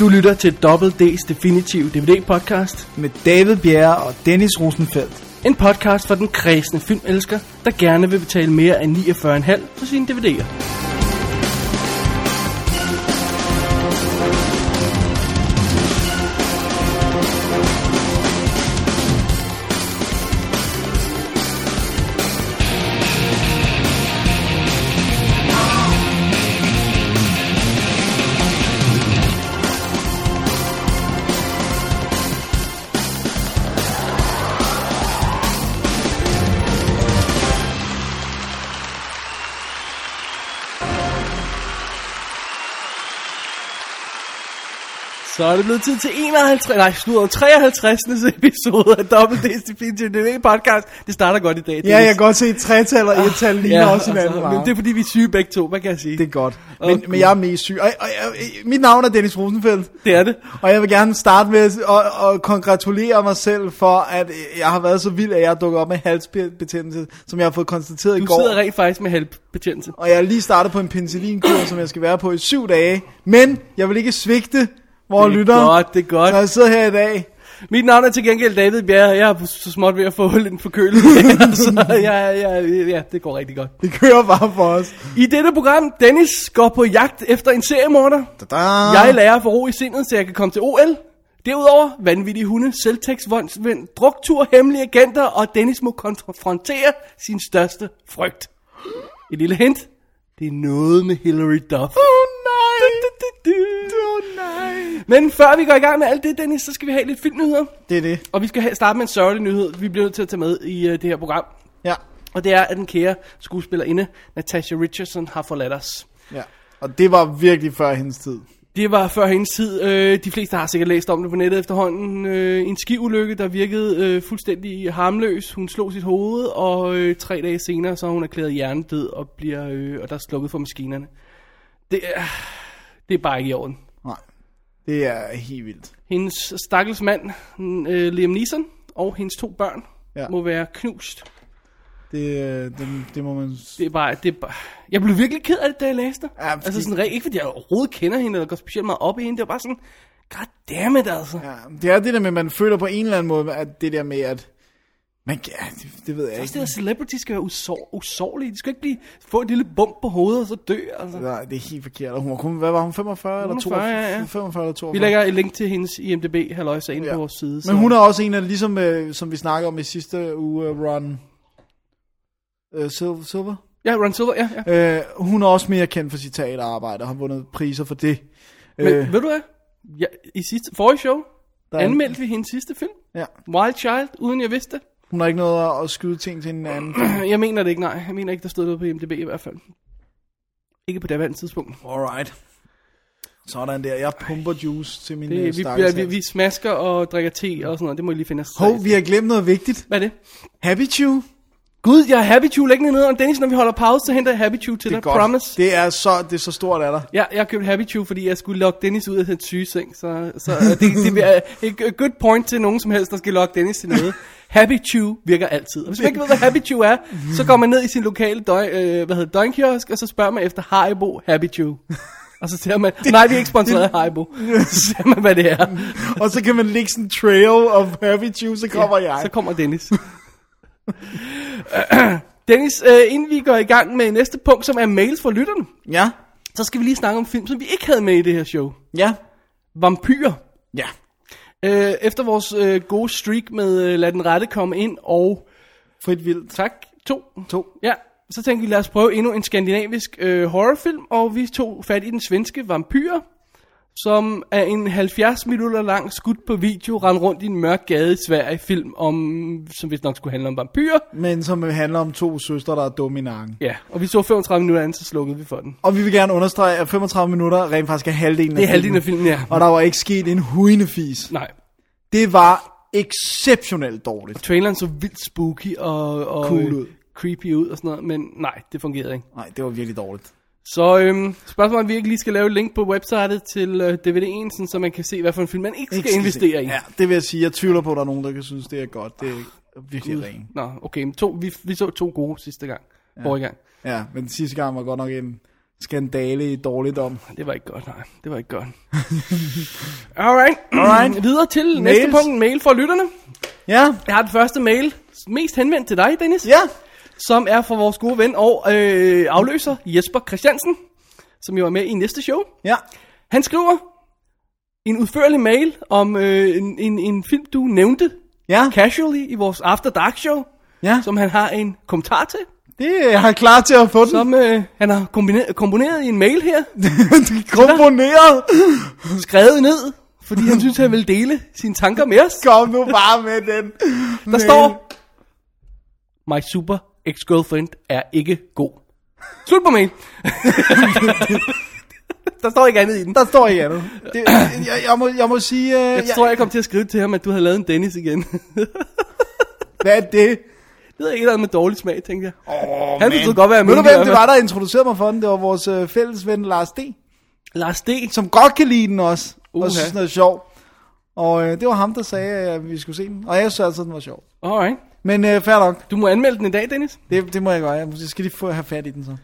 Du lytter til Double D's Definitive DVD-podcast. med David Bjerre og Dennis Rosenfeldt. En podcast for den kredsende filmelsker, der gerne vil betale mere end 49,5 for sine DVD'er. Så er det blevet tid til 51, nej, slutter 53. episode af Double D's Definitive DVD-podcast. Det starter godt i dag. Ja, jeg kan godt se, at tretal og ettal ligner ja, også hinanden altså, men det er fordi, vi er syge begge to. Hvad kan jeg sige? det er godt. Men, Okay. men jeg er mest syg. Og, og, og, mit navn er Dennis Rosenfeldt. det er det. Og jeg vil gerne starte med at, at, at kongratulere mig selv for, at jeg har været så vild, at jeg er dukket op med halsbetændelse, som jeg har fået konstateret i Du går. sidder rent faktisk med halvbetændelse. Og jeg er lige startet på en penicillinkur, som jeg skal være på i syv dage. Men jeg vil ikke svigte vores Det er lyttere. godt, det er godt. Så jeg sidder her i dag. Mit navn er til gengæld David Bjerre, jeg er så småt ved at få en forkølelse. så ja, ja, ja, det går rigtig godt. Det kører bare for os. I dette program, Dennis går på jagt efter en seriemorder. Da-da. Jeg lærer for ro i sindet, så jeg kan komme til OL. Derudover vanvittige hunde, selvtekstvold, druktur, hemmelige agenter, og Dennis må konfrontere sin største frygt. Et lille hint. Det er noget med Hillary Duff. Åh nej. Du, du, du, du. Men før vi går i gang med alt det, Dennis, så skal vi have lidt filmnyheder. Det er det. Og vi skal have, starte med en sørgelig nyhed, vi bliver nødt til at tage med i uh, det her program. Ja. Og det er, at den kære skuespillerinde, Natasha Richardson, har forladt os. Ja. Og det var virkelig før hendes tid. Det var før hendes tid. Øh, de fleste har sikkert læst om det på nettet efterhånden. Øh, en skiulykke, der virkede øh, fuldstændig harmløs. Hun slog sit hoved, og øh, tre dage senere, så har hun erklæret hjernedød, og, bliver, øh, og der er slukket for maskinerne. Det er, det er bare ikke i orden. Det er helt vildt. Hendes stakkels mand, øh, Liam Neeson, og hendes to børn, Ja. må være knust. Det, øh, det, det må man... Det er bare, det er bare... Jeg blev virkelig ked af det, da jeg læste det. Ja, fordi- Altså sådan, ikke fordi jeg overhovedet kender hende, eller går specielt meget op i hende. Det var bare sådan, god damn it, altså. Ja, det er det der med, at man føler på en eller anden måde, at det der med, at... Man, ja, det, det ved jeg Også det ikke. der celebrity skal være usår, usårlige. De skal ikke blive, få et lille bump på hovedet, og så dø, altså. Nej, det er helt forkert. Og Hun var kun, hvad var hun, 45 eller 45, 42? ja, ja. 45 eller 42? Vi lægger et link til hendes IMDb, halløjsa, inde Ja. på vores side. Men hun er også en af, ligesom øh, som vi snakkede om i sidste uge, uh, Ron øh, Sil- Silver. Ja, Ron Silver, ja. ja. Øh, hun er også mere kendt for sit teaterarbejde, og har vundet priser for det. Men øh, ved du hvad? Ja, I sidste, forrige show, der er- anmeldte vi hendes sidste film, Ja. Wild Child, uden jeg vidste det. Hun har ikke noget at- skyde ting til en anden. Jeg mener det ikke, nej. Jeg mener ikke, der stod noget på IMDb i hvert fald. Ikke på det andet tidspunkt. Alright. Sådan der. Jeg pumper juice til min Det, øh, vi, stakkels vi, vi smasker og drikker te og sådan noget. Det må I lige finde os. Hov, vi har glemt noget vigtigt. Hvad er det? Happy Chew. Gud, jeg har Happy Chew liggende nede. Og Dennis, når vi holder pause, så henter jeg Happy Chew til Det dig. godt. Promise. Det er så, det er så stort af dig. Ja, jeg har købt Happy Chew, fordi jeg skulle lokke Dennis ud af hans sygeseng. Så, så øh, det, det er et good point til nogen som helst, der skal lokke Dennis til noget. Happy Chew virker altid. Og hvis man ikke ved, hvad Happy Chew er, så går man ned i sin lokale døgn, øh, hvad hedder det, døgnkiosk, og så spørger man efter Haribo Happy Chew. Og så ser man, nej, vi er ikke sponsoreret af Haribo. Så ser man, hvad det er. Og så kan man lægge sådan en trail of Happy Chew, så kommer jeg. Så kommer Dennis. Dennis, øh, inden vi går i gang med næste punkt, som er mails fra lytterne, Ja. så skal vi lige snakke om film, som vi ikke havde med i det her show. Ja. Vampyr. Ja. Øh, efter vores øh, gode streak med øh, Lad den rette komme ind og... Frit vildt. Tak, to. To. Ja, så tænkte vi, lad os prøve endnu en skandinavisk øh, horrorfilm, og vi tog fat i den svenske Vampyr, som er en 70 minutter lang skud på video, rende rundt i en mørk gade i Sverige film, om, som vist nok skulle handle om vampyrer. Men som handler om to søstre, der er dumme i nakken. Ja, og vi så 35 minutter anden, så slukkede vi for den. Og vi vil gerne understrege, at 35 minutter rent faktisk er halvdelen af Det er halvdelen af filmen. filmen, ja. Og der var ikke sket en fis. Nej, Det var exceptionelt dårligt. traileren så vildt spooky og, og Cool ud. creepy ud og sådan noget, men nej, det fungerede ikke. Nej, det var virkelig dårligt. Så øhm, spørgsmålet er, om vi ikke lige skal lave et link på websitet til øh, DVD'en, sådan, så man kan se, hvad for en film man ikke skal Ikke investere se. i. Ja, det vil jeg sige. Jeg tvivler på, at der er nogen, der kan synes, det er godt. Det er virkelig rent. Nå, okay, men to, vi, vi så to gode sidste gang, ja. forrige gang. Ja, men sidste gang var godt nok en skandale i dårligdom. Det var ikke godt, nej. Det var ikke godt. Alright. Alright. Videre til næste Mails. punkt, en mail fra lytterne. Ja, Jeg har den første mail, mest henvendt til dig, Dennis. ja. Som er fra vores gode ven og øh, afløser, Jesper Christiansen. Som jo er med i næste show. Ja, Han skriver en udførlig mail om øh, en, en, en film, du nævnte ja, casually i vores After Dark show. ja. Som han har en kommentar til. Det er jeg klar til at få den. Som øh, han har kombineret, komponeret i en mail her. Komponeret. Skrevet ned, fordi han synes, han vil dele sine tanker med os. Kom nu bare med den. Der står, My super ex-girlfriend er ikke god. Slut på mail. der står ikke andet i den. Der står ikke andet. Det, jeg, jeg, må, jeg må sige... Uh, Jeg tror, jeg kom til at skrive til ham, at du havde lavet en Dennis igen. det Hvad er det? ved ikke, noget med dårlig smag, tænkte jeg. Oh, Han forstod godt, hvad jeg Ved du, hvem det var, der introducerede mig for den? Det var vores øh, fælles ven Lars D. Lars D. Som godt kan lide den også. Uha. Og synes, den er sjov. Og øh, det var ham, der sagde, at vi skulle se den. Og jeg synes altid, den var sjov. Alright. Men øh, fair nok. Du må anmelde den i dag, Dennis. Det, det må jeg gøre. Jeg skal lige få have fat i den så.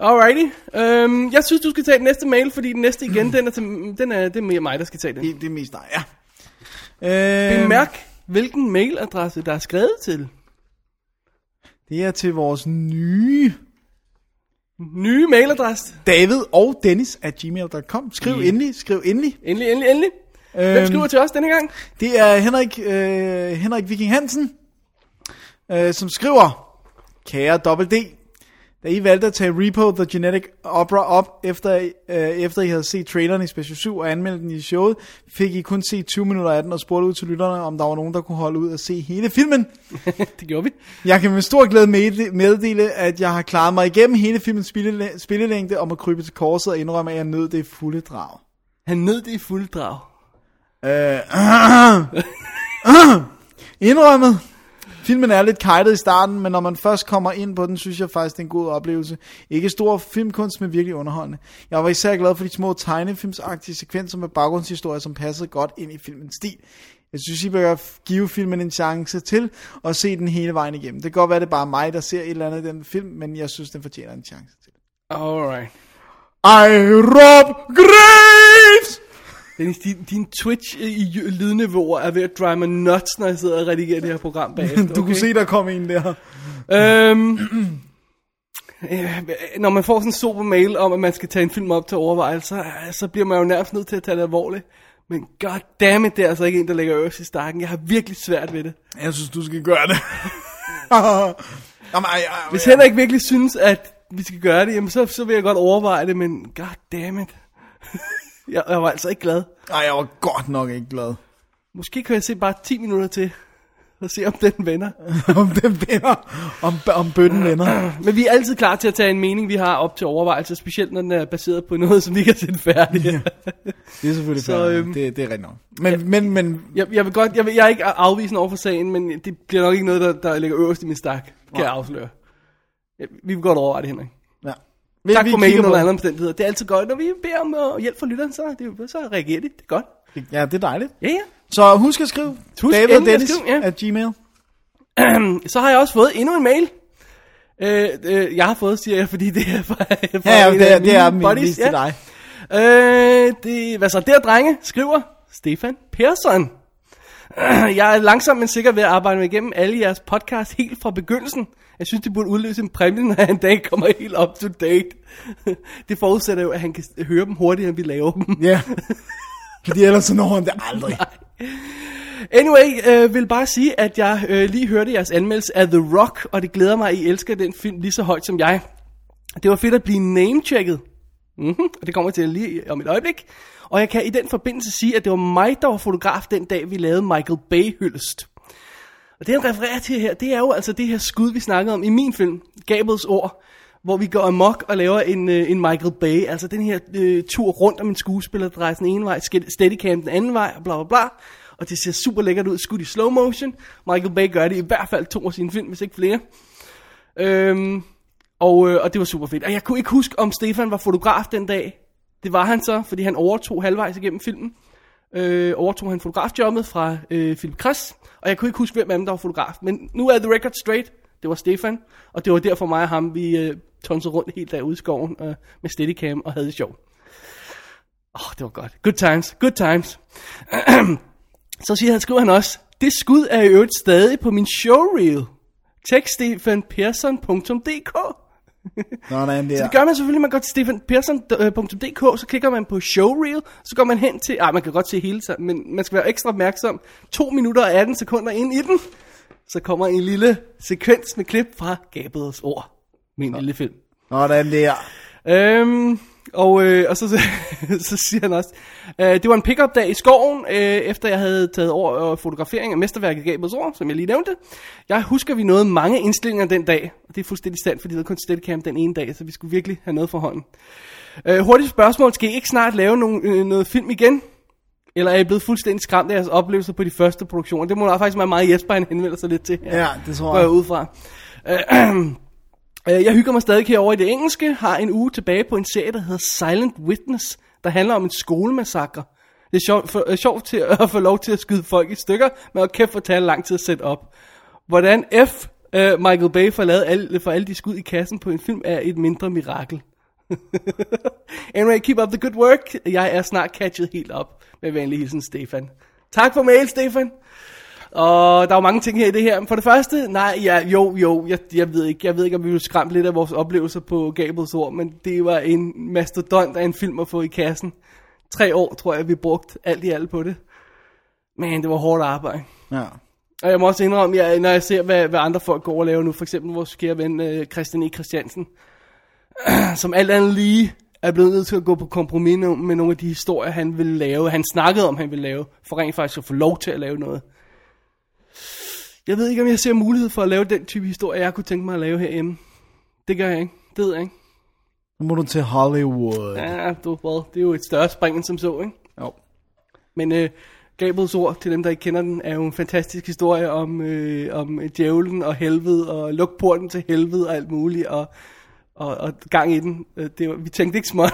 Alrighty. Øhm, jeg synes, du skal tage den næste mail, fordi den næste igen, den er, til, den er, det er mere mig, der skal tage den. Det, det er mest dig, ja. Øh, Bemærk, hvilken mailadresse, der er skrevet til. Det er til vores nye Nye mailadresse. David og Dennis at gmail.com. Skriv Ja. endelig, skriv endelig. Endelig, endelig, endelig. Hvem Øhm, skriver til os denne gang? Det er Henrik, øh, Henrik Viking Hansen, øh, som skriver, Kære Double D, da I valgte at tage Repo The Genetic Opera op, efter, øh, efter I havde set traileren i Special 7 og anmeldt den i showet, fik I kun set 20 minutter af den og spurgte ud til lytterne, om der var nogen, der kunne holde ud og se hele filmen. det gjorde vi. Jeg kan med stor glæde medde- meddele, at jeg har klaret mig igennem hele filmens spillelæ- spillelængde om at krybe til korset og indrømme, at jeg nød det fulde drag. Han nød det i fuld drag. Øh, indrømmet. Filmen er lidt kajtet i starten, men når man først kommer ind på den, synes jeg faktisk, det er en god oplevelse. Ikke stor filmkunst, men virkelig underholdende. Jeg var især glad for de små tegnefilmsagtige sekvenser med baggrundshistorier, som passede godt ind i filmens stil. Jeg synes, I bør give filmen en chance til og se den hele vejen igennem. Det kan godt være, det er bare mig, der ser et eller andet i den film, men jeg synes, den fortjener en chance til. Alright. I Rob Graves! Dennis, din, din Twitch øh, i j- lydniveauer er ved at drive mig nuts, når jeg sidder og redigerer det her program bagefter. Du kunne se, der kom en der. Øhm, øh, når man får sådan en super mail om, at man skal tage en film op til overvejelse, så, så bliver man jo nærmest nødt til at tage det alvorligt. Men goddammit, det er altså ikke en, der lægger øverst i stakken. Jeg har virkelig svært ved det. Jeg synes, du skal gøre det. Jamen, ej, ej, Hvis Henrik virkelig synes, at vi skal gøre det, jamen så, så vil jeg godt overveje det, men goddammit. jeg, jeg var altså ikke glad. ej, jeg var godt nok ikke glad. Måske kan jeg se bare 10 minutter til, og se om den vender. om den vender. Om, om bøtten vender. Men vi er altid klar til at tage en mening, vi har op til overvejelse, specielt når den er baseret på noget, som vi ikke har set færdigt. Ja. Det er selvfølgelig Så, så, øhm, det, det er rigtigt nok. Men, ja. men, men Jeg, jeg vil godt, jeg, vil, jeg er ikke afvisende over for sagen, men det bliver nok ikke noget, der, der ligger øverst i min stak, kan Nej. jeg afsløre. Vi vil godt overveje det, Henrik. Ja. Vi, Tak vi for mailen under det. andre omstændigheder. Det er altid godt, når vi beder om uh, hjælp fra lytteren, så, det, så reagerer de. Det er godt. Ja, det er dejligt. Ja, ja. Så husk at skrive. Husk David og Dennis skrive, ja. at gmail. Så har jeg også fået endnu en mail. Øh, øh, jeg har fået, siger jeg, fordi det er fra, fra Ja, ja, det, er, det er min buddies, til dig. Øh, det, hvad så der, drenge, skriver Stefan Persson. Jeg er langsomt men sikker ved at arbejde mig igennem alle jeres podcast helt fra begyndelsen. Jeg synes, det burde udløse en præmie, når jeg en dag kommer helt up to date. Det forudsætter jo, at han kan høre dem hurtigere, end vi laver dem. Ja. Fordi ellers så når han det aldrig. Anyway, øh, vil bare sige, at jeg øh, lige hørte jeres anmeldelse af The Rock, og det glæder mig, at I elsker den film lige så højt som jeg. Det var fedt at blive name-checket. Mm-hmm, og det kommer til lige om et øjeblik. Og jeg kan i den forbindelse sige, at det var mig, der var fotograf den dag, vi lavede Michael Bay-hyldest. Og det, han refererer til her, det er jo altså det her skud, vi snakkede om i min film, Gabels ord, hvor vi går amok og laver en, øh, en Michael Bay, altså den her øh, tur rundt om en skuespiller, der drejer den ene vej, steadicam den anden vej, og bla bla bla. Og det ser super lækkert ud, skudt i slow motion. Michael Bay gør det i hvert fald to af sine film, hvis ikke flere. Øhm, og, øh, og det var super fedt. Og jeg kunne ikke huske, om Stefan var fotograf den dag. Det var han så, fordi han overtog halvvejs igennem filmen. Øh, overtog han fotografjobbet fra øh, Philip Kress. Og jeg kunne ikke huske, hvem af dem, der var fotograf. Men nu er The Record Straight. Det var Stefan, og det var derfor mig og ham, vi øh, tonsede rundt helt derude i skoven øh, med Steadicam og havde det sjovt. Åh, oh, det var godt. Good times, good times. Så siger han, skriver han også, det skud er i øvrigt stadig på min showreel. Tjek stefanpearson.dk Sådan Så der. det gør man selvfølgelig, man går til stefanpearson.dk, så klikker man på showreel, så går man hen til, ej man kan godt se hele tiden, men man skal være ekstra opmærksom. 2 minutter og 18 sekunder ind i den, så kommer en lille sekvens med klip fra Gabriels ord. Min lille film. Sådan der. Øhm, og, øh, og så, så, så siger han også, øh, det var en pick-up dag i skoven, øh, efter jeg havde taget over øh, fotografering af mesterværket Gabriels ord, som jeg lige nævnte. Jeg husker, vi nåede mange indstillinger den dag, og det er fuldstændig sandt, fordi det var kun Steadicam den ene dag, så vi skulle virkelig have noget for hånden. Øh, hurtigt spørgsmål, skal I ikke snart lave nogen, øh, noget film igen? Eller er I blevet fuldstændig skræmt af jeres oplevelser på de første produktioner? Det må da faktisk være meget Jesper, han henvender sig lidt til. her Ja, det tror går jeg. jeg ud fra. Øh, Øh, jeg hygger mig stadig herovre i det engelske, har en uge tilbage på en serie, der hedder Silent Witness, der handler om en skolemassakre. Det er sjovt, for, øh, sjovt til at få lov til at skyde folk i stykker, men at kæft for tage lang tid at sætte op. Hvordan F. Uh, Michael Bay får lavet alle, for alle de skud i kassen på en film er et mindre mirakel. anyway, keep up the good work. Jeg er snart catchet helt op. Med venlig hilsen, Stefan. Tak for mail, Stefan. Og der er jo mange ting her i det her. For det første, nej, ja, jo, jo, jeg, jeg ved ikke, jeg ved ikke, om vi vil skræmme lidt af vores oplevelser på Gabriels ord, men det var en mastodont af en film at få i kassen. Tre år, tror jeg, vi brugte alt i alt på det. Men det var hårdt arbejde. Ja. Og jeg må også indrømme, jeg, når jeg ser, hvad, hvad andre folk går og laver nu, for eksempel vores kære ven øh, Christian E. Christiansen, som alt andet lige er blevet nødt til at gå på kompromis med nogle af de historier, han ville lave, han snakkede om, han ville lave, for rent faktisk at få lov til at lave noget. Jeg ved ikke, om jeg ser mulighed for at lave den type historie, jeg kunne tænke mig at lave herhjemme. Det gør jeg ikke. Det ved jeg ikke. Nu må du til Hollywood. Ja. Du, well, det er jo et større spring end som så, ikke? Jo. Men øh, Gabriels ord, til dem, der ikke kender den, er jo en fantastisk historie om, øh, om djævlen og helvede, og luk porten til helvede og alt muligt, og, og, og gang i den. Øh, Det var, vi tænkte ikke småt,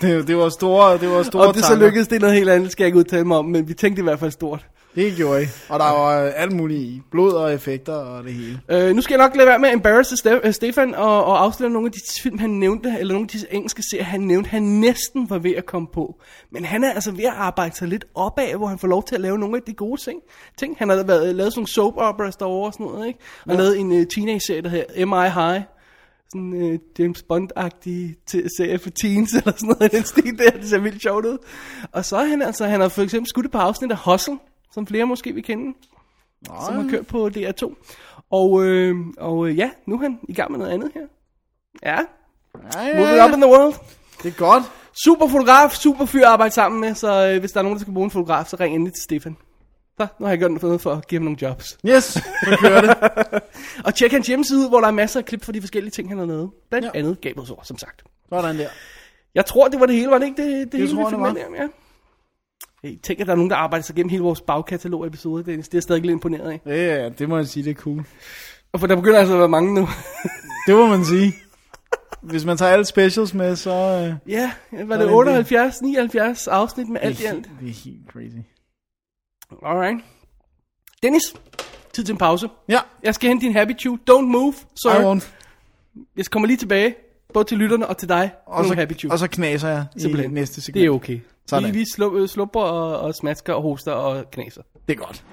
Det, det var store, det var store og det så tanker. lykkedes, det er noget helt andet, skal jeg ikke udtale mig om, men vi tænkte i hvert fald stort. Det gjorde I. Og der var øh, alt muligt i. Blod og effekter og det hele. Øh, nu skal jeg nok lade være med at embarrasse Ste- øh, Stefan og, og afsløre nogle af de film, han nævnte, eller nogle af de engelske serier, han nævnte, han næsten var ved at komme på. Men han er altså ved at arbejde sig lidt opad, hvor han får lov til at lave nogle af de gode ting. ting. Han har været, lavet sådan nogle soap operas derovre og sådan noget, ikke? Og ja. lavet en uh, teenage-serie, der hedder M.I. High. Sådan uh, James Bond-agtig serie for teens, eller sådan noget i den stil der. Det ser vildt sjovt ud. Og så er han altså, han har for eksempel skudt et par afsnit af Hustle, som flere måske vil kende som har kørt på DR2. Og, øh, og øh, ja, nu er han i gang med noget andet her. Ja, Ja, moving up in the world. Det er godt. Super fotograf, super fyr at arbejde sammen med, så øh, hvis der er nogen, der skal bruge en fotograf, så ring endelig til Stefan. Så, nu har jeg gjort noget for at give ham nogle jobs. Yes, så kører det. Og tjek hans hjemmeside, hvor der er masser af klip for de forskellige ting, han har lavet. Blandt Ja. ja. andet Gabriels ord, som sagt. Sådan der. Jeg tror, det var det hele, var det ikke det, det, det hele, tror vi jeg, fik det med var. der? Ja. Hey, tænk, at der er nogen, der arbejder sig gennem hele vores bagkatalog episode, Dennis. Det er jeg stadig lidt imponeret af. Ja, ja, det må jeg sige, det er cool. Og for der begynder altså at være mange nu. Det må man sige. Hvis man tager alle specials med, så... Øh, ja, var det det 78, 79 afsnit med alt i det, alt. det er helt crazy. Alright. Dennis, tid til en pause. Ja, Jeg skal hente din happy chew. Don't move, sir. I won't. Jeg kommer lige tilbage, både til lytterne og til dig. Og så, happy chew. og så knaser jeg i Simpelthen. næste segment. Det er okay. Sådan. Vi, vi slupper, slupper og, og smasker og hoster og knaser. Det er godt.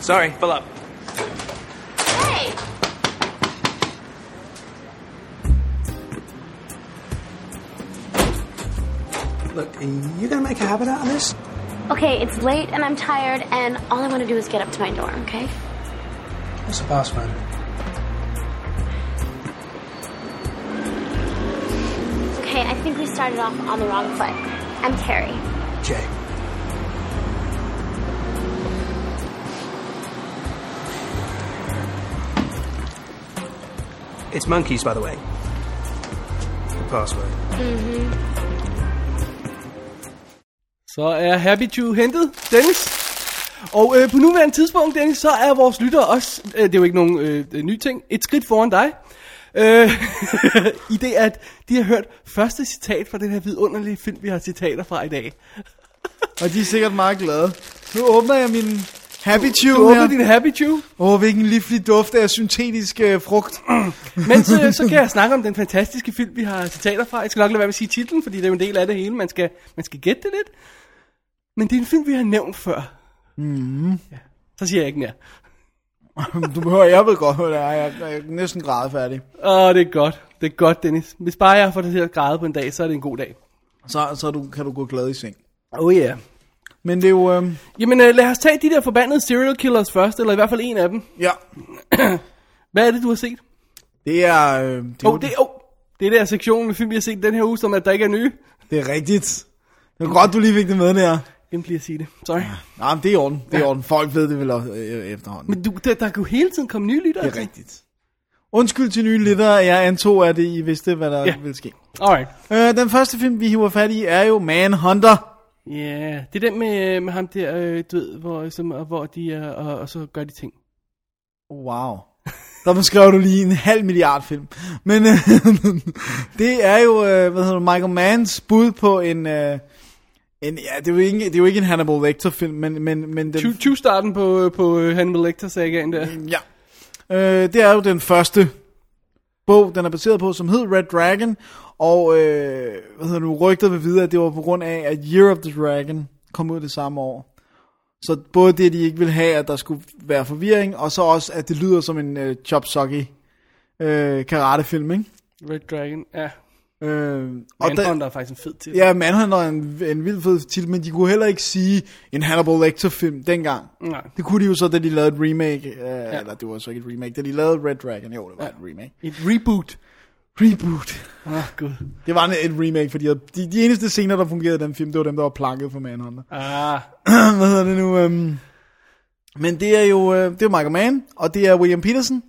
Sorry, fill up. Hey! Look, you gonna make a habit out of this? Okay, it's late and I'm tired, and all I want to do is get up to my dorm, okay? What's the password? Okay, I think we started off on the wrong foot. I'm Terry. Jay. It's monkeys, by the way. The password. Så er Happy Chew hentet, Dennis. Og øh, på nuværende tidspunkt, Dennis, så er vores lyttere også, øh, det er jo ikke nogen øh, ny ting, et skridt foran dig. Øh, I det, at de har hørt første citat fra den her vidunderlige film, vi har citater fra i dag. Og de er sikkert meget glade. Nu åbner jeg min Happy Chew Du åbner her. din Happy Chew. Åh, oh, hvilken livlig duft af syntetisk øh, frugt. Men så, så kan jeg snakke om den fantastiske film, vi har citater fra. Jeg skal nok lade være med at sige titlen, fordi det er jo en del af det hele. Man skal, man skal gætte det lidt. Men det er en film, vi har nævnt før. Mm. Ja. Så siger jeg ikke mere. du behøver, jeg ved godt, hvad det er. Jeg jeg er næsten grædefærdig. Åh, det er godt. Det er godt, Dennis. Hvis bare jeg får det til at græde på en dag, så er det en god dag. Så, så du, kan du gå glad i seng. Oh yeah. Men det er jo... Øh, Jamen, øh, lad os tage de der forbandede serial killers først, eller i hvert fald en af dem. ja, Hvad er det, du har set? det er... Øh, det, er oh, det, oh, det er der sektion med film, vi har set den her uge, som at der ikke er nye. det er rigtigt. Det er godt, du lige fik det med der. Glemte lige at sige det. Sorry. Nej, men det er i orden. Det er i orden. Folk ved det vel også, øh, efterhånden. Men du, der, der jo hele tiden komme nye lyttere. Det er rigtigt. Undskyld til nye lyttere. Jeg antog, at I vidste, hvad der Ja. ja. ville ske. Alright. Øh, den første film, vi hiver fat i, er jo Manhunter. Ja, yeah. det er den med, med ham der, øh, du ved, hvor, som, og hvor de er, og, og så gør de ting. Wow. Der beskrev du lige en halv milliard film. Men øh, det er jo, øh, hvad hedder det, Michael Manns bud på en... Øh, en ja, det er, jo ikke, det er jo ikke en Hannibal Lecter film, men, men, men den, 20 starten på, på øh, Hannibal Lecter sagaen der. Ja. Øh, det er jo den første bog, den er baseret på, som hed Red Dragon. Og øh, hvad hedder nu, rygtet vil videre, at det var på grund af, at Year of the Dragon kom ud det samme år. Så både det, de ikke ville have, at der skulle være forvirring, og så også, at det lyder som en øh, chop socky øh, karatefilm, ikke? Red Dragon, ja. Øh, og Manhunter er faktisk en fed til. ja, Manhunter er en, en vild fed titel, men de kunne heller ikke sige en Hannibal Lecter film dengang. Nej. Det kunne de jo så, da de lavede et remake, øh, ja. eller det var så ikke et remake, da de lavede Red Dragon, jo, det var ja. et remake. Et reboot. Reboot. Oh, gud. Det var en- et remake, fordi de, de eneste scener, der fungerede i den film, det var dem, der var planket for Manhunter. Ah, Hvad hedder det nu? Um... Men det er jo øh, det er Michael Mann, og det er William Peterson,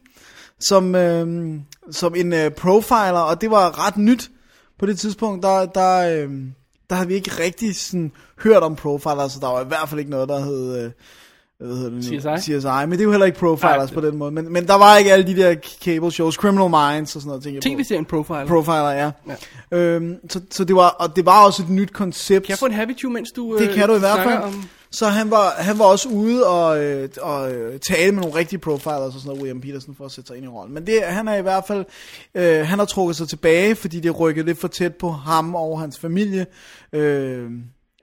som, øh, som en øh, profiler, og det var ret nyt på det tidspunkt, der, der, øh, der havde vi ikke rigtig sådan, hørt om profiler, så der var i hvert fald ikke noget, der hed... Øh, hvad hedder det nu? CSI? CSI, men det er jo heller ikke profilers Nej, på den måde. Men, men der var ikke alle de der cable shows, Criminal Minds og sådan noget. tænker tv-serien Profiler. Profiler, ja. Ja. Øhm, så, så det var, og det var også et nyt koncept. Kan jeg få en happy mens du det øh, kan du i hvert fald. Om... Så han var, han var også ude og, øh, og øh, tale med nogle rigtige profilers og sådan noget, William Peterson, for at sætte sig ind i rollen. Men det, han er i hvert fald, øh, han har trukket sig tilbage, fordi det rykkede lidt for tæt på ham og hans familie. Øh,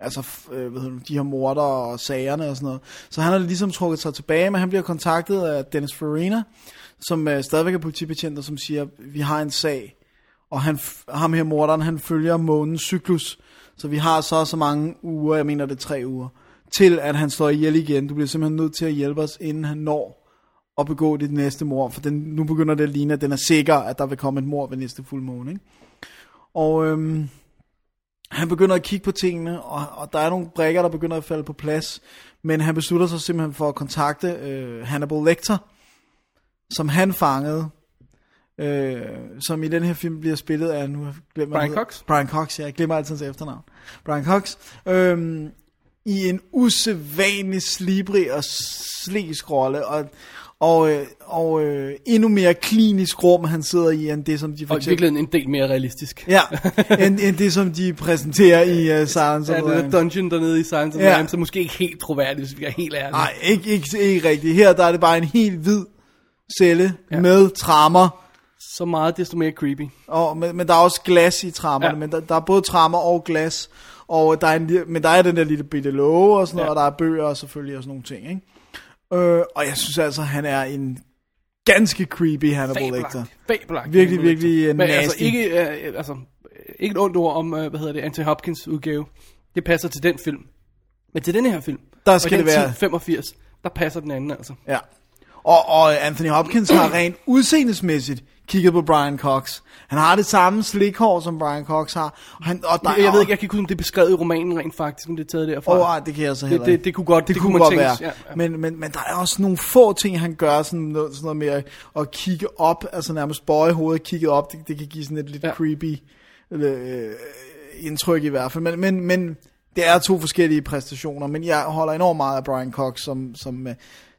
altså, øh, hvad hedder de her morder og sagerne og sådan noget. Så han har ligesom trukket sig tilbage, men han bliver kontaktet af Dennis Farina, som øh, stadigvæk er politibetjent, og som siger, vi har en sag, og han, ham her morderen, han følger månens cyklus, så vi har så så mange uger, jeg mener det er tre uger, til at han slår ihjel igen. Du bliver simpelthen nødt til at hjælpe os, inden han når at begå det næste mor, for den, nu begynder det at ligne, at den er sikker, at der vil komme et mor ved næste fuldmåne. Ikke? Og øhm, han begynder at kigge på tingene, og, og der er nogle brækker, der begynder at falde på plads, men han beslutter sig simpelthen for at kontakte øh, Hannibal Lecter, som han fangede, øh, som i den her film bliver spillet af, nu hvad Brian. Cox? Brian Cox, ja, jeg glemmer altid hans efternavn. Brian Cox, øh, i en usædvanlig slibrig og slæsk rolle, og, og, øh, og øh, endnu mere klinisk rum, han sidder i, end det, som de for Og i virkeligheden en del mere realistisk. Ja, end, end det, som de præsenterer i uh, Silence Ja, of the Lambs. dungeon dernede i Science of Ja. the Lambs, er måske ikke helt troværdigt, hvis vi er helt ærlige. Nej, ikke, ikke, ikke rigtigt. Her der er det bare en helt hvid celle Ja. ja. med trammer, Så meget, desto mere creepy. og, men, men der er også glas i trammerne, Ja. ja. men der, der er både trammer og glas, og der er en, men der er den der lille bitte låge og sådan noget, Ja. og der er bøger og selvfølgelig og sådan nogle ting, ikke? Øh, og jeg synes altså, han er en ganske creepy Hannibal Lecter. Fabelagtigt. Virkelig, virkelig, Lecter. øh, Men altså nasty. ikke, øh, altså, ikke et ondt ord om, øh, hvad hedder det, Anthony Hopkins udgave. Det passer til den film. Men til den her film, Der skal det være- tid, 85, der passer den anden altså. Ja. Og, og Anthony Hopkins har rent udseendesmæssigt kigget på Brian Cox. Han har det samme slikhår, som Brian Cox har. Og, han, og der, Jeg, jeg ved ikke, jeg kan ikke huske, om det er beskrevet i romanen rent faktisk, om det er taget derfra. Åh, ej, det kan jeg så heller det, ikke. det, det kunne godt, det, det kunne, man godt tænke, være. Ja, ja. Men, men, men der er også nogle få ting, han gør, sådan noget, sådan noget med at, at kigge op, altså nærmest bøje hovedet kigge op. Det, det kan give sådan et lidt Ja. ja. creepy øh, indtryk i hvert fald. Men, men, men det er to forskellige præstationer, men jeg holder enormt meget af Brian Cox som, som, øh,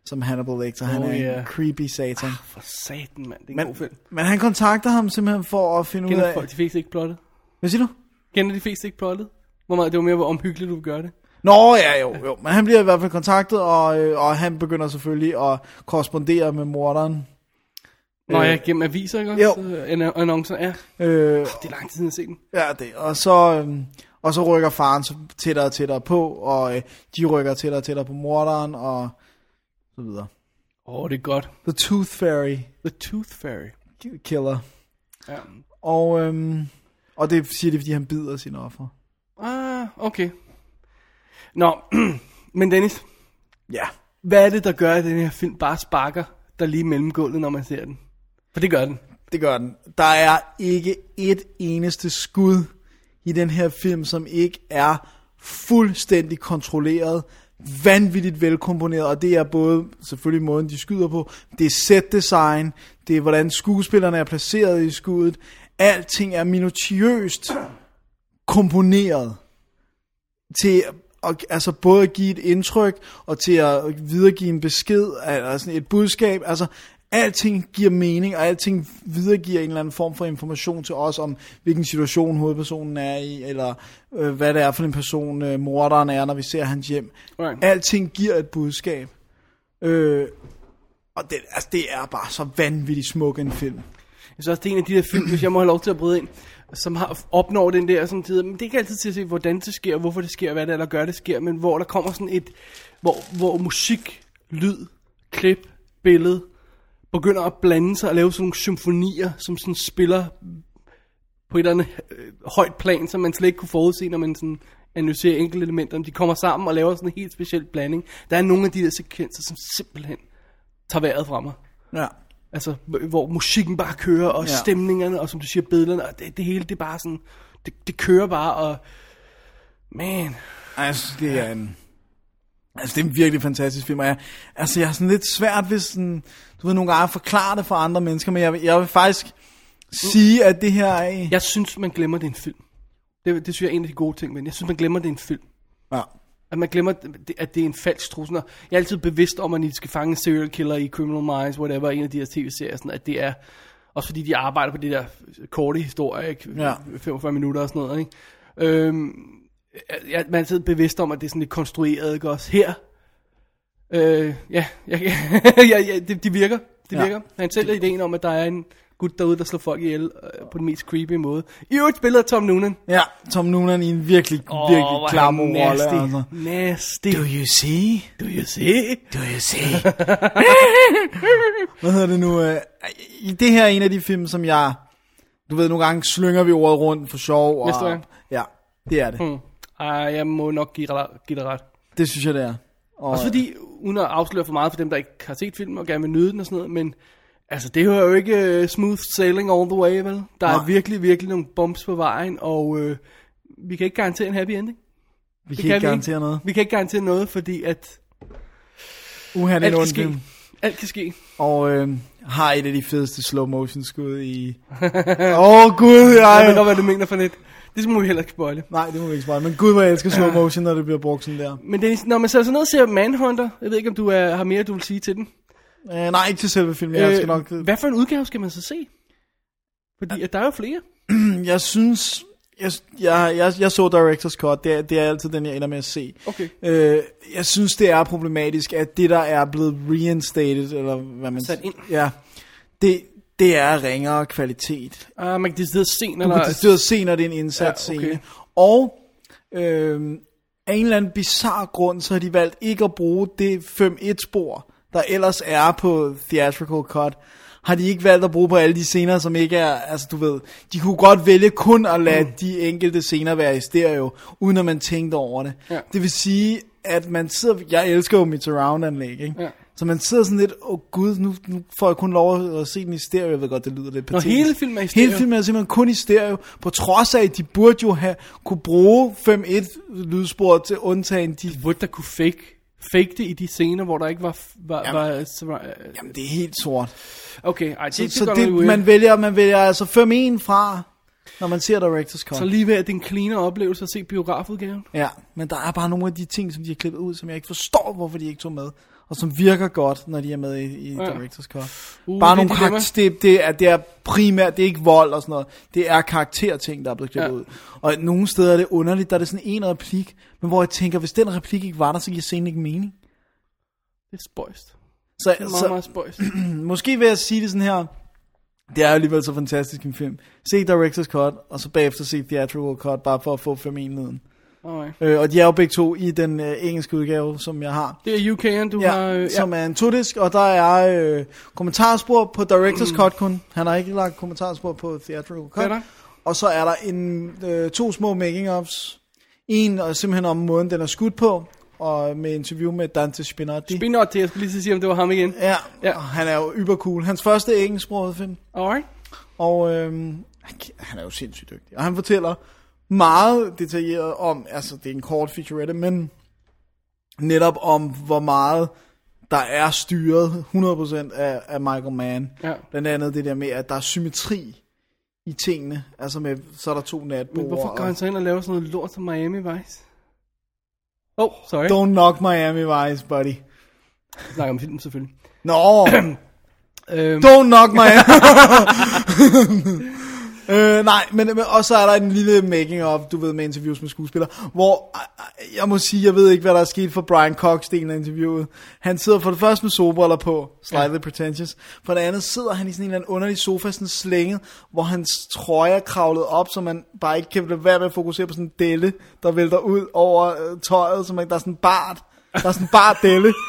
som Hannibal Lecter. Han Oh, er ja. en creepy satan. For satan, mand. Det er en Men, god film. men han kontakter ham simpelthen for at finde ud Kender af... folk de fleste ikke plottet? Hvad siger du? Kender de fleste ikke plottet? Hvor meget, det var mere, hvor omhyggeligt du gøre det. Nå ja, jo, jo. Men han bliver i hvert fald kontaktet, og, øh, og han begynder selvfølgelig at korrespondere med morderen. Nå, Øh, jeg gennem aviser, ikke jo. også? Øh, An- annoncer, ja. Øh, Det er lang tid siden, jeg den. Ja, det. Og så, øhm, og så rykker faren tættere og tættere på, og øh, de rykker tættere og tættere på morderen, og videre. Åh, oh, det er godt. The Tooth Fairy The Tooth Fairy. Killer. Ja. Og, øhm, og det siger de, fordi han bider sine offer. Ah, okay. Nå, men Dennis, Ja. hvad er det, der gør, at den her film bare sparker der lige mellem gulvet, når man ser den? For det gør den. Det gør den. Der er ikke et eneste skud i den her film, som ikke er fuldstændig kontrolleret, vanvittigt velkomponeret, og det er både selvfølgelig måden, de skyder på, det er set design, det er hvordan skuespillerne er placeret i skuddet, alting er minutiøst komponeret til og, altså både at give et indtryk og til at videregive en besked, altså sådan et budskab, altså alting giver mening, og alting videregiver en eller anden form for information til os om, hvilken situation hovedpersonen er i, eller øh, hvad det er for en person, øh, morderen er, når vi ser hans hjem. Right. Alting giver et budskab. Øh, og det, altså, det er bare så vanvittigt smuk en film. Jeg synes også, det er en af de der film, hvis jeg må have lov til at bryde ind, som har, opnår den der sådan tid. Men det er ikke altid til at se, hvordan det sker, hvorfor det sker, hvad det er, der gør det sker, men hvor der kommer sådan et, hvor, hvor musik, lyd, klip, billede, begynder at blande sig og lave sådan nogle symfonier, som sådan spiller på et eller andet øh, højt plan, som man slet ikke kunne forudse, når man sådan analyserer enkelte elementer. De kommer sammen og laver sådan en helt speciel blanding. Der er nogle af de der sekvenser, som simpelthen tager vejret fra mig. Ja. Altså, hvor musikken bare kører, og Ja. stemningerne, og som du siger, billederne, og det, det hele, det er bare sådan, det, det kører bare, og man, Altså, det er en... Altså, det er en virkelig fantastisk film, og jeg, altså, jeg har sådan lidt svært ved sådan, du ved, nogle gange at forklare det for andre mennesker, men jeg, vil- jeg vil faktisk sige, at det her er... jeg synes, man glemmer, det er en film. Det, det synes jeg er en af de gode ting, men jeg synes, man glemmer, det er en film. Ja. At man glemmer, at det er en falsk trussel. Jeg er altid bevidst om, at de skal fange serial killer i Criminal Minds, whatever, en af de her tv-serier, sådan, at det er, også fordi de arbejder på det der korte historie, ikke? Ja. 45 minutter og sådan noget, ikke? Øhm, jeg, man er altid bevidst om, at det er sådan lidt konstrueret, ikke også? Her, øh, ja, ja, ja, ja det, de virker, det Ja. virker. Han sælger ideen om, at der er en gut derude, der slår folk ihjel øh, på den mest creepy måde. I øvrigt spillet Tom Noonan. Ja, Tom Noonan i en virkelig, oh, virkelig klam rolle. nasty. Altså. Nasty. Do you see? Do you see? Do you see? Hvad hedder det nu? øh, I det her er en af de film, som jeg... Du ved, nogle gange slynger vi ordet rundt for sjov. Og, Næste gang. Ja, det er det. Hmm. Ej, jeg må nok give dig, give dig ret. Det synes jeg, det er. Og, Også fordi, uden at afsløre for meget for dem, der ikke har set filmen og gerne vil nyde den og sådan noget, men altså, det er jo ikke uh, smooth sailing all the way, vel? Der Nej. er virkelig, virkelig nogle bumps på vejen, og uh, vi kan ikke garantere en happy ending. vi Det kan ikke vi garantere noget. Vi kan ikke garantere noget, fordi at Uha, det er alt kan ske. Alt kan ske. Og øh, har et af de fedeste slow motion skud i... Åh, oh, gud, Jeg ved godt, hvad du mener for lidt. Det må vi heller ikke spoile. Nej, det må vi ikke spørge. Men gud, hvor jeg elsker slow motion, når det bliver brugt sådan der. Men Dennis, når man så sådan noget ser Manhunter, jeg ved ikke, om du er, har mere, du vil sige til den. Uh, nej, ikke til selve filmen. Jeg skal nok... Hvad for en udgave skal man så se? Fordi at der er jo flere. Jeg synes... Jeg, jeg, jeg, jeg så Director's Cut, det er, det er altid den, jeg ender med at se. Okay. Øh, jeg synes, det er problematisk, at det, der er blevet reinstated, eller hvad man Sat ind. Ja, det, det er ringere kvalitet. Uh, man kan decideret se, når Du kan decideret se, når det er en indsat Ja, okay. scene. Og øh, af en eller anden bizarre grund, så har de valgt ikke at bruge det 5-1-spor, der ellers er på Theatrical Cut. Har de ikke valgt at bruge på alle de scener, som ikke er, altså du ved, de kunne godt vælge kun at lade mm. de enkelte scener være i stereo, uden at man tænkte over det. Ja. Det vil sige, at man sidder, jeg elsker jo mit surround-anlæg, ikke? Ja. Så man sidder sådan lidt, åh oh, gud, nu, nu får jeg kun lov at se den i stereo, jeg ved godt, det lyder lidt patetisk. hele filmen er i stereo. Hele filmen er simpelthen kun i stereo, på trods af, at de burde jo have kunne bruge 5.1 lydspor til undtagen de... burde der kunne fake, fake det i de scener, hvor der ikke var... var, Jamen. var, var Jamen, det er helt sort. okay, ej, det, Så, det, så det, man, vælger, man vælger altså 5.1 fra, når man ser Director's Cut. Så lige ved, at det er en cleaner oplevelse at se biografudgaven. Ja, men der er bare nogle af de ting, som de har klippet ud, som jeg ikke forstår, hvorfor de ikke tog med. Og som virker godt, når de er med i, i Ja. Director's Cut. Uh, bare det nogle dilemma. karakter, det, det, er, det er primært, det er ikke vold og sådan noget. Det er karakterting, der er blevet klippet ja. ud. Og nogle steder er det underligt, der er det sådan en replik, men hvor jeg tænker, hvis den replik ikke var der, så giver scenen ikke mening. Det er spøjst. Så, Det er meget, så meget spøjst. måske vil jeg sige det sådan her, det er alligevel så fantastisk en film. Se Director's Cut, og så bagefter se Theatrical Cut, bare for at få familien. Alright. Øh, og de er jo begge to i den øh, engelske udgave, som jeg har. Det er UK'en, du ja, har... Øh, som er en todisk, og der er øh, kommentarspor på Director's Cut kun. Han har ikke lagt kommentarspor på Theatrical Cut. Er der? Og så er der en, øh, to små making-ofs. En er simpelthen om måden, den er skudt på, og med interview med Dante Spinotti. Spinot til, jeg skulle lige så sige, om det var ham igen. ja, Ja. og han er jo yber cool. Hans første engelsksprogede film. Alright. Og øhm, han er jo sindssygt dygtig. Og han fortæller meget detaljeret om, altså det er en kort featurette, men netop om, hvor meget der er styret 100% af, af Michael Mann. Ja. Blandt andet det der med, at der er symmetri i tingene. Altså med, så er der to natbord. Men hvorfor går han så ind og laver sådan noget lort som Miami Vice? Oh, sorry. Don't knock Miami Vice, buddy. Jeg snakker om filmen selvfølgelig. Nå, Øhm, don't knock Miami. øh, nej, men, men og så er der en lille making of, du ved, med interviews med skuespillere, hvor øh, jeg må sige, jeg ved ikke, hvad der er sket for Brian Cox, delen af interviewet. Han sidder for det første med solbriller på, slightly ja. pretentious. For det andet sidder han i sådan en eller anden underlig sofa, sådan slænget, hvor hans trøje er kravlet op, så man bare ikke kan lade være med at fokusere på sådan en delle, der vælter ud over øh, tøjet, så man, der er sådan en bart, der er sådan en bart delle.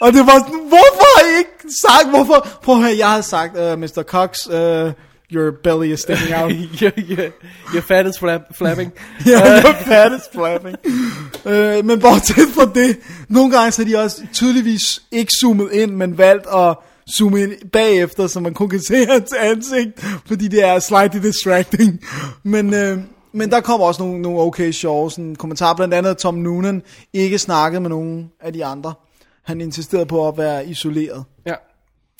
Og det var sådan, hvorfor har I ikke sagt, hvorfor? Prøv at høre, jeg har sagt, uh, Mr. Cox, uh, your belly is sticking out. your, your, your fat is flap, flapping. Ja, your fat is flapping. Øh, men bortset fra det, nogle gange så har de også tydeligvis ikke zoomet ind, men valgt at zoome ind bagefter, så man kun kan se hans ansigt, fordi det er slightly distracting. Men, øh, men der kommer også nogle, nogle okay sjove sådan, kommentarer, blandt andet at Tom Noonan ikke snakkede med nogen af de andre. Han insisterede på at være isoleret Ja.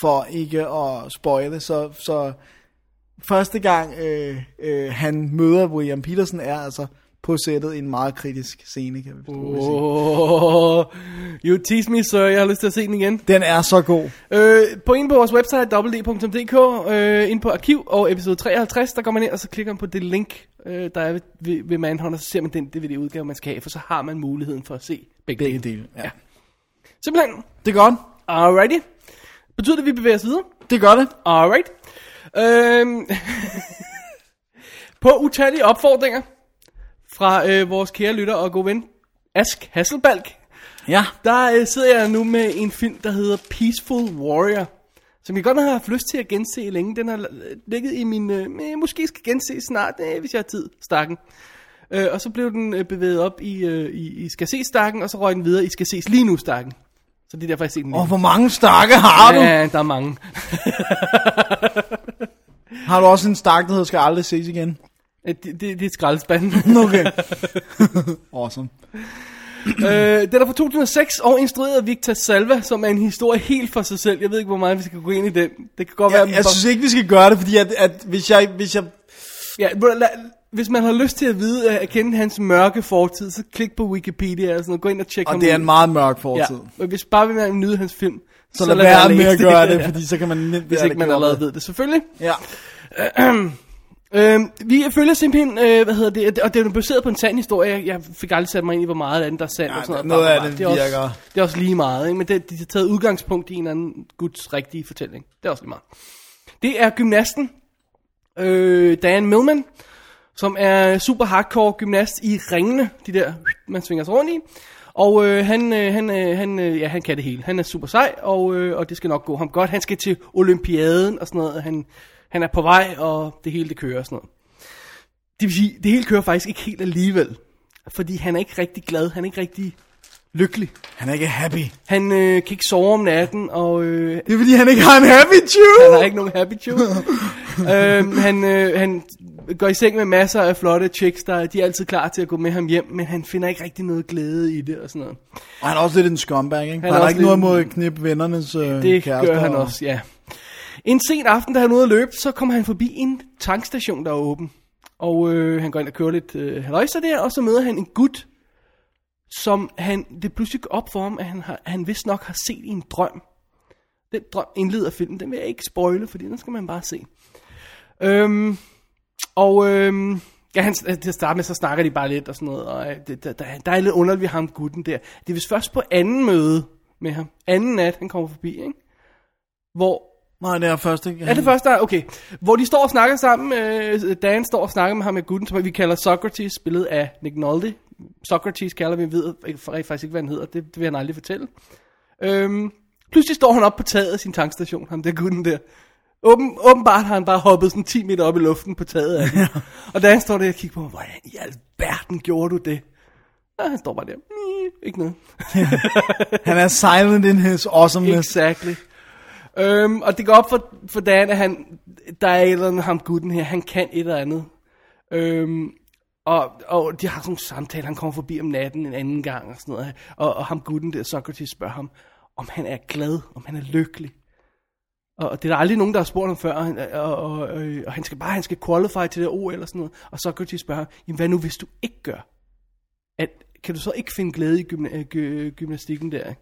for ikke at spoile. Så, så første gang øh, øh, han møder William Peterson er altså på sættet i en meget kritisk scene, kan vi oh. sige. Oh, you tease me, sir. Jeg har lyst til at se den igen. Den er så god. Øh, på ind på vores website, www.dk, øh, ind på arkiv og episode 53, der går man ind, og så klikker man på det link, øh, der er ved, ved, ved Manhunt, og så ser man den DVD-udgave, man skal have, for så har man muligheden for at se begge, Begge dele. dele. Ja. Ja. Simpelthen. Det er godt. Alrighty. Betyder det, at vi bevæger os videre? Det gør det. Alright. Øhm, på utallige opfordringer fra øh, vores kære lytter og gode ven, Ask Hasselbalg, Ja. der øh, sidder jeg nu med en film, der hedder Peaceful Warrior. Som jeg godt har haft lyst til at gense længe. Den har øh, ligget i min... Øh, måske skal gense snart, øh, hvis jeg har tid. Stakken. Øh, og så blev den øh, bevæget op i, øh, i, i skal se stakken, og så røg den videre i skal ses lige nu stakken. Så det er derfor, jeg ser den lige. Og hvor mange stakke har du? Ja, der er mange. Har du også en stak, der hedder skal aldrig ses igen? Øh, Det, det, det er skraldespanden. Okay. awesome. øh, den er fra 2006 og instrueret af Victor Salva, som er en historie helt for sig selv. Jeg ved ikke, hvor meget vi skal gå ind i den. Det kan godt være... Jeg, jeg synes ikke, vi skal gøre det, fordi at, at hvis, jeg, hvis jeg... Ja, lad, hvis man har lyst til at vide, at kende hans mørke fortid, så klik på Wikipedia og sådan noget. Gå ind og tjek Og ham det er ud. en meget mørk Ja, fortid. men hvis bare vil man nyde hans film, Så, så lad være med at gøre det, Ja, fordi så kan man nemt Hvis ikke man det allerede ved det, selvfølgelig. Ja. Øhm, vi følger simpelthen, øh, hvad hedder det, og det er baseret på en sand historie. Jeg- Jeg fik aldrig sat mig ind i, hvor meget af den, der er sandt. Nej, og sådan noget af Bare, det er også, virker. Det er også lige meget, ikke? men det, de har taget udgangspunkt i en eller anden guds rigtige fortælling. Det er også lige meget. Det er gymnasten, øh, Dan Millman, som er super hardcore gymnast i ringene, de der, man svinger sig rundt i. Og øh, han, øh, han, øh, han, øh, ja, han kan det hele. Han er super sej, og, øh, og det skal nok gå ham godt. Han skal til Olympiaden og sådan noget. Han, han er på vej, og det hele det kører og sådan noget. Det vil sige, det hele kører faktisk ikke helt alligevel. Fordi han er ikke rigtig glad, han er ikke rigtig lykkelig. Han er ikke happy. Han øh, kan ikke sove om natten, og øh, Det er fordi, han ikke har en happy tune. han har ikke nogen happy tune. øhm, han, øh, han går i seng med masser af flotte chicks, der de er altid klar til at gå med ham hjem, men han finder ikke rigtig noget glæde i det og sådan noget. Og han er også lidt en scumbag, ikke? Han, er han har ikke noget mod at knippe vennernes øh, Det kærester. gør han og- også, ja. En sen aften, da han er ude at løbe, så kommer han forbi en tankstation, der er åben. Og øh, han går ind og kører lidt øh, haløjser der, og så møder han en gut, som han, det pludselig går op for ham, at han, har, han vist nok har set i en drøm. Den drøm indleder filmen, den vil jeg ikke spoile, fordi den skal man bare se. Øhm, og øhm, ja, han, til at starte med, så snakker de bare lidt og sådan noget, og øh, det, der, der, der er lidt underligt ved ham, gutten der. Det er vist først på anden møde med ham, anden nat, han kommer forbi, ikke? Hvor Nej, det er første. er det første, okay. Hvor de står og snakker sammen, øh, Dan står og snakker med ham med gutten, som vi kalder Socrates, spillet af Nick Nolte. Socrates kalder vi, ved faktisk ikke, hvad han hedder, det, det vil han aldrig fortælle. Øhm, pludselig står han op på taget af sin tankstation, ham der gutten der. Åben, åbenbart har han bare hoppet sådan 10 meter op i luften på taget af den. og Dan står der og kigger på mig, hvordan i alverden gjorde du det? Og han står bare der, "Mm, ikke noget. Han er silent in his awesomeness. Exactly. Øhm, og det går op for, for Dan, at han, der er et eller andet ham gutten her, han kan et eller andet. Øhm, og, og de har sådan en samtale, han kommer forbi om natten en anden gang og sådan noget. Og, og ham gutten der, Socrates, spørger ham, om han er glad, om han er lykkelig. Og og det er der aldrig nogen, der har spurgt ham før, og, og, og, og, han skal bare, han skal qualify til det OL eller sådan noget. Og Socrates spørger ham, jamen hvad nu hvis du ikke gør? At, kan du så ikke finde glæde i gymna- gy- gymnastikken der? Ikke?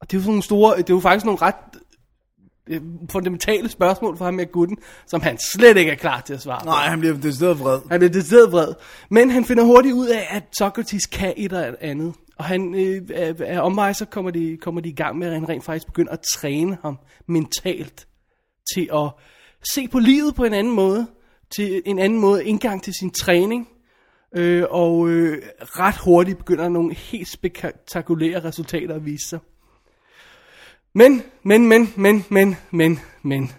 Og det er jo sådan nogle store, det er jo faktisk nogle ret fundamentale spørgsmål for ham med gutten, som han slet ikke er klar til at svare på. Nej, han bliver decideret vred. Han bliver decideret vred. Men han finder hurtigt ud af, at Socrates kan et eller andet. Og han, øh, af, af omvej, så kommer de, kommer de i gang med, at han rent faktisk begynder at træne ham mentalt til at se på livet på en anden måde. Til en anden måde, indgang til sin træning. Øh, og øh, ret hurtigt begynder nogle helt spektakulære resultater at vise sig. Men, men, men, men, men, men, men.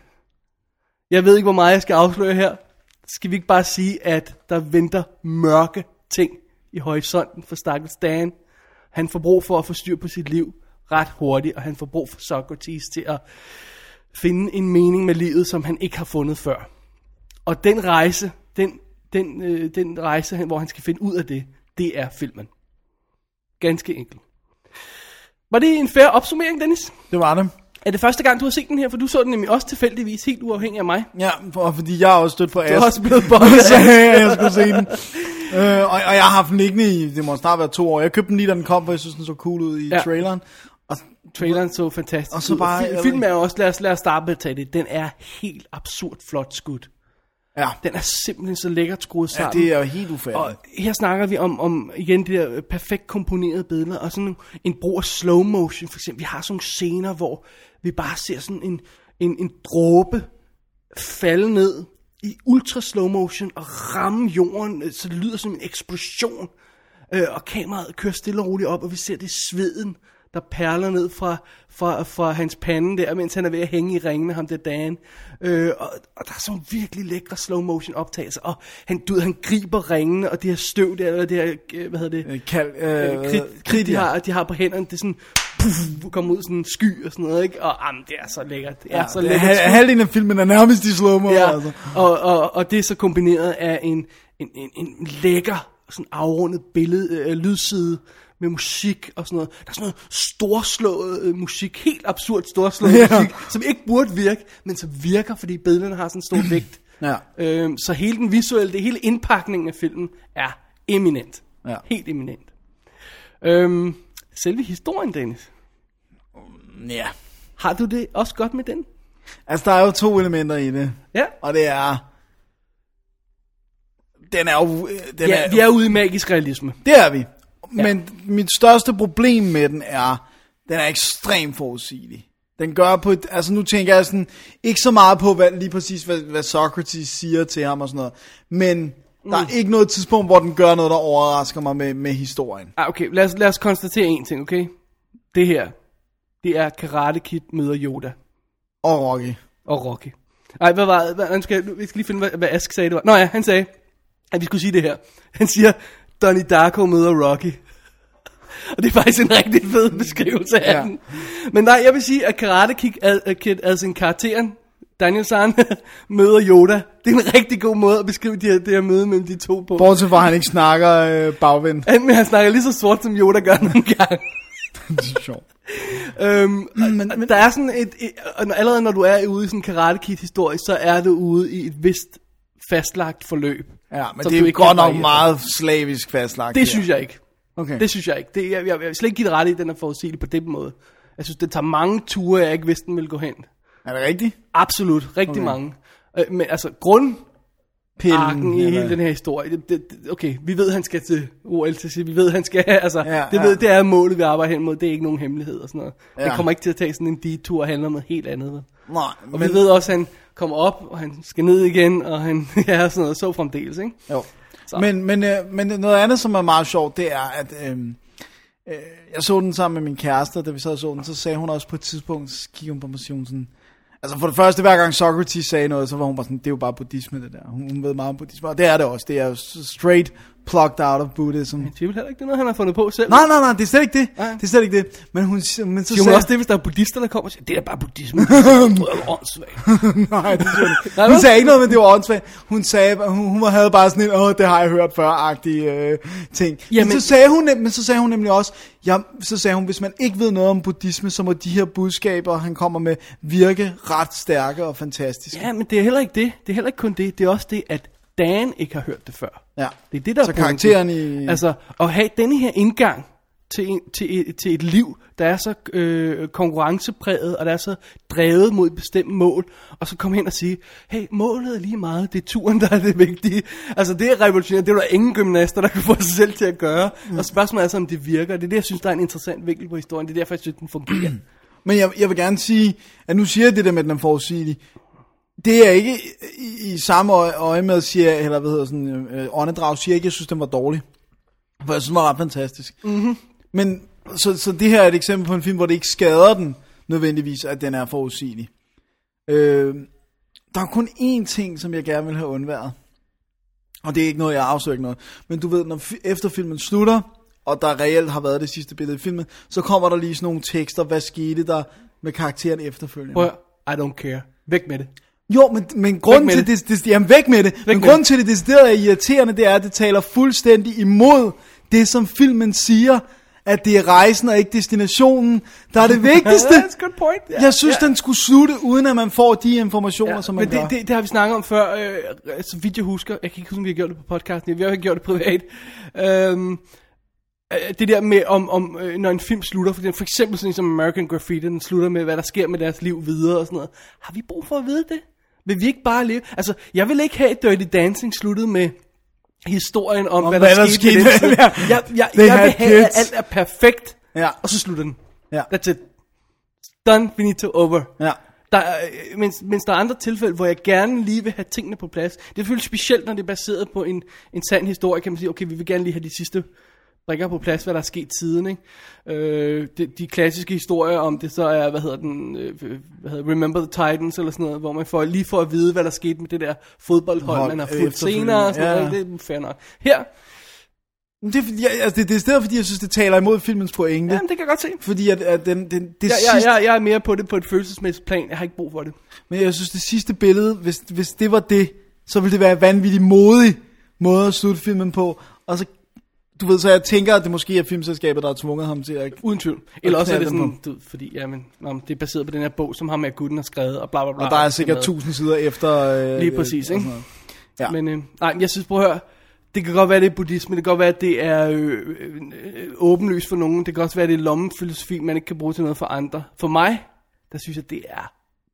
Jeg ved ikke, hvor meget jeg skal afsløre her. Skal vi ikke bare sige, at der venter mørke ting i horisonten for stakkels Dan? Han får brug for at få styr på sit liv ret hurtigt, og han får brug for Socrates til at finde en mening med livet, som han ikke har fundet før. Og den rejse, den, den, øh, den rejse, hvor han skal finde ud af det, det er filmen. Ganske enkelt. Var det en fair opsummering, Dennis? Det var det. Er det første gang, du har set den her? For du så den nemlig også tilfældigvis, helt uafhængig af mig. Ja, for, fordi jeg er også stødt på Du Ask. har også blevet bondet så jeg skulle se den. Øh, og, og jeg har haft den liggende i, det må snart være to år. Jeg købte den lige, da den kom, for jeg synes, den så cool ud i Ja. traileren. Og Traileren så fantastisk Og så ud. bare- Fi- Filmen er også, lad os, lad os starte med at tage det, den er helt absurd flot skudt. Ja, Den er simpelthen så lækkert skruet ja, sammen. det er jo helt ufærdigt. Og her snakker vi om, om igen de der perfekt komponerede billeder, og sådan en brug af slow motion, for eksempel. Vi har sådan nogle scener, hvor vi bare ser sådan en, en, en dråbe falde ned i ultra slow motion og ramme jorden, så det lyder som en eksplosion. Øh, og kameraet kører stille og roligt op, og vi ser det sveden, der perler ned fra, fra, fra hans pande der, mens han er ved at hænge i ringene, ham der Dan. Øh, og, og der er sådan virkelig lækre slow motion optagelser, og han, du han griber ringene, og det her støv der, eller det her, øh, hvad hedder det? Øh, Kald, Øh, øh, krit, krit de, har, de har på hænderne, det er sådan, puff, kommer ud sådan en sky og sådan noget, ikke? Og jamen, det er så lækkert. Det er ja, så det er, lækkert. skudt. halvdelen af filmen er nærmest i slow-mo. Ja, Altså. og, og, og det er så kombineret af en, en, en, en lækker, sådan afrundet billede, øh, lydside med musik og sådan noget. Der er sådan noget storslået øh, musik, helt absurd storslået Ja. musik, som ikke burde virke, men som virker, fordi billederne har sådan en stor vægt. Ja. Øhm, så hele den visuelle, det hele indpakningen af filmen er eminent. Ja. Helt eminent. Øhm, selve historien, Dennis. ja. Har du det også godt med den? Altså, der er jo to elementer i det. Ja. Og det er... Den er jo... Den ja er, vi er ude i magisk realisme. Det er vi. Men mit største problem med den er, den er ekstremt forudsigelig. Den gør på et, altså nu tænker jeg sådan, ikke så meget på hvad, lige præcis, hvad, hvad Socrates siger til ham og sådan noget, men der er ikke noget tidspunkt, hvor den gør noget, der overrasker mig med, med historien. Ah, okay, lad os, lad os konstatere en ting, okay? Det her, det er Karate Kid møder Yoda Og Rocky. og Rocky. Ej, hvad var hvad, nu skal, vi skal lige finde, hvad, hvad Ask sagde det var. Nå ja, han sagde, at vi skulle sige det her. Han siger, Donnie Darko møder Rocky. Og det er faktisk en rigtig fed beskrivelse af Ja. den. Men nej, jeg vil sige, at Karate Kid, ad, Kid altså en karakteren, Daniel San, møder Yoda. Det er en rigtig god måde at beskrive det her, det her møde mellem de to på. Bortset fra, at han ikke snakker øh, bagvendt. Han, men han snakker lige så sort, som Yoda gør nogle gange. det er sjovt. Øhm, men, men der er sådan et, et, og allerede når du er ude i sådan en Karate Kid historie, så er du ude i et vist fastlagt forløb. Ja, men det er ikke godt nok meget slavisk fastlagt. Det her. synes jeg ikke. Okay. Det synes jeg ikke. Det, jeg, jeg, jeg vil slet ikke give det ret i, at den er forudsigelig på den måde. Jeg synes, det tager mange ture, jeg ikke vidste, den ville gå hen. Er det rigtigt? Absolut. Rigtig Okay. mange. Øh, Men altså, grund, Pillen, i hele den her historie. Det, det, det, okay, vi ved, han skal til OL til. Vi ved, han skal, altså, Ja, det, ja. ved, det er målet, vi arbejder hen mod. Det er ikke nogen hemmelighed og sådan noget. Ja. Det kommer ikke til at tage sådan en detur og handle om noget helt andet. Nej, Og vi ved også, at han kommer op, og han skal ned igen, og han ja, sådan noget, så fremdeles, ikke? Jo. Så. Men, men, øh, men noget andet, som er meget sjovt, det er, at øh, øh, jeg så den sammen med min kæreste, da vi sad og så den, så sagde hun også på et tidspunkt, så kiggede hun på mig sådan, altså for det første, hver gang Socrates sagde noget, så var hun bare sådan, det er jo bare buddhisme det der. Hun, hun ved meget om buddhisme, og det er det også. Det er jo straight plucked out of Buddhism. Jeg tvivler heller ikke, det er noget, han har fundet på selv. Nej, nej, nej, det er slet ikke det. Nej. Det er slet ikke det. Men hun, men så Siger hun sagde, også det, hvis der er buddhister, der kommer og siger, det er bare buddhisme. Det er åndssvagt. Nej, det siger hun ikke. Hun sagde ikke noget, men det var åndssvagt. Hun sagde, hun, hun havde bare sådan en, åh, det har jeg hørt før-agtig øh, ting. Men, Jamen- så sagde hun, men så sagde hun nemlig også, ja, så sagde hun, hvis man ikke ved noget om buddhisme, så må de her budskaber, han kommer med, virke ret stærke og fantastiske. Ja, men det er heller ikke det. Det er heller ikke kun det. Det er også det, at Dan ikke har hørt det før. Ja. Det er det, der Så er pointen. karakteren i- Altså, at have denne her indgang til, en, til, et, til et liv, der er så øh, konkurrencepræget, og der er så drevet mod et bestemt mål, og så komme hen og sige, hey, målet er lige meget, det er turen, der er det vigtige. Altså, det er revolutionerende, det er der ingen gymnaster, der kan få sig selv til at gøre. Mm. Og spørgsmålet er så, om det virker. Det er det, jeg synes, der er en interessant vinkel på historien. Det er derfor, jeg synes, den fungerer. Men jeg, jeg vil gerne sige, at nu siger jeg det der med, at den er forudsigelig. Det er ikke i, i samme øje, med, siger, eller hvad hedder sådan, øh, åndedrag, siger jeg ikke, jeg synes, den var dårlig. For jeg synes, den var ret fantastisk. Mm-hmm. Men, så, så det her er et eksempel på en film, hvor det ikke skader den, nødvendigvis, at den er forudsigelig. Øh, der er kun én ting, som jeg gerne vil have undværet. Og det er ikke noget, jeg afsøger noget. Men du ved, når efter filmen slutter, og der reelt har været det sidste billede i filmen, så kommer der lige sådan nogle tekster, hvad skete der med karakteren efterfølgende. Prøv I don't care. Væk med det. Jo, men, men grunden til det. det, jamen væk med det, men med grunden til det decideret er irriterende, det er, at det taler fuldstændig imod det, som filmen siger, at det er rejsen og ikke destinationen, der er det vigtigste. That's good point. Ja, Jeg synes, ja. den skulle slutte, uden at man får de informationer, Ja, som man men det, gør. det, det har vi snakket om før, øh, så vidt jeg husker. Jeg kan ikke huske, om vi har gjort det på podcasten. Vi har ikke gjort det privat. Øhm, øh, det der med, om, om øh, når en film slutter, for, for eksempel sådan som American Graffiti, den slutter med, hvad der sker med deres liv videre og sådan noget. Har vi brug for at vide det? Vil vi ikke bare leve? Altså, jeg vil ikke have Dirty Dancing sluttet med historien om, Om hvad, hvad der, der skete. med skete. Ja. Jeg, jeg, They jeg vil have, at alt er perfekt, Ja. og så slutter den. Ja. That's it. Done, finito, over. Ja. Der, er- øh, mens, mens der er andre tilfælde, hvor jeg gerne lige vil have tingene på plads. Det selvfølgelig specielt, når det er baseret på en, en sand historie, kan man sige, okay, vi vil gerne lige have de sidste brikker på plads, hvad der er sket siden, ikke? Øh, de, de klassiske historier om det så er, hvad hedder den, øh, hvad hedder, Remember the Titans, eller sådan noget, hvor man får, lige får at vide, hvad der skete med det der fodboldhold, Hold, man har fulgt senere, og sådan ja. noget, det er fair nok. Her, Det er, fordi, jeg, altså, det, det er stedet, fordi jeg synes, det taler imod filmens pointe. jamen, det kan jeg godt se. Fordi at, at den, den, det Jeg, jeg, sidste, jeg, jeg er mere på det på et følelsesmæssigt plan, jeg har ikke brug for det. Men jeg synes, det sidste billede, hvis, hvis det var det, så ville det være en vanvittig modig måde at slutte filmen på. Og så, du ved, så jeg tænker, at det måske er filmselskabet, der har tvunget ham til at... Uden tvivl. Eller også er det sådan, du, fordi jamen, nå, det er baseret på den her bog, som ham med Gooden har skrevet, og bla bla bla. Og der er sikkert tusind sider efter... Øh, Lige præcis, og ikke? Ja. Men øh, nej, jeg synes, prøv at høre, det kan godt være, det er buddhisme, det kan godt være, at det er øh, øh, øh, åbenlyst for nogen, det kan også være, det er lommefilosofi, man ikke kan bruge til noget for andre. For mig, der synes jeg, det er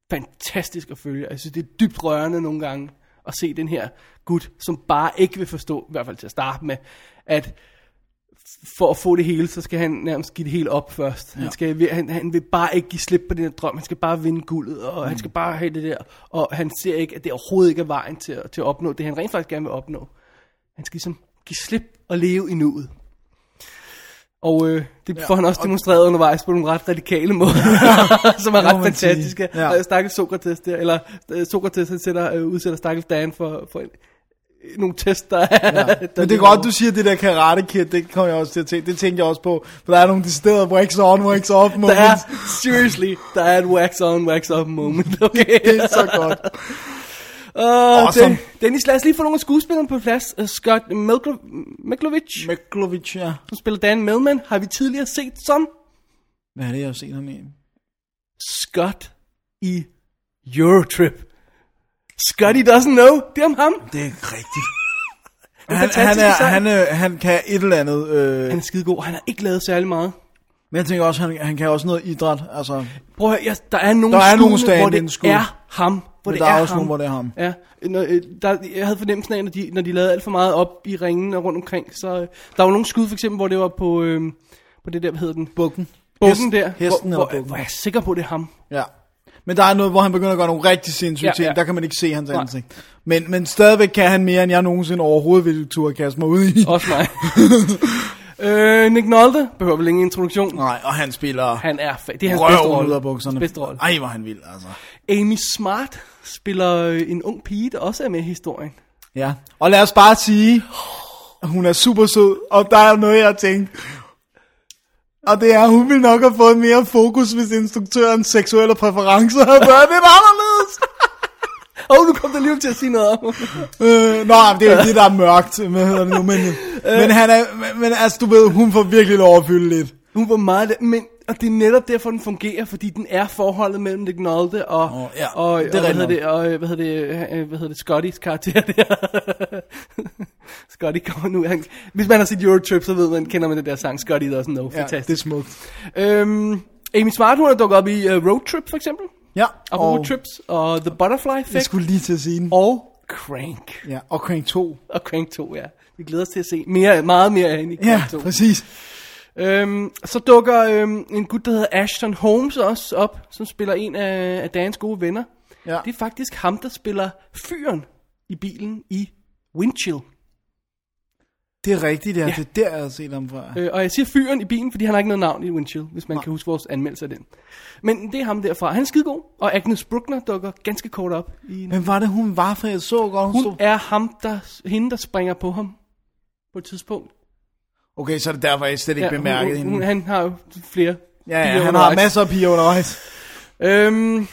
fantastisk at følge. Jeg synes, det er dybt rørende nogle gange at se den her gut, som bare ikke vil forstå, i hvert fald til at starte med, at for at få det hele, så skal han nærmest give det hele op først. Ja. Han, skal, han, han vil bare ikke give slip på den her drøm. Han skal bare vinde guldet, og mm. han skal bare have det der. Og han ser ikke, at det overhovedet ikke er vejen til, at- til at opnå det, han rent faktisk gerne vil opnå. Han skal ligesom give slip og leve i nuet. Og øh, det får han også demonstreret undervejs på nogle ret radikale måder, som er ret fantastiske. sige. Ja. Ja. Stakkels Sokrates der, eller øh, Sokrates han sætter, øh, udsætter Stakkels Dan for, for en, nogle test, der, ja. der Men det er godt, du siger det der karate kid, det kommer jeg også til at tænke, det tænkte jeg også på, for der er nogle deciderede wax on, wax off Der moments. er, seriously, der er et wax on, wax off moment, okay? Det er så godt. Uh, Awesome. Den, Dennis, lad os lige få nogle af skuespillerne på plads. Uh, Scott Miklovic, Meklovic, ja. som spiller Dan Millman, har vi tidligere set som Hvad er det, jeg har set ham i? Scott i Eurotrip. Scotty doesn't know, det er om ham. Det er ikke rigtigt. Han, han, er, design. han, er, han kan et eller andet. Øh, han er skidegod. Han har ikke lavet særlig meget. men jeg tænker også, han, han kan også noget idræt. Altså, Prøv at høre, jeg, der er nogle Der er nogle hvor det skud. er ham. Hvor men det der er, er også ham. nogle, hvor det er ham. Ja, når, øh, der, jeg havde fornemmelsen af, når de, når de lavede alt for meget op i ringen og rundt omkring, så øh, der var nogle skud for eksempel, hvor det var på, øh, på det der, hvad hedder den? Bukken. Bukken der, hesten hvor, hvor, hvor, jeg er sikker på, det er ham. Ja. Men der er noget, hvor han begynder at gøre nogle rigtig sindssyge Ja, ting. ja. Der kan man ikke se hans Nej. ansigt. Men, men stadigvæk kan han mere, end jeg nogensinde overhovedet ville turde kaste mig ud i. Også mig. øh, Nick Nolte behøver vel ingen introduktion. Nej, og han spiller Han er fa- det er hans bedste røven ud rolle. af bukserne. Bedste rolle. Ej, hvor han vild, altså. Amy Smart spiller øh, en ung pige, der også er med i historien. Ja. Og lad os bare sige, hun er super sød, og der er noget, jeg har tænkt. Og det er, hun ville nok have fået mere fokus, hvis instruktørens seksuelle præferencer havde været lidt anderledes. Åh, oh, nu kom der lige til at sige noget om. Øh, nå, det er jo det, der er mørkt. Hvad hedder det nu? Men, men, han er, men, men altså, du ved, hun får virkelig lov at fylde lidt. Hun var meget, men og det er netop derfor, den fungerer, fordi den er forholdet mellem Nick Nolte og, Åh, ja, og, det og, hvad hedder det, og øh, hvad hedder det, øh, hvad hedder det, Scottys karakter der. Scotty kommer nu, han, hvis man har set Eurotrip, så ved man, kender man det der sang, Scotty doesn't know, Ja, fantastisk. det er smukt. Øhm, Amy Smart, hun er dukket op i uh, Road Trip, for eksempel, Ja, og og Road Trips, og The Butterfly jeg Effect, skulle lige til at sige den. og Crank. Ja, og Crank 2. Og Crank 2, ja. Vi glæder os til at se mere, meget mere af hende i Crank Ja, 2. præcis. Øhm, så dukker øhm, en gut, der hedder Ashton Holmes også op, som spiller en af, af Dans gode venner. Ja. Det er faktisk ham, der spiller fyren i bilen i Windchill. Det er rigtigt, ja. Ja. Det er der, jeg har set ham fra. Øh, og jeg siger fyren i bilen, fordi han har ikke noget navn i Windchill, hvis man Nej. kan huske vores anmeldelse af den. Men det er ham derfra. Han er skidegod, og Agnes Bruckner dukker ganske kort op. I en... Men var det, hun var, for jeg så godt, hun, Hun stod... er ham, der, hende, der springer på ham på et tidspunkt. Okay, så er det derfor, jeg slet ikke Ja, bemærkede hun, hende. hun, han har jo flere ja, ja, han har undervejs. masser af piger undervejs. Øhm,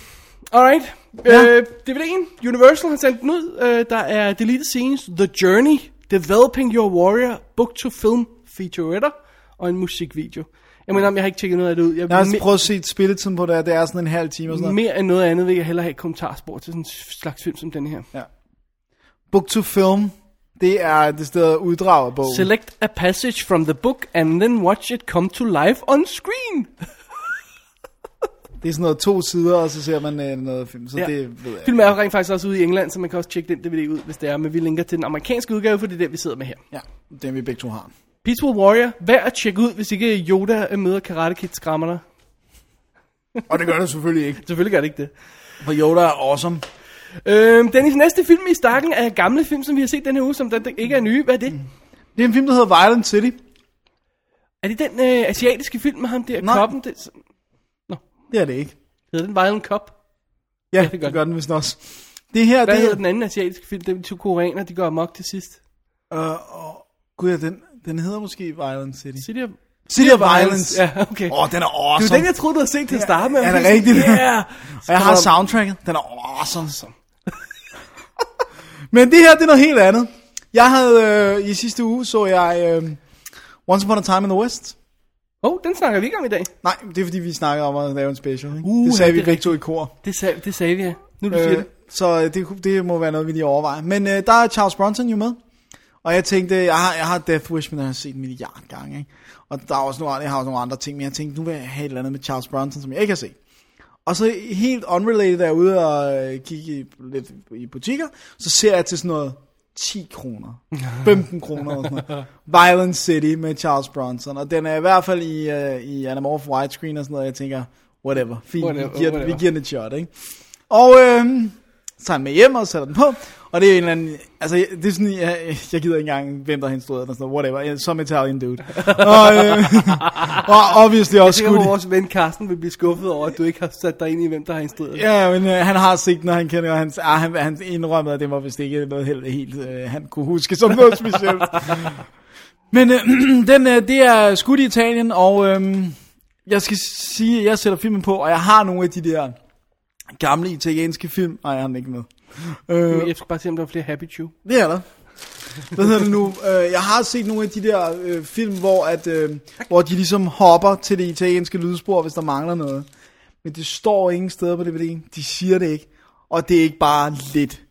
alright. Ja. Øh, DVD'en, Universal har sendt den ud. Øh, der er deleted scenes, The Journey, Developing Your Warrior, Book to Film featurette og en musikvideo. Jeg mener, jeg har ikke tjekket noget af det ud. Jeg, Jeg har prøvet at se spilletiden på det, det er sådan en halv time og sådan noget. mere end noget andet vil jeg hellere have et kommentarspor til sådan en slags film som den her. Ja. Book to film, det er det sted uddrag af bogen. Select a passage from the book and then watch it come to life on screen. Det er sådan noget to sider, og så ser man øh, noget film, så Ja. det ved jeg. Filmen er rent faktisk også ude i England, så man kan også tjekke den DVD ud, hvis det er. Men vi linker til den amerikanske udgave, for det er den, vi sidder med her. Ja, den vi begge to har. Peaceful Warrior, værd at tjekke ud, hvis ikke Yoda møder Karate Kid skræmmer dig. Og det gør det selvfølgelig ikke. Selvfølgelig gør det ikke det. For Yoda er awesome. Øhm, Dennis, næste film i stakken er gamle film, som vi har set den her uge, som der ikke er nye. Hvad er det? Mm. Det er en film, der hedder Violent City. Er det den øh, asiatiske film med ham der, Nej. koppen? Det, Det er det ikke. hedder den Violent Cop? Ja, det det, gør det gør den vist også. Det her, Hvad det hedder den anden asiatiske film? Det er de to koreaner, de går amok til sidst. Uh, oh, gud, ja, den, den hedder måske Violent City. City of, City of Violence. Ja, okay. Åh, oh, den er Det awesome. var den, jeg troede, du havde set til at starte med. er det rigtigt? Ja. Og jeg har soundtracket. Den er awesome. Men det her, det er noget helt andet. Jeg havde, øh, i sidste uge så jeg øh, Once Upon a Time in the West. Åh, oh, den snakker vi ikke om i dag. Nej, det er fordi, vi snakkede om at lave en special. Ikke? Uh, det sagde ja, vi det begge to i kor. Det, sag, det sagde vi, ja. Nu du siger Øh, det. så det, kunne- det må være noget, vi lige overvejer. Men øh, der er Charles Bronson jo med. Og jeg tænkte, jeg har, jeg har Death Wish, men jeg har set en milliard gange. Ikke? Og der er også nogle, andre- jeg har også nogle andre ting, men jeg tænkte, nu vil jeg have et eller andet med Charles Bronson, som jeg ikke har set. Og så helt unrelated er jeg ude og øh, kigge i, lidt i butikker, så ser jeg til sådan noget 10 kroner, 15 kroner og sådan noget. Violent City med Charles Bronson, og den er i hvert fald i, uh, i anamorph widescreen og sådan noget, jeg tænker, whatever, fint, Whatever, vi, giver, whatever. vi giver den et shot, ikke? Og øhm, så tager den med hjem og sætter den på, og det er en eller anden, altså det er sådan, jeg, jeg gider ikke engang, hvem der har instrueret og sådan noget, whatever, jeg, som Italian dude. og, øh, og obviously Jeg også tænker, skud. at vores ven Carsten vil blive skuffet over, at du ikke har sat dig ind i, hvem der har instrueret. Ja, men øh, han har set og han kender, og han, ah, han, han indrømmede, at det var vist ikke noget helt, helt øh, han kunne huske som noget specielt. men øh, den, øh, det er skudt i Italien, og øh, jeg skal sige, at jeg sætter filmen på, og jeg har nogle af de der gamle italienske film. Nej, jeg har den ikke med. Øh, Jeg skal bare se, om der er flere Happy Chew. det er der. Hvad hedder det nu? Øh, jeg har set nogle af de der øh, film, hvor, at, øh, hvor de ligesom hopper til det italienske lydspor, hvis der mangler noget. Men det står ingen steder på DVD'en. De siger det ikke. Og det er ikke bare lidt.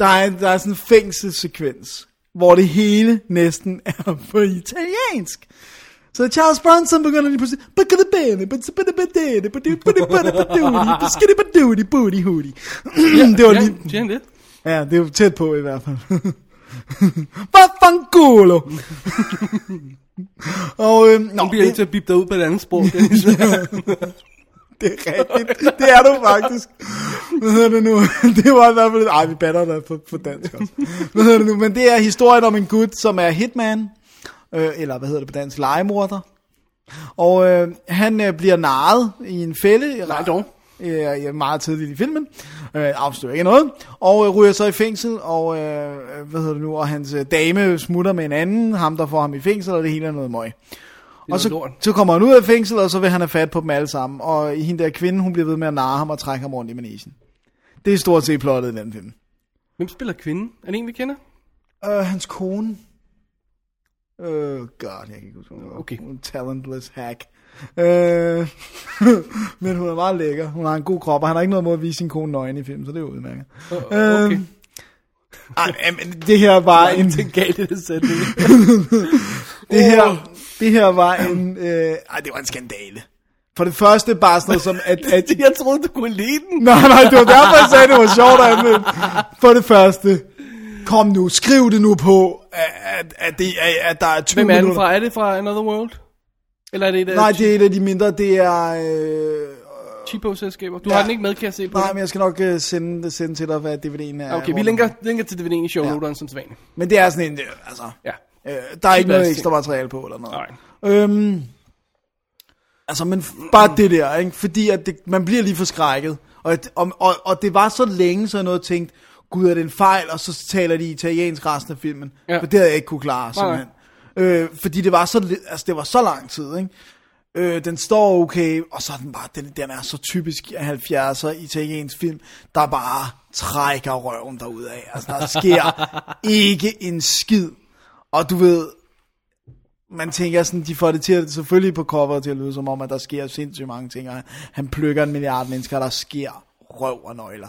Der er, der er sådan en fængselssekvens hvor det hele næsten er på italiensk. Så Charles Bronson begynder lige pludselig Det var Ja, lige han det? Ja, det jo tæt på i hvert fald. Vaffanculo! og, øhm, nå, bliver det, til at bippe dig ud på et andet sprog. Dennis. det er rigtigt. Det er du faktisk. Hvad hedder det nu? Det var i hvert fald... Ej, vi batter dig på, på dansk også. Hvad hedder det nu? Men det er historien om en gut, som er hitman. Øh, eller hvad hedder det på dansk? Legemorder. Og øh, han øh, bliver narret i en fælde. Nej, dog. Øh, meget tidligt i filmen. Øh, afslører ikke noget. Og øh, ryger så i fængsel, og øh, hvad hedder det nu, og hans øh, dame smutter med en anden, ham der får ham i fængsel, og det hele er noget møg. Og så, lort. så kommer han ud af fængsel, og så vil han have fat på dem alle sammen. Og hende der kvinde, hun bliver ved med at narre ham og trække ham rundt i manesien. Det er stort set plottet i den film. Hvem spiller kvinden? Er det en, vi kender? Uh, hans kone. Uh, God, jeg kan ikke huske, hun. Okay. Hun en talentless hack. Uh, men hun er meget lækker. Hun har en god krop, og han har ikke noget mod at vise sin kone nøgen i film, så det er udmærket. Uh, okay. Øhm, Ej, men det her var en... Det galt i det sætning. Det her, det her var en... Øh, ej, det var en skandale. For det første bare sådan noget som... At, at, Jeg troede, du kunne lide den. nej, nej, det var derfor, jeg sagde, det var sjovt at. For det første, kom nu, skriv det nu på, at, at, det, at, at der er 20 Hvem er den minutter. fra? Er det fra Another World? Eller er det et af Nej, det er et af de mindre, det er... Øh, cheapo-selskaber? Du Ja. har den ikke med, kan jeg se på nej, men jeg skal nok uh, sende, sende til dig, hvad DVD'en er. Okay, vi linker, linker til DVD'en i shownoteren som sædvanligt. Men det er sådan en, øh, altså... Ja. Øh, der er ikke noget ekstra materiale på, eller noget. Nej. Øhm, altså, men bare det der, ikke? fordi at det, man bliver lige forskrækket. Og, og, og, og det var så længe, så jeg nåede tænkt, gud er det en fejl, og så taler de italiensk resten af filmen. Ja. For det havde jeg ikke kunne klare, Nej, nej. simpelthen. Øh, fordi det var så, altså, det var så lang tid, ikke? Øh, den står okay, og så er den bare, den, den er så typisk 70'er italiensk film, der bare trækker røven derud af. Altså, der sker ikke en skid. Og du ved, man tænker sådan, de får det til at, selvfølgelig på cover til at lyde som om, at der sker sindssygt mange ting, og han plukker en milliard mennesker, der sker røv og nøgler.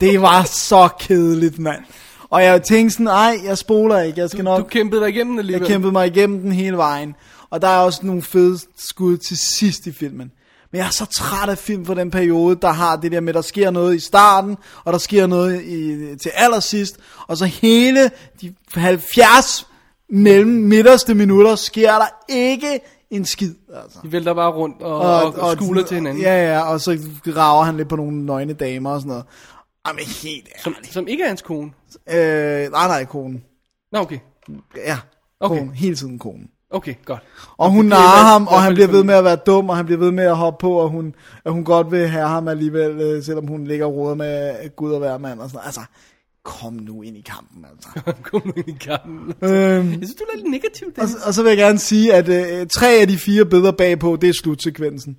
Det var så kedeligt, mand. Og jeg tænkte sådan, nej, jeg spoler ikke, jeg skal nok... Du kæmpede dig igennem alligevel. Jeg kæmpede mig igennem den hele vejen. Og der er også nogle fede skud til sidst i filmen. Men jeg er så træt af film for den periode, der har det der med, der sker noget i starten, og der sker noget i, til allersidst. Og så hele de 70 mellem midterste minutter sker der ikke en skid. Altså. De vælter bare rundt og, og, og, og skuler til hinanden. Ja, ja, og så rager han lidt på nogle nøgne damer og sådan noget. Jamen helt Som, ærligt. som ikke er hans kone. Øh, nej, nej, konen. Nå, okay. Ja, Okay. konen. Hele tiden konen. Okay, godt. Og hun er narrer ham, og han bliver ved med at være dum, og han bliver ved med at hoppe på, og hun, at hun godt vil have ham alligevel, øh, selvom hun ligger og med Gud og hver mand og sådan noget. Altså, kom nu ind i kampen, altså. Kom nu ind i kampen. øhm, Jeg synes, du er lidt negativ, og, og så vil jeg gerne sige, at øh, tre af de fire billeder bagpå, det er slutsekvensen.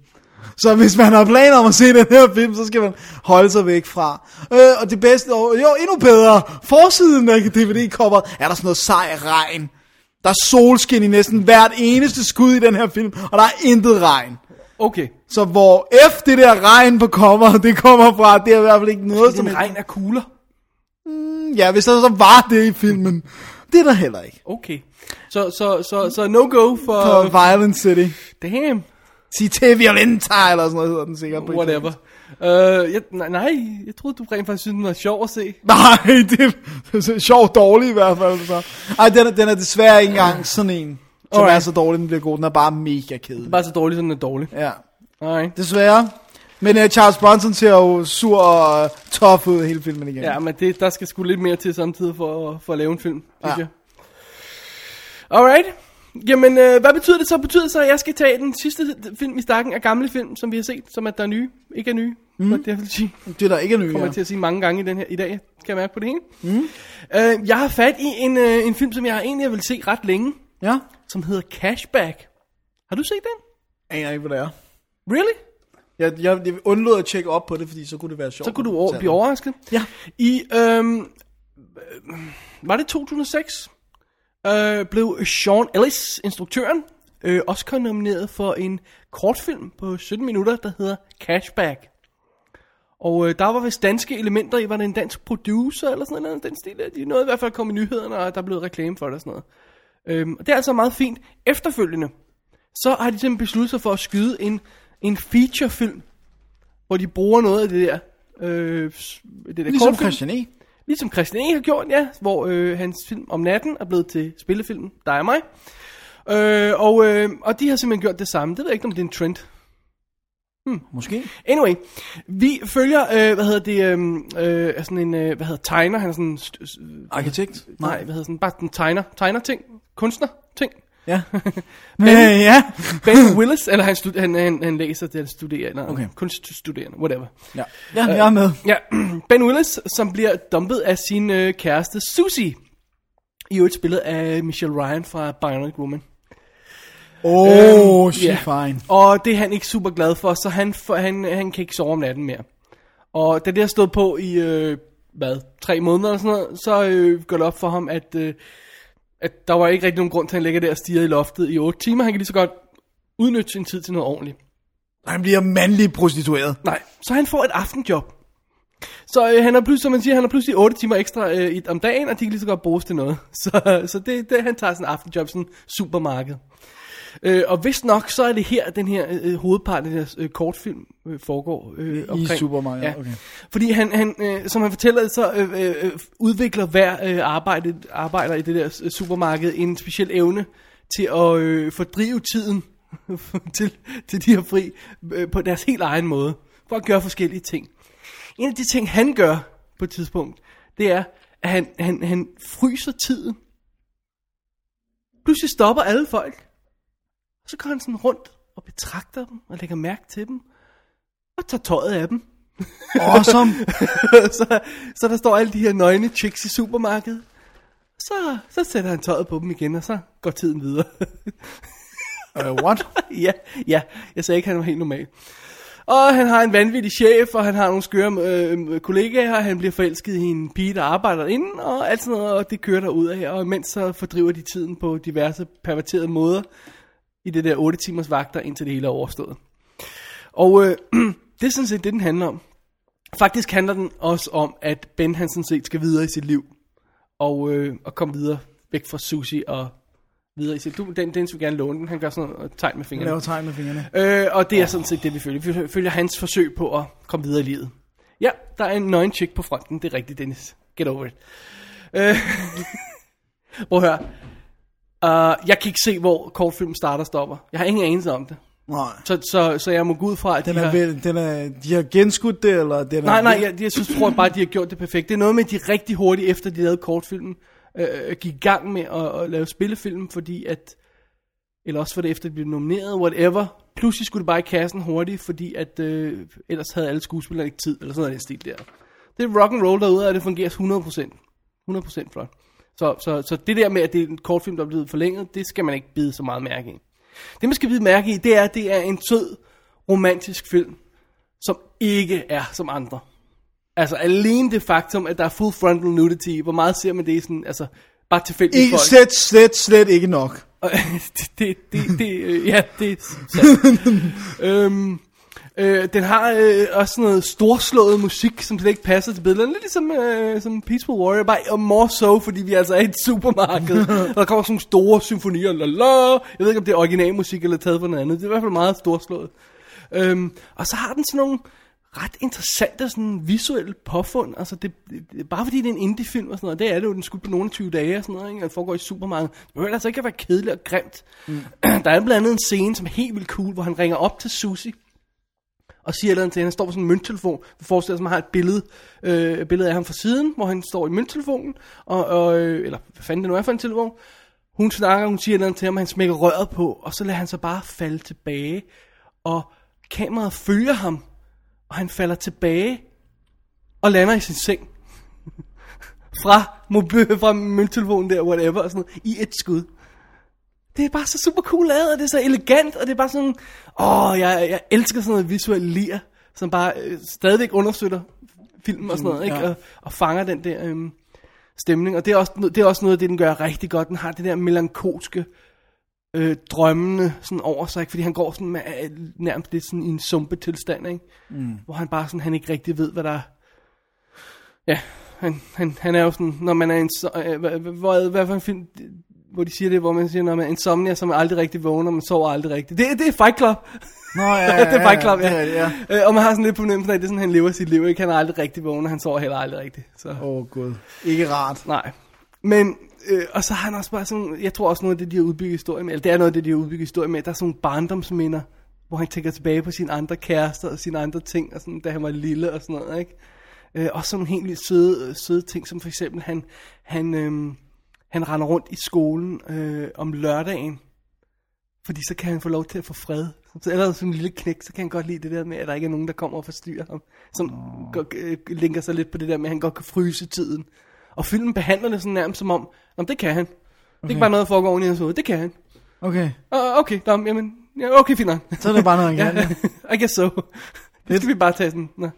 Så hvis man har planer om at se den her film, så skal man holde sig væk fra. Øh, og det bedste, og jo, endnu bedre, forsiden af DVD-coveret, er der sådan noget sej regn. Der er solskin i næsten hvert eneste skud i den her film, og der er intet regn. Okay. Så hvor F det der regn på cover, det kommer fra, det er i hvert fald ikke noget som regn er cooler. Ja, hvis der så var det i filmen. Det er der heller ikke. Okay. Så, så, så, så no go for... For Violent City. Damn. Cité Violenta, eller sådan noget hedder den sikkert. på Whatever. Uh, jeg, nej, nej, jeg troede, du rent faktisk synes, den var sjov at se. Nej, det er, det er sjovt dårligt i hvert fald. Så. Ej, den er, den er desværre ikke engang sådan en, som Alright. er så dårlig, den bliver god. Den er bare mega kedelig. Bare så dårlig, som den er dårlig. Ja, Nej. desværre. Men uh, Charles Bronson ser jo sur og uh, tough ud hele filmen igen. Ja, men det, der skal sgu lidt mere til samtidig for, for at lave en film, synes Ja. jeg. Alright. Jamen, øh, hvad betyder det så? Betyder det så, at jeg skal tage den sidste film i stakken af gamle film, som vi har set, som at der er nye, ikke er nye? Mm. Det vil sige, Det er der ikke er nye. kommer Ja. jeg til at sige mange gange i, den her, i dag, kan jeg mærke på det hele. Mm. Øh, jeg har fat i en, øh, en film, som jeg egentlig vil se ret længe, ja. som hedder Cashback. Har du set den? Aner ikke, hvad det er. Really? Jeg, jeg, jeg undlod at tjekke op på det, fordi så kunne det være sjovt. Så kunne du over, blive overrasket. Ja. I, øhm, øh, var det 2006, øh, blev Sean Ellis, instruktøren, øh, Oscar nomineret for en kortfilm på 17 minutter, der hedder Cashback. Og øh, der var vist danske elementer i, var det en dansk producer eller sådan noget, den stil. De nåede i hvert fald at komme i nyhederne, og der er blevet reklame for det og sådan noget. Øhm, og det er altså meget fint. Efterfølgende, så har de simpelthen besluttet sig for at skyde en, en featurefilm, hvor de bruger noget af det der... Øh, det der Ligesom kortfilm. Christian E. Ligesom Christian E. har gjort, ja, hvor øh, hans film om natten er blevet til spillefilmen Dig og mig. Øh, og, øh, og de har simpelthen gjort det samme. Det ved jeg ikke, om det er en trend. Måske. Anyway, vi følger, øh, hvad hedder det, øh, øh, sådan en, øh, hvad hedder tegner, han er sådan, Arkitekt? nej, hvad hedder sådan, bare en tegner, tegner ting, kunstner ting. Ja. Men, ja. Ben Willis, eller han, stud- han, han, han læser det, han studerer, eller Okay. kunststuderende, whatever. ja. Ja, jeg er med. Ja, Ben Willis, som bliver dumpet af sin øh, kæreste Susie. I øvrigt spillet af Michelle Ryan fra Bionic Woman. Oh, Øhm, she ja. fine. Og det er han ikke super glad for, så han, for, han, han kan ikke sove om natten mere. Og da det har stået på i, øh, hvad, tre måneder eller sådan noget, så øh, går det op for ham, at, øh, at der var ikke rigtig nogen grund til, at han ligger der og stiger i loftet i 8 timer. Han kan lige så godt udnytte sin tid til noget ordentligt. Han bliver mandlig prostitueret. Nej, så han får et aftenjob. Så øh, han har pludselig, som man siger, han har pludselig 8 timer ekstra øh, i- om dagen, og de kan lige så godt bruges til noget. Så, så det, det, han tager sådan en aftenjob, sådan supermarked. Øh, og hvis nok, så er det her, den her øh, hovedpart af den her øh, kortfilm øh, foregår. Øh, omkring. supermarkedet, Ja. okay. Fordi han, han øh, som han fortæller, så øh, øh, udvikler hver øh, arbejde, arbejder i det der øh, supermarked en speciel evne til at øh, fordrive tiden til, til de her fri øh, på deres helt egen måde. For at gøre forskellige ting. En af de ting, han gør på et tidspunkt, det er, at han, han, han fryser tiden. Pludselig stopper alle folk. Så går han sådan rundt og betragter dem og lægger mærke til dem. Og tager tøjet af dem. Awesome. så, så der står alle de her nøgne chicks i supermarkedet. Så, så sætter han tøjet på dem igen, og så går tiden videre. uh, what? ja, ja, jeg sagde ikke, han var helt normal. Og han har en vanvittig chef, og han har nogle skøre øh, kollegaer, og han bliver forelsket i en pige, der arbejder inden, og alt sådan noget, og det kører der ud af. Og imens så fordriver de tiden på diverse perverterede måder i det der 8 timers vagter, indtil det hele er overstået. Og øh, det er sådan set det, den handler om. Faktisk handler den også om, at Ben han sådan set skal videre i sit liv. Og, øh, og komme videre væk fra Susie og videre i sit Du, den, den vil gerne låne den. Han gør sådan noget tegn med Han fingrene. laver tegn med fingrene. Øh, og det er sådan set det, vi følger. Vi følger hans forsøg på at komme videre i livet. Ja, der er en nøgen chick på fronten. Det er rigtigt, Dennis. Get over it. Øh, prøv at høre. Uh, jeg kan ikke se, hvor kortfilmen starter og stopper. Jeg har ingen anelse om det. Nej. Så, så, så jeg må gå ud fra, at Den de er, har... vel, den er, de har genskudt det, eller den er... Nej, nej, jeg, jeg synes, tror bare, at de har gjort det perfekt. Det er noget med, at de rigtig hurtigt efter, de lavede kortfilmen, øh, gik i gang med at, at lave spillefilm, fordi at, eller også for det efter, de blev nomineret, whatever. Pludselig skulle det bare i kassen hurtigt, fordi at, øh, ellers havde alle skuespillere ikke tid, eller sådan noget den stil der. Det er rock and roll derude, og det fungerer 100%. 100% flot. Så, så, så det der med, at det er en kortfilm, der er blevet forlænget, det skal man ikke bide så meget mærke i. Det man skal bide mærke i, det er, at det er en sød, romantisk film, som ikke er som andre. Altså alene det faktum, at der er full frontal nudity, hvor meget ser man det i sådan, altså bare tilfældige Ikke, folk. slet, slet, slet ikke nok. Det, det, det, det, øh, ja, det er øhm, øh, den har øh, også noget storslået musik, som slet ikke passer til billederne. Lidt ligesom øh, som Peaceful Warrior, bare og more so, fordi vi altså er i et supermarked. og der kommer sådan nogle store symfonier, la la. Jeg ved ikke, om det er originalmusik eller taget fra noget andet. Det er i hvert fald meget storslået. Øhm, og så har den sådan nogle ret interessante sådan visuelle påfund. Altså det, det, det, bare fordi det er en indie-film og sådan noget, det er det jo, den skulle på nogle 20 dage og sådan noget, ikke? Og den foregår i supermarkedet. Det behøver altså ikke at være kedeligt og grimt. Mm. Der er blandt andet en scene, som er helt vildt cool, hvor han ringer op til Susie, og siger noget til hende. Han står på sådan en mønttelefon. Vi forestiller os, at man har et billede, øh, billede af ham fra siden, hvor han står i mønttelefonen, og, og, øh, eller hvad fanden det nu er for en telefon. Hun snakker, hun siger noget til ham, han smækker røret på, og så lader han sig bare falde tilbage, og kameraet følger ham, og han falder tilbage, og lander i sin seng. fra, mobil, fra mønttelefonen der, whatever, og sådan noget, i et skud. Det er bare så super cool lavet, og det er så elegant, og det er bare sådan, åh, jeg, jeg elsker sådan noget visuelt lir, som bare øh, stadigvæk understøtter filmen og sådan noget, ikke? Ja. Og, og fanger den der øhm, stemning, og det er, også, det er også noget af det, den gør rigtig godt. Den har det der melankolske øh, drømmende sådan over sig, ikke? fordi han går sådan med, øh, nærmest lidt sådan i en sumpe tilstand, ikke? Mm. hvor han bare sådan, han ikke rigtig ved, hvad der Ja, han, han, han er jo sådan, når man er en, øh, hvad, hvad, hvad, hvad for en film, hvor de siger det, hvor man siger, når man er insomnia, så man aldrig rigtig vågner, man sover aldrig rigtigt. Det, det er Fight Club. Nå, ja, ja, det er Fight Club, ja. rigtigt, ja. Øh, og man har sådan lidt på fornemmelsen af, at det er sådan, han lever sit liv, ikke? Han er aldrig rigtig vågner, han sover heller aldrig rigtigt. Åh, oh, gud. Ikke rart. Nej. Men, øh, og så har han også bare sådan, jeg tror også noget af det, de har udbygget historie med, eller det er noget af det, de har udbygget historie med, der er sådan nogle barndomsminder, hvor han tænker tilbage på sine andre kærester og sine andre ting, og sådan, da han var lille og sådan noget, ikke? Øh, og sådan nogle helt vildt søde, søde ting, som for eksempel, han, han, øh, han render rundt i skolen øh, om lørdagen, fordi så kan han få lov til at få fred. Så allerede som en lille knæk, så kan han godt lide det der med, at der ikke er nogen, der kommer og forstyrrer ham. Som oh. øh, linker sig lidt på det der med, at han godt kan fryse tiden. Og filmen behandler det sådan nærmest som om, om det kan han. Okay. Det er ikke bare noget, der foregår oven i hans hoved. Det kan han. Okay, Uh, okay, nå, jamen, ja, okay, fint nok. så er det bare noget, han kan. I guess so. Det skal vi bare tage sådan. Nå.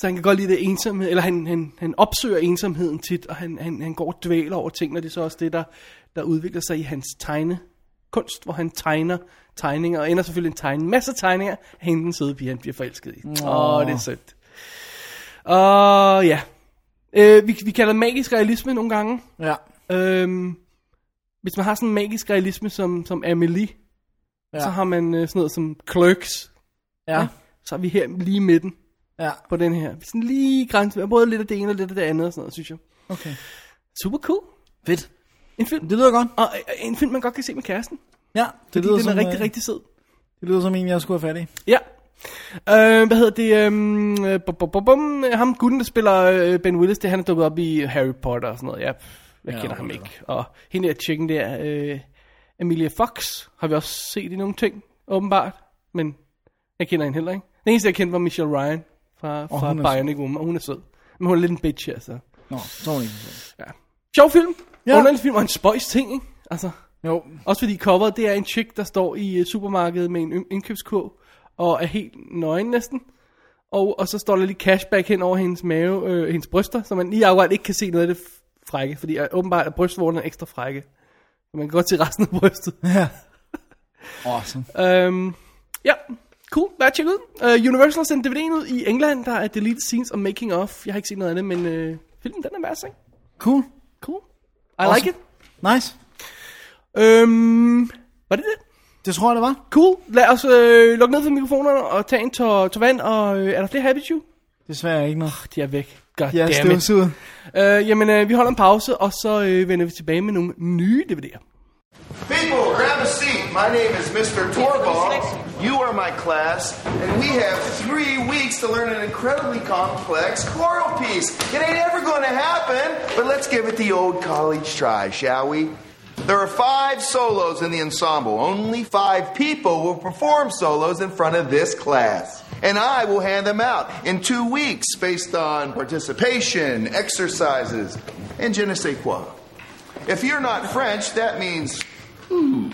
Så han kan godt lide det ensomhed, eller han, han, han opsøger ensomheden tit, og han, han, han går og dvæler over ting, og det er så også det, der, der udvikler sig i hans tegne kunst, hvor han tegner tegninger, og ender selvfølgelig en tegne, masser af tegninger af hende den søde pige, han bliver forelsket i. Åh, oh, det er sødt. Og ja, øh, vi, vi kalder det magisk realisme nogle gange. Ja. Øhm, hvis man har sådan en magisk realisme som, som Amelie, ja. Ja. så har man øh, sådan noget som Clerks. Ja. Så er vi her lige i midten Ja. på den her. Er sådan lige grænsen, både lidt af det ene og lidt af det andet og sådan noget, synes jeg. Okay. Super cool. Fedt. En film. Det lyder godt. Og øh, en film, man godt kan se med kæresten. Ja, det Fordi lyder den er som, rigtig, øh, rigtig sød. Det lyder som en, jeg skulle have fat i. Ja. Øh, hvad hedder det? øhm, Øh, bum, bum, bum. Ham gutten, der spiller øh, Ben Willis, det han er dukket op i Harry Potter og sådan noget. Ja, jeg Ja, kender ham ikke. Og hende der chicken der, øh, Emilia Fox, har vi også set i nogle ting, åbenbart. Men jeg kender hende heller ikke. Den eneste, jeg kendte, var Michelle Ryan fra, fra hun er Bionic Woman, og hun er sød. Men hun er lidt en bitch, altså. Nå, så er hun ikke. Ja. Sjov film. Ja. Underlig film, og en spøjs ting, ikke? Altså, Jo, også fordi coveret, det er en chick, der står i øh, supermarkedet med en indkøbskurv, og er helt nøgen næsten. Og, og så står der lige cashback hen over hendes mave, øh, hendes bryster, så man lige akkurat ikke kan se noget af det frække, fordi øh, åbenbart er brystvorterne ekstra frække. Så man kan godt se resten af brystet. ja. Awesome. øhm, ja, cool, os tjekke ud. Uh, Universal har sendt DVD'en ud i England, der er deleted scenes og making of. Jeg har ikke set noget andet, men øh, filmen den er at se. Cool. Cool. I Awesome. like it. Nice. Øhm, var det det? Det tror jeg, det var. Cool. Lad os øh, lukke ned for mikrofonerne og tage en tår, tår vand. Og øh, er der flere Happy Chew? Desværre ikke noget. De er væk. God er damn it. Øh, jamen, øh, vi holder en pause, og så øh, vender vi tilbage med nogle nye DVD'er. People, grab a seat. My name is Mr. Torvald. You are my class, and we have three weeks to learn an incredibly complex choral piece. It ain't ever going to happen, but let's give it the old college try, shall we? There are five solos in the ensemble. Only five people will perform solos in front of this class. And I will hand them out in two weeks based on participation, exercises, and je ne sais quoi. If you're not French, that means hmm.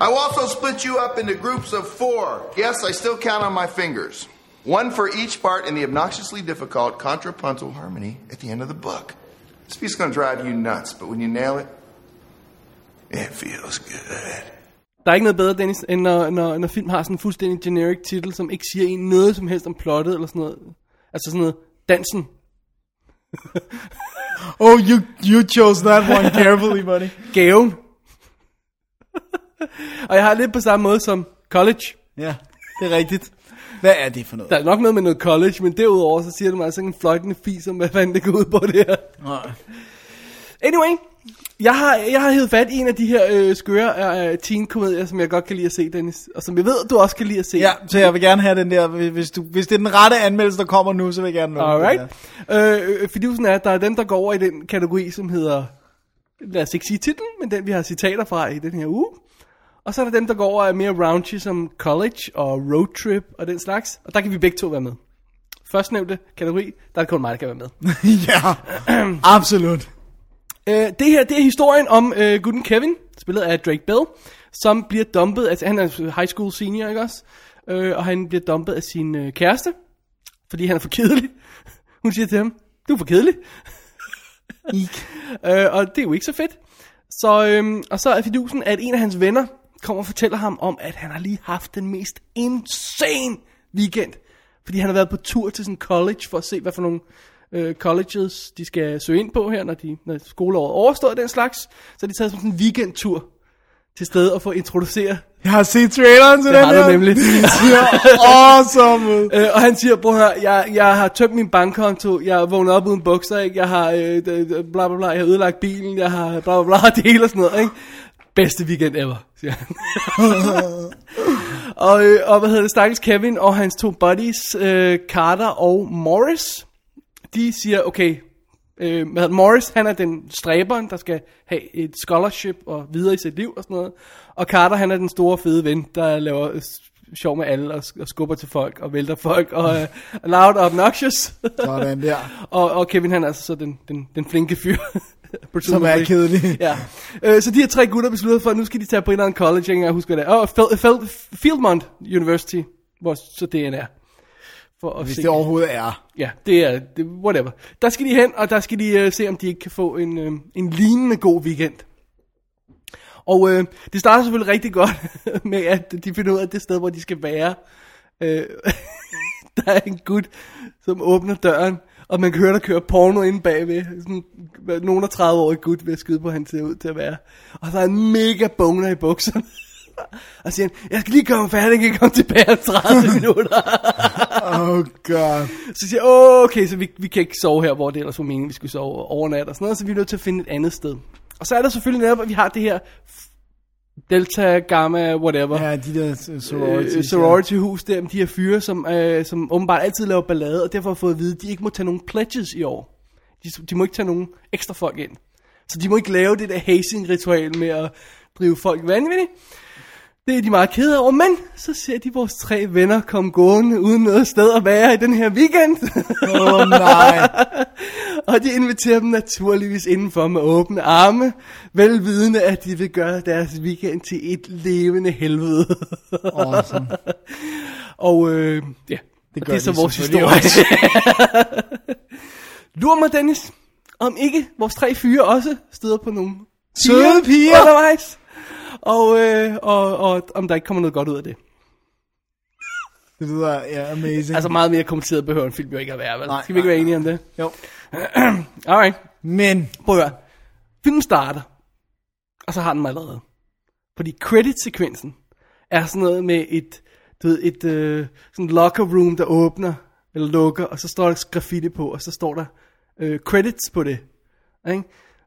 I will also split you up into groups of four. Yes, I still count on my fingers. One for each part in the obnoxiously difficult contrapuntal harmony at the end of the book. This piece is going to drive you nuts, but when you nail it, it feels good. Der er ikke noget bedre, Dennis, end når, når, når film har sådan en fuldstændig generic titel, som ikke siger en noget som helst om plottet, eller sådan noget. Altså sådan noget, dansen. Oh, you, you chose that one carefully, buddy. Gaven. og jeg har lidt på samme måde som college. Ja, det er rigtigt. Hvad er det for noget? Der er nok noget med noget college, men derudover så siger det mig altså en fløjtende fis om, hvad fanden det går ud på det her. Nej. Anyway, jeg har, jeg har hævet fat i en af de her øh, skøre øh, teen-komedier, som jeg godt kan lide at se, Dennis. Og som jeg ved, du også kan lide at se. Ja, så jeg vil gerne have den der, hvis, du, hvis det er den rette anmeldelse, der kommer nu, så vil jeg gerne nå den Alright. der. Øh, øh, fidusen er, at der er dem, der går over i den kategori, som hedder, lad os ikke sige titlen, men den vi har citater fra i den her uge. Og så er der dem, der går over er mere raunchy som college og road trip og den slags. Og der kan vi begge to være med. Førstnævnte kategori, der er det kun mig, der kan være med. ja, absolut. Øh, det her, det er historien om øh, gutten Kevin, spillet af Drake Bell, som bliver dumpet, altså han er high school senior, ikke også? Øh, og han bliver dumpet af sin øh, kæreste, fordi han er for kedelig. Hun siger til ham, du er for kedelig. øh, og det er jo ikke så fedt. Så, øhm, og så er fidusen, at en af hans venner kommer og fortæller ham om, at han har lige haft den mest insane weekend. Fordi han har været på tur til sådan college for at se, hvad for nogle øh, colleges de skal søge ind på her, når, de, når skoleåret overstår den slags. Så de taget sådan en weekendtur til stedet og få introducere Jeg har set traileren til Det den har du her. nemlig. Det ser awesome ud. Øh, og han siger, høre, jeg, jeg har tømt min bankkonto, jeg er vågnet op uden bukser, ikke? jeg har øh, bla bla bla, jeg har ødelagt bilen, jeg har bla bla bla, det hele og sådan noget, ikke? Bedste weekend ever, siger han. og, øh, og hvad hedder det, stakkels Kevin og hans to buddies, øh, Carter og Morris, de siger, okay, øh, hvad hedder Morris, han er den stræberen, der skal have et scholarship og videre i sit liv og sådan noget. Og Carter, han er den store fede ven, der laver sjov med alle og, og skubber til folk og vælter folk og er loud og obnoxious. Sådan der. og, og Kevin, han er altså så den, den, den flinke fyr. Som er kedelig. Ja. Øh, så de her tre gutter besluttede for, at nu skal de tage på en eller anden college, jeg kan huske, hvad det er. Åh, Fel- Fel- Fieldmont University, hvor så det er. For at Hvis se- det overhovedet er. Ja, det er, det, whatever. Der skal de hen, og der skal de uh, se, om de ikke kan få en, uh, en lignende god weekend. Og uh, det starter selvfølgelig rigtig godt med, at de finder ud af det sted, hvor de skal være. Uh, der er en gut, som åbner døren, og man kan høre, der kører porno inde bagved. Sådan, nogen af 30 år gut ved at skyde på, han ser ud til at være. Og der er en mega boner i bukserne. Og siger han, jeg skal lige komme færdig, jeg kan komme tilbage om 30 minutter. Oh god. Så siger jeg, "Åh, okay, så vi, vi kan ikke sove her, hvor det ellers var meningen, vi skulle sove overnat og sådan noget, så vi er nødt til at finde et andet sted. Og så er der selvfølgelig netop, at vi har det her Delta, Gamma, whatever. Ja, de der sororities. øh, sorority hus der de her fyre, som, øh, som åbenbart altid laver ballade, og derfor har fået at vide, at de ikke må tage nogen pledges i år. De, de må ikke tage nogen ekstra folk ind. Så de må ikke lave det der hazing-ritual med at drive folk vanvittigt. Det er de meget kede over, men så ser de vores tre venner komme gående uden noget sted at være i den her weekend. Åh oh, nej. og de inviterer dem naturligvis indenfor med åbne arme, velvidende at de vil gøre deres weekend til et levende helvede. Awesome. og øh, ja, det, og gør det er så vores historie. Lur mig Dennis, om ikke vores tre fyre også støder på nogle Søde piger. undervejs. Og, øh, og, og om der ikke kommer noget godt ud af det. Det lyder, ja, amazing. Altså meget mere kompliceret behøver en film jo ikke at være, vel? Nej, Skal vi ikke nej, være enige om det? jo. Alright. Men, Prøv at høre. Filmen starter, og så har den mig allerede. Fordi credit-sekvensen er sådan noget med et, du ved, et øh, sådan locker room, der åbner, eller lukker, og så står der graffiti på, og så står der øh, credits på det. Ikke?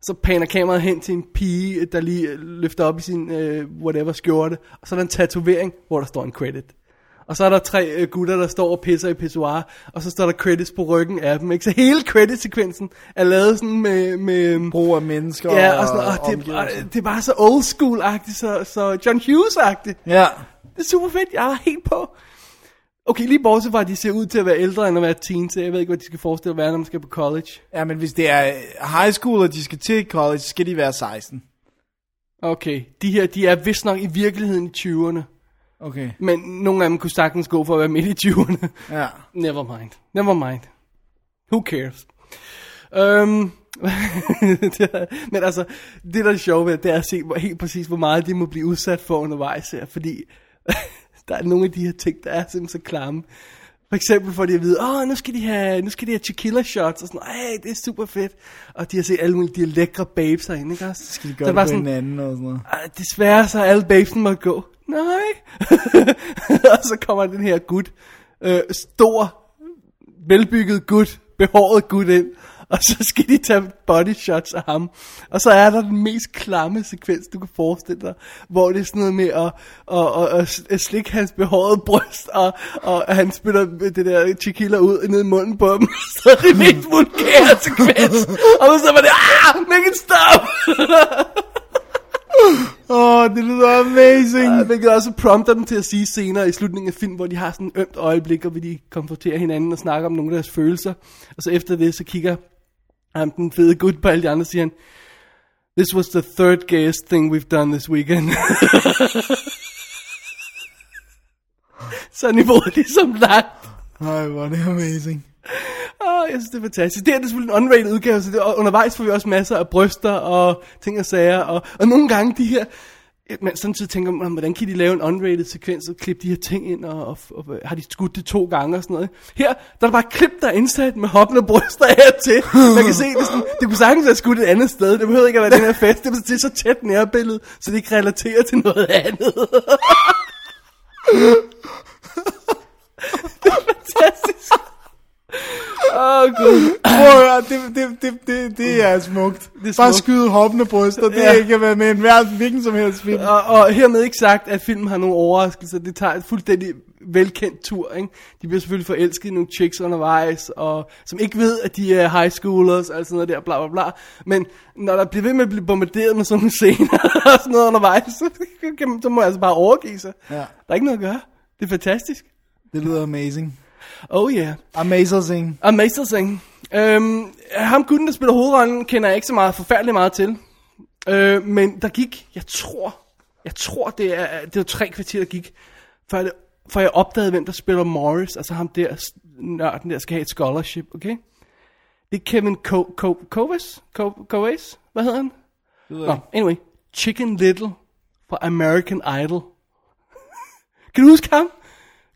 Så paner kameraet hen til en pige, der lige øh, løfter op i sin øh, whatever skjorte, og så er der en tatovering, hvor der står en credit. Og så er der tre øh, gutter, der står og pisser i pissoir, og så står der credits på ryggen af dem. Ikke? Så hele credit-sekvensen er lavet sådan med... med brug af mennesker Ja, og sådan, og det, er omgivelser. bare, det er bare så old school-agtigt, så, så John Hughes-agtigt. Ja. Det er super fedt, jeg er helt på. Okay, lige bortset fra, at de ser ud til at være ældre end at være teens, så jeg ved ikke, hvad de skal forestille at være, når man skal på college. ja, men hvis det er high school, og de skal til college, så skal de være 16. Okay, de her, de er vist nok i virkeligheden i 20'erne. Okay. Men nogle af dem kunne sagtens gå for at være midt i 20'erne. Ja. Never mind. Never mind. Who cares? Um, men altså, det der er sjovt ved, det er at se hvor, helt præcis, hvor meget de må blive udsat for undervejs her, fordi der er nogle af de her ting, der er simpelthen så klamme. For eksempel får de at vide, åh, nu skal de have, nu skal de have tequila shots, og sådan, ej, det er super fedt. Og de har set alle mulige, de her lækre babes herinde, ikke også? Skal de Så gøre det var på sådan, hinanden og sådan noget. "Ej, desværre så er alle babesen måtte gå. Nej. og så kommer den her gut, øh, stor, velbygget gut, behåret gut ind, og så skal de tage body shots af ham. Og så er der den mest klamme sekvens, du kan forestille dig, hvor det er sådan noget med at, at, at, at slikke hans behårede bryst, og, og han spytter det der tequila ud ned i munden på dem. så er det mest vulgære sekvens. og så var det, ah, make it stop! Åh, oh, det lyder amazing. Ja, hvilket også prompter dem til at sige senere i slutningen af filmen, hvor de har sådan et ømt øjeblik, og hvor de konfronterer hinanden og snakker om nogle af deres følelser. Og så efter det, så kigger ham den fede gut på alle de andre siger han, This was the third gayest thing we've done this weekend. så er niveauet ligesom lagt. Ej, hvor er det amazing. Åh, jeg synes, det er fantastisk. Det er det selvfølgelig en unrated udgave, så det, undervejs får vi også masser af bryster og ting og sager. Og, og nogle gange de her man samtidig tænker man, hvordan kan de lave en unrated sekvens og klippe de her ting ind, og, og, og, har de skudt det to gange og sådan noget. Her, der er bare klip, der er indsat med hoppende bryster her til. Man kan se, det, sådan, det kunne sagtens være skudt et andet sted. Det behøver ikke at være den her fest. Det er, det er så tæt nærbillede, så det ikke relaterer til noget andet. det er fantastisk. Åh, oh, gud. Prøv at det, det, det, det, det er smukt. Det er Bare smukt. skyde hoppende bryster, det Ja. kan være med en hver, hvilken som helst film. Og, og hermed ikke sagt, at filmen har nogle overraskelser. Det tager et fuldstændig velkendt tur, ikke? De bliver selvfølgelig forelsket i nogle chicks undervejs, og som ikke ved, at de er high schoolers, og sådan noget der, bla bla bla. Men når der bliver ved med at blive bombarderet med sådan nogle scener og sådan noget undervejs, så, man, så må jeg altså bare overgive sig. Ja. Der er ikke noget at gøre. Det er fantastisk. Det lyder amazing. Oh yeah. Amazing. Amazing. Øhm, ham gutten, der spiller hovedrollen, kender jeg ikke så meget, forfærdeligt meget til. Øh, men der gik, jeg tror, jeg tror, det er, det var tre kvarter, der gik, før, det, før jeg opdagede, hvem der spiller Morris, altså ham der, nørden der, skal have et scholarship, okay? Det er Kevin Co- Co- Kovacs? Co- Kovacs? Hvad hedder han? Nå, anyway. Chicken Little fra American Idol. kan du huske ham?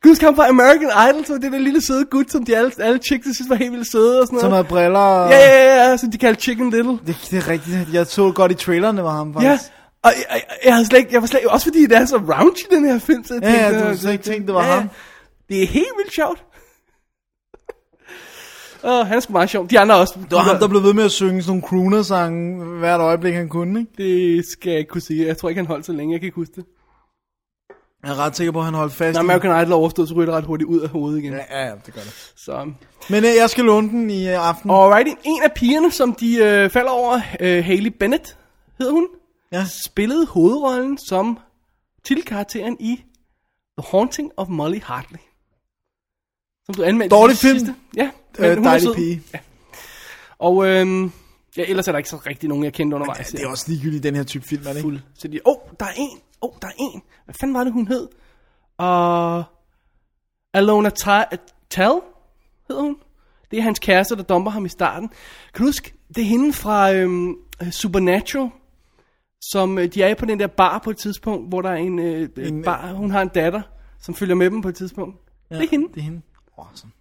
Huske ham fra American Idol, som det der lille søde gut, som de alle, alle chicks synes var helt vildt søde og sådan Som noget? har briller. og- Ja, ja, ja, ja, som de kaldte Chicken Little. Det, det er rigtigt. Jeg så godt i trailerne var ham Ja, faktisk. og jeg, jeg, jeg, havde slet ikke, jeg var slet, også fordi det er så raunchy, den her film, så jeg Ja, ja, tænkte, du havde øh, slet ikke tænkt, det var ja, ja. ham. Det er helt vildt sjovt. Åh, han er sgu meget sjov. De andre også. Det var ham, der blev ved med at synge sådan nogle crooner-sange hvert øjeblik, han kunne, ikke? Det skal jeg ikke kunne sige. Jeg tror ikke, han holdt så længe. Jeg kan ikke huske det. Jeg er ret sikker på, at han holdt fast Når American Idol er overstået, så ryger det ret hurtigt ud af hovedet igen. Ja, ja, ja, det gør det. Så. Men øh, jeg skal låne den i øh, aften. Alrighty. En af pigerne, som de øh, falder over, øh, Hailey Bennett, hedder hun, Ja. spillede hovedrollen som titelkarakteren i The Haunting of Molly Hartley. Som du anmeldte Dårlig film. sidste. Ja, Øh, hun er dejlig sød. pige. Og øhm, ja, ellers er der ikke så rigtig nogen, jeg kendte undervejs. Det er også ligegyldigt i den her type film, er det ikke? fuld. Så de, åh, oh, der er en. Åh, oh, der er en. Hvad fanden var det, hun hed? Og... Alona Ta- Tal hedder hun. Det er hans kæreste, der dumper ham i starten. Kan du huske, det er hende fra øhm, Supernatural, som øh, de er på den der bar på et tidspunkt, hvor der er en, øh, en bar, hun har en datter, som følger med dem på et tidspunkt. Ja, det er hende. Det er hende. Awesome.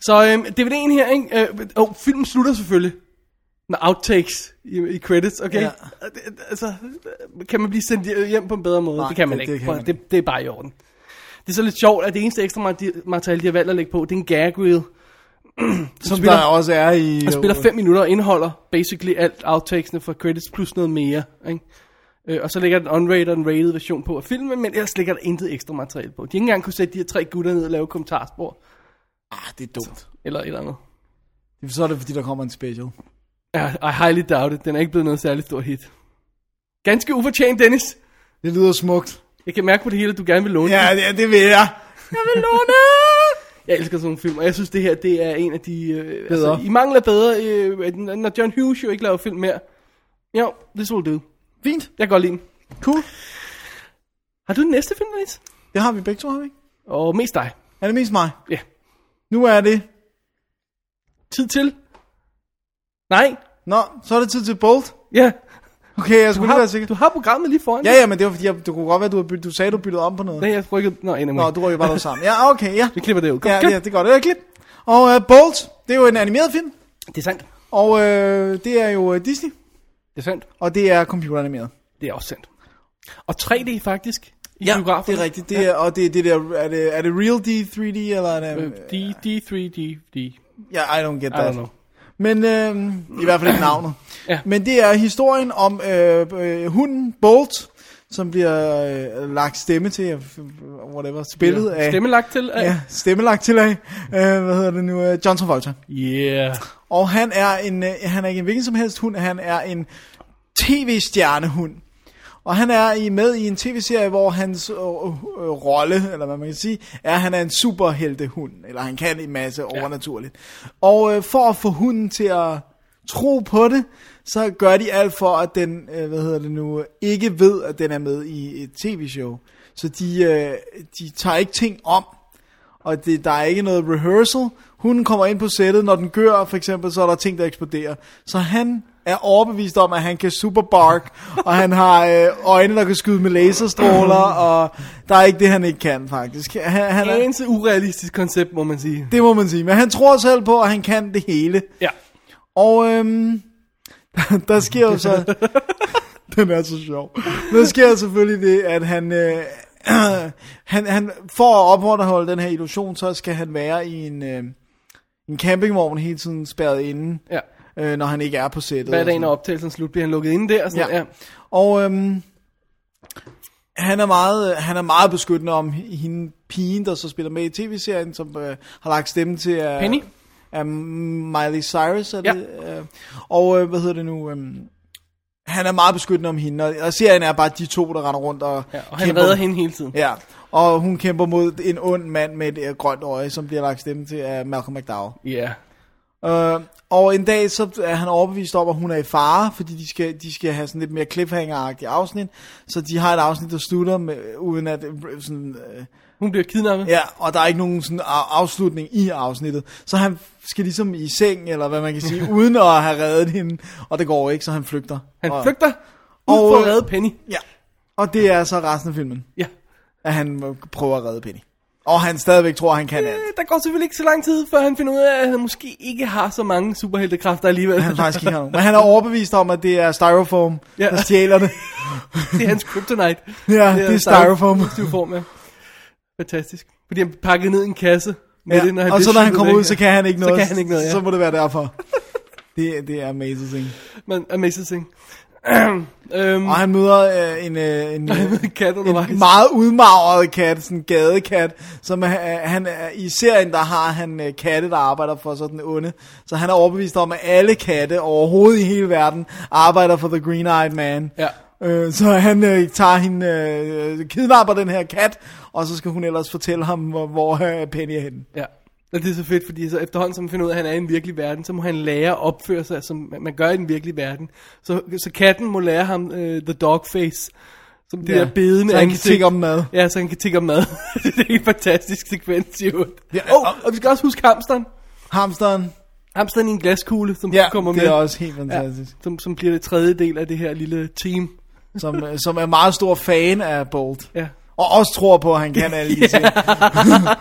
Så øhm, DVD'en her, ikke? Øh, oh, filmen slutter selvfølgelig med outtakes i, i credits, okay? Ja. Det, altså, kan man blive sendt hjem på en bedre måde? Nej, det kan man det- ikke. det kan man det, det er bare i orden. Det er så lidt sjovt, at det eneste ekstra mate- materiale, de har valgt at lægge på, det er en gag reel. Som spiller- der også er i... Han spiller 5 minutter og indeholder basically alt outtakesene fra credits plus noget mere, ikke? Øh, og så lægger den unrated og en rated version på af filmen, men ellers ligger der intet ekstra materiale på. De har ikke engang kunne sætte de her tre gutter ned og lave kommentarspor, Ah, det er dumt. eller et eller andet. Så er det, fordi der kommer en special. Ja, I highly doubt it. Den er ikke blevet noget særligt stort hit. Ganske ufortjent, Dennis. Det lyder smukt. Jeg kan mærke på det hele, at du gerne vil låne Ja, det, det vil jeg. Jeg vil låne! Jeg elsker sådan nogle film, og jeg synes, det her det er en af de... Øh, Bedre. Altså, I mangler bedre, øh, når John Hughes jo ikke laver film mere. Jo, this will do. Fint. Jeg kan godt lide den. Cool. Har du den næste film, Dennis? Det har vi begge to, har vi ikke? Og mest dig. Er det mest mig? Ja. Nu er det... Tid til? Nej. Nå, så er det tid til Bolt. Ja. Okay, jeg Du skulle lige være sikker. du har programmet lige foran Ja, dig. ja, men det var fordi, jeg, det kunne godt være, du, har byt- du sagde, du byttede om på noget. Nej, jeg rykkede... Nå, anyway. Nå, du rykker bare noget sammen. Ja, okay, ja. Vi klipper det ud. Kom, Ja, ja, det er godt. Det er klip. Og uh, Bolt, det er jo en animeret film. Det er sandt. Og uh, det er jo uh, Disney. Det er sandt. Og det er computeranimeret. Det er også sandt. Og 3D faktisk. I det biograferne. er rigtigt. Det er, og det, det der, er det, er det real D, 3D, eller er det... Øh, D, D3, D, D. Ja, I don't get I that. don't know. Men øh, i hvert fald ikke navnet. Ja. Men det er historien om øh, øh, hunden Bolt, som bliver øh, lagt stemme til, øh, whatever, spillet af... Stemme lagt til? af- Ja, stemmelagt til af, øh, hvad hedder det nu, øh, John Travolta. Yeah. Og han er, en, øh, han er ikke en hvilken som helst hund, han er en tv-stjernehund. Og han er i, med i en tv-serie, hvor hans øh, øh, rolle, eller hvad man kan sige, er, at han er en superheltehund. Eller han kan en masse overnaturligt. Og øh, for at få hunden til at tro på det, så gør de alt for, at den, øh, hvad hedder det nu, ikke ved, at den er med i et tv-show. Så de, øh, de tager ikke ting om. Og det, der er ikke noget rehearsal. Hunden kommer ind på sættet, når den gør, for eksempel, så er der ting, der eksploderer. Så han er overbevist om, at han kan superbark, og han har øh, øjne, der kan skyde med laserstråler, og der er ikke det, han ikke kan, faktisk. Han, han er, Eneste urealistisk koncept, må man sige. det må man sige, men han tror selv på, at han kan det hele. Ja. Og øhm, der, der sker jo så... den er så sjov. Der sker selvfølgelig det, at han... Øh, han, han for at opretholde den her illusion, så skal han være i en, øh, en campingvogn hele tiden spærret inde, Ja. Øh, når han ikke er på sættet. Hver dag, når optagelsen slut, bliver han lukket inde der. Og sådan, ja. Ja. Og øhm, han er meget han er meget beskyttende om hende pigen, der så spiller med i tv-serien, som øh, har lagt stemme til uh, Penny? af Miley Cyrus er Ja. det, øh, og øh, hvad hedder det nu øhm, han er meget beskyttende om hende og, og serien er bare de to der render rundt og, ja. Og han redder hende hele tiden. Ja, og hun kæmper mod en ond mand med et øh, grønt øje, som bliver lagt stemme til af Malcolm McDowell. Ja. Øh, og en dag så er han overbevist om, at hun er i fare, fordi de skal, de skal have sådan lidt mere cliffhanger-agtigt afsnit. Så de har et afsnit, der slutter med, uden at... øh, Sådan, øh, Hun bliver kidnappet. ja, og der er ikke nogen sådan af- afslutning i afsnittet. Så han skal ligesom i seng, eller hvad man kan sige, uden at have reddet hende. Og det går ikke, så han flygter. Han og, flygter ud og, for at redde Penny. Ja, og det er så resten af filmen, Ja. at han prøver at redde Penny. Og han stadigvæk tror, han kan alt. Øh, Der går selvfølgelig ikke så lang tid, før han finder ud af, at han måske ikke har så mange superheltekræfter alligevel. Han faktisk ikke har nogen. Men han er overbevist om, at det er styrofoam, Ja. der stjæler det. det er hans kryptonite. Ja, det er styrofoam. Positiv form, ja. Fantastisk. Fordi han pakket ned i en kasse. Med Ja, det, når han og så når han kommer ud, så kan han ikke Så noget. kan han ikke noget, ja. Så må det være derfor. det, det er amazing. Men amazing. øhm, Og han møder øh, en, øh, en, øh, kat en meget udmagret kat, sådan en gadekat, som er, han er, i serien, der har han øh, katte, der arbejder for sådan en onde. Så han er overbevist om, at alle katte overhovedet i hele verden arbejder for The Green-Eyed Man. Ja. Øh, så han øh, tager hende, øh, kidnapper den her kat, og så skal hun ellers fortælle ham, hvor, hvor øh, Penny er henne. Ja. Og det er så fedt, fordi så efterhånden, som man finder ud af, at han er i en virkelig verden, så må han lære at opføre sig, som man gør i den virkelige verden. Så, så katten må lære ham uh, the dog face. Som det Ja, der bedende så han kan ansigt. tigge om mad. Ja, så han kan tigge om mad. det er en fantastisk sekvens, jo. Ja, Ja, oh, og vi skal også huske hamsteren. Hamsteren, Hamsteren i en glaskugle, som ja, kommer med. det er også helt fantastisk. Ja, som, som bliver det tredje del af det her lille team. Som, som er meget stor fan af Bolt. Ja. Og også tror på, at han kan alle de ting.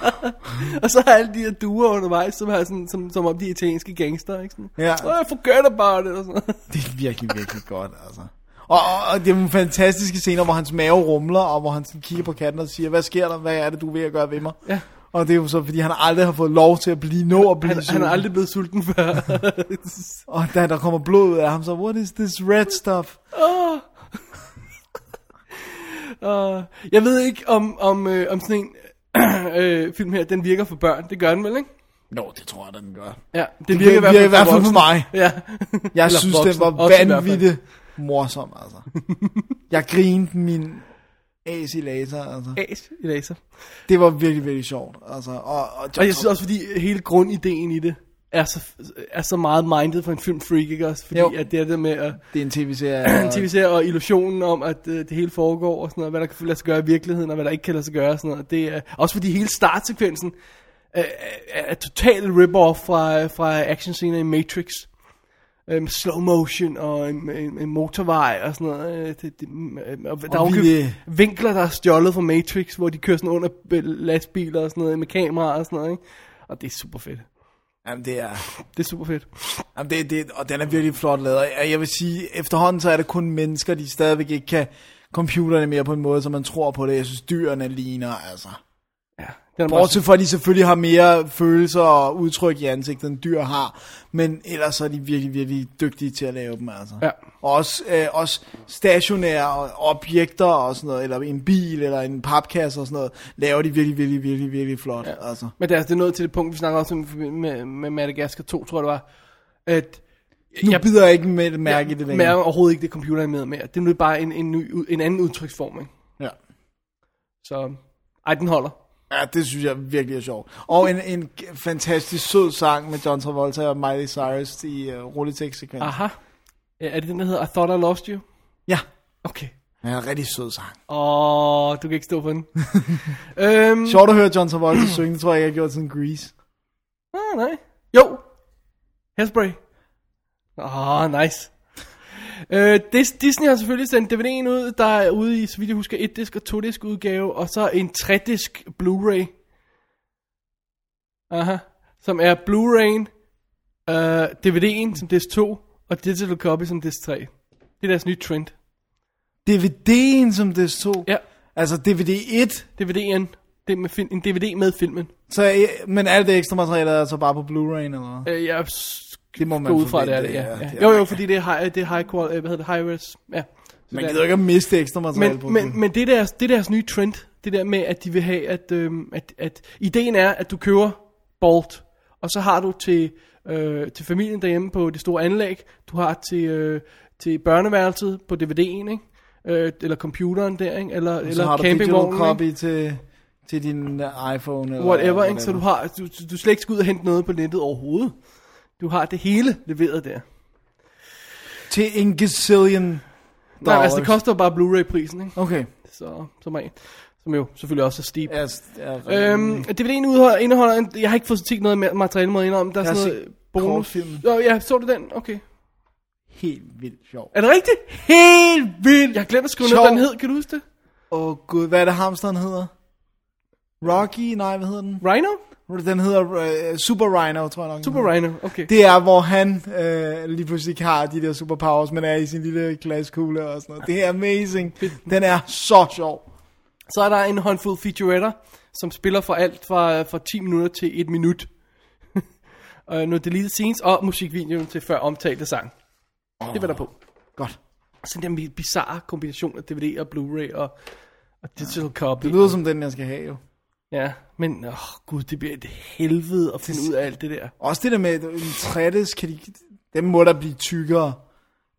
Og så har alle de her duer undervejs, som, har sådan, som, som om de italienske gangster, ikke sådan? Ja. Oh, forget about it, og sådan. Det er virkelig, virkelig godt, altså. Og, og, det er nogle fantastiske scener, hvor hans mave rumler, og hvor han sådan kigger på katten og siger, hvad sker der, hvad er det, du er ved at gøre ved mig? Ja. Og det er jo så, fordi han aldrig har fået lov til at blive, nå at blive Han, han sulten. er aldrig blevet sulten før. Og da der kommer blod ud af ham, så, what is this red stuff? Åh. Uh, jeg ved ikke, om, om, øh, om sådan en øh, film her, den virker for børn. Det gør den vel, ikke? Nå, det tror jeg, den gør. Ja, det Det virker, virker i hvert fald på mig. Ja. Jeg Eller synes, den var vanvittigt morsom, altså. Jeg grinede min as i laser, altså. As i laser. Det var virkelig, virkelig sjovt, altså. Og, og, Og jeg synes også, fordi hele grundideen i det er så, er så meget minded for en filmfreak, ikke også? Fordi Jo. at det er det med at det er en tv-serie. en tv-serie og illusionen om, at øh, det hele foregår og sådan noget, hvad der kan lade sig gøre i virkeligheden, og hvad der ikke kan lade sig gøre og sådan noget. Det er også fordi hele startsekvensen er, er, er total rip-off fra, fra actionscener i Matrix. Øh, med slow motion og en, en, en motorvej og sådan noget. Øh, Det, det, øh, og der er Og jo vi- vinkler, der er stjålet fra Matrix, hvor de kører sådan under lastbiler og sådan noget, med kameraer og sådan noget. Ikke? Og det er super fedt. Jamen, det er... Det er super fedt. Jamen, det, det, og den er virkelig flot lavet. Og Jeg vil sige, efterhånden så er det kun mennesker, de stadigvæk ikke kan computerne mere på en måde, så man tror på det. Jeg synes, dyrene ligner, altså. Den Bortset fra, at de selvfølgelig har mere følelser og udtryk i ansigtet, end dyr har. Men ellers er de virkelig, virkelig dygtige til at lave dem, altså. Ja. Og også, øh, også stationære objekter og sådan noget, eller en bil, eller en papkasse og sådan noget, laver de virkelig, virkelig, virkelig, virkelig flot, ja. altså. Men det er, det er nået til det punkt, vi snakker også om med, med Madagascar 2, tror jeg det var, at Nu jeg bider jeg ikke med mærke i det længere. overhovedet ikke det computer er med mere. Det er nu bare en, en, ny, en anden udtryksform, ikke? Ja. Så, ej, den holder. Ja, det synes jeg virkelig er sjovt. Og en, en fantastisk sød sang med John Travolta og Miley Cyrus i uh, rulletekstsekvens. Aha. Ja, Er det den, der hedder I Thought I Lost You? Ja, Okay. er en rigtig sød sang. Åh, du kan ikke stå for den. øhm, Sjovt at høre John Travolta synge, det tror jeg ikke, jeg har gjort siden Grease. Ah, nej. Jo. Hairspray. Åh, oh, nice. Øh, Dis- Disney har selvfølgelig sendt DVD'en ud, der er ude i, så vidt jeg husker, et disk og to disk udgave, og så en tre disk Blu-ray. Aha. Som er Blu-ray'en, øh, DVD'en som disk 2, og digital copy som disk 3. Det er deres nye trend. DVD'en som det stod. Ja, Altså DVD 1. DVD'en. Det med film, en DVD med filmen. Så, men alt det ekstra materiale er altså bare på Blu-ray eller hvad? Øh, jeg Det må man går ud fra, det er det, ja. ja. Det er Jo, jo, fordi det er high, det er high quality, hvad hedder det, high res. Ja. Så Man er- gider ikke at miste ekstra materiale på men, det. men, men det, er deres, det er deres nye trend. Det der med, at de vil have, at, øhm, at, at ideen er, at du køber Bolt, og så har du til, øh, til familien derhjemme på det store anlæg, du har til, øh, til børneværelset på DVD'en, ikke? Øh, eller computeren der, ikke? Eller, eller har du digital campingvognen, ikke? copy til, til din øh, iPhone eller whatever, ikke? Så du har, du, du, du slet ikke skal ud og hente noget på nettet overhovedet. Du har det hele leveret der. Til en gazillion Nej, altså det dollars. koster bare Blu-ray-prisen, ikke? Okay. Så, som, er, som jo selvfølgelig også er steep. Ja, Øhm, DVD'en indeholder, indeholder en, jeg har ikke fået set noget ma- materiale med indom, der er sådan noget bonus. Nå, ja, så du den? Okay. helt vildt sjov. Er det rigtigt? Helt vildt! Jeg har glemt at skrive ned, Sjov. hvad den hed, kan du huske det? Åh oh, gud, hvad er det hamsteren hedder? Rocky? Nej, hvad hedder den? Rhino? Den hedder uh, Super Rhino, tror jeg nok. Super. Rhino, okay. Det er, hvor han øh, lige pludselig har de der superpowers, men er i sin lille glaskugle og sådan noget. Det er amazing. Den er så sjov. Så er der en håndfuld featuretter, som spiller fra alt fra, fra 10 minutter til 1 minut. og nogle deleted scenes, og musikvideoen til før omtalte sang. Oh. Det var der på. Godt. Sådan en bizarre kombination af DVD og Blu-ray og, og digital copy. Det lyder som den, jeg skal have jo. Ja, men åh, gud, det bliver et helvede at finde ud af alt det der. Også det der med, en 60, kan de, dem må der blive tykkere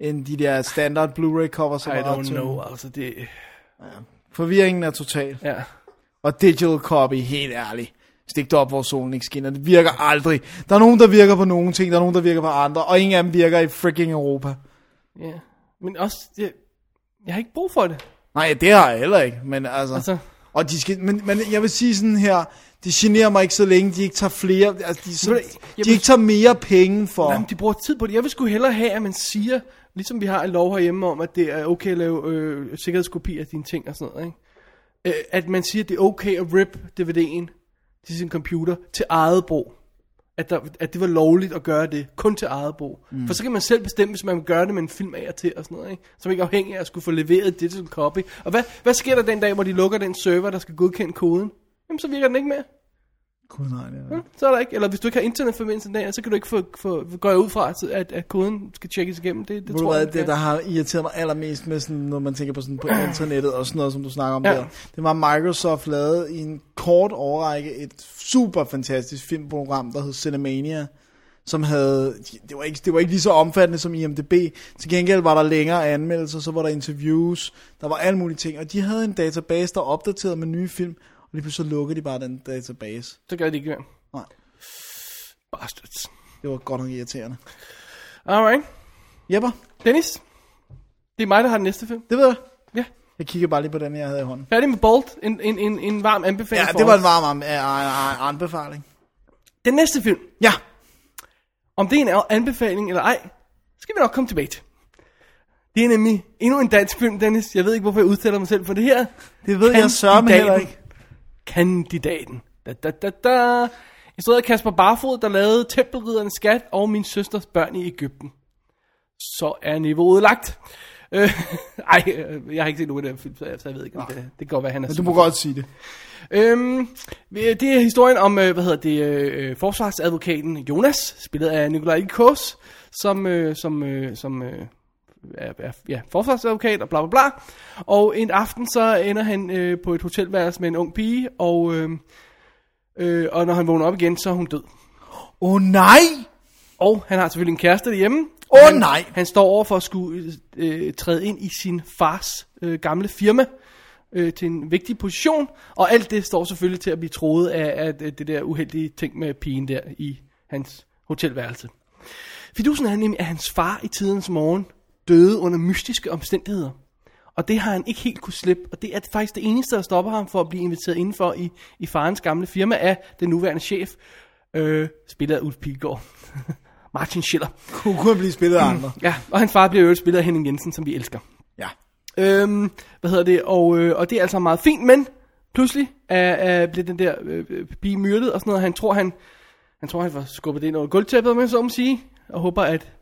end de der standard Blu-ray covers. som I er don't know, altså det... Forvirringen er total. Ja. Og digital copy, helt ærligt. Stik det op, hvor solen ikke skinner. Det virker aldrig. Der er nogen, der virker på nogle ting, der er nogen, der virker på andre, og ingen af dem virker i freaking Europa. Ja, men også, jeg, jeg har ikke brug for det. Nej, det har jeg heller ikke, men altså... Altså, Og de skal, men, men jeg vil sige sådan her, det generer mig ikke så længe, de ikke tager flere, altså de, så, jeg de ikke tager mere penge for. jamen, de bruger tid på det. Jeg vil sgu hellere have, at man siger, ligesom vi har en lov herhjemme om, at det er okay at lave øh, sikkerhedskopi af dine ting og sådan noget, ikke? Øh, at man siger, at det er okay at rip DVD'en til sin computer til eget brug. At, der, at det var lovligt at gøre det, kun til eget brug. Mm. For så kan man selv bestemme, hvis man vil gøre det med en film af og til og sådan noget, ikke? Så er man ikke afhængig af at skulle få leveret et digital copy. Og hvad, hvad sker der den dag, hvor de lukker den server, der skal godkende koden? Jamen, så virker den ikke mere. Gud, nej, det er... Ja, så er der ikke. Eller hvis du ikke har internetforbindelse der, så kan du ikke få, få går jeg ud fra, at, at koden skal tjekkes igennem. Det, det du tror jeg, det kan. der har irriteret mig allermest med sådan, når man tænker på sådan på internettet og sådan noget, som du snakker om Ja. der. Det var Microsoft lavede i en kort overrække et super fantastisk filmprogram, der hed Cinemania, som havde, det var, ikke, det var ikke lige så omfattende som IMDb. Til gengæld var der længere anmeldelser, så var der interviews, der var alle mulige ting. Og de havde en database, der opdaterede med nye film, og lige pludselig så lukkede de bare den database. Så gør det ikke mere. Nej, Bastards. det var godt nok irriterende. Alright. Jepper, Dennis. Det er mig, der har den næste film. det ved jeg. Ja. Jeg kigger bare lige på den, jeg havde i hånden. Færdig med Bolt. En, en, en, en varm anbefaling Ja, det var en varm anbefaling. Den næste film. Ja, Om det er en anbefaling eller ej, skal vi nok komme tilbage til. Det er nemlig endnu en dansk film, Dennis. Jeg ved ikke, hvorfor jeg udtaler mig selv for det her. det ved jeg sørme heller ikke. Kandidaten. Da, da, da, da. Instrueret Kasper Barfod, der lavede Tempelriddernes Skat og Min Søsters Børn i Ægypten. Så er niveauet lagt. Øh, ej, øh, jeg har ikke set nogen af den film, så jeg, så jeg ved ikke, om det, det kan godt være, han er Men du må godt sige det. Øhm, det er historien om, øh, hvad hedder det, øh, forsvarsadvokaten Jonas, spillet af Nikolaj Likos, som, øh, som, øh, som øh, er, er ja, forsvarsadvokat og bla bla bla. Og en aften så ender han øh, på et hotelværelse med en ung pige, og, øh, øh, og når han vågner op igen, så er hun død. Åh oh, nej! Og han har selvfølgelig en kæreste derhjemme. Åh, han, nej! Han står over for at skulle øh, træde ind i sin fars øh, gamle firma øh, til en vigtig position. Og alt det står selvfølgelig til at blive troet af, af det det der uheldige ting med pigen der i hans hotelværelse. Fidusen er nemlig, at hans far i tidens morgen døde under mystiske omstændigheder. Og det har han ikke helt kunne slippe, og det er faktisk det eneste, der stopper ham for at blive inviteret indenfor i, i farens gamle firma af den nuværende chef, øh, spillet af Ulf Pilgaard. Martin Schiller. Kunne kunne blive spillet af andre. Ja, og hans far bliver jo spillet af Henning Jensen, som vi elsker. Ja. Øhm, hvad hedder det? Og, øh, og det er altså meget fint, men pludselig er, er, bliver den der øh, øh, pige myrdet og sådan noget. Han tror, han, han tror, han får skubbet det ind under gulvtæppet, jeg så må sige. Og håber, at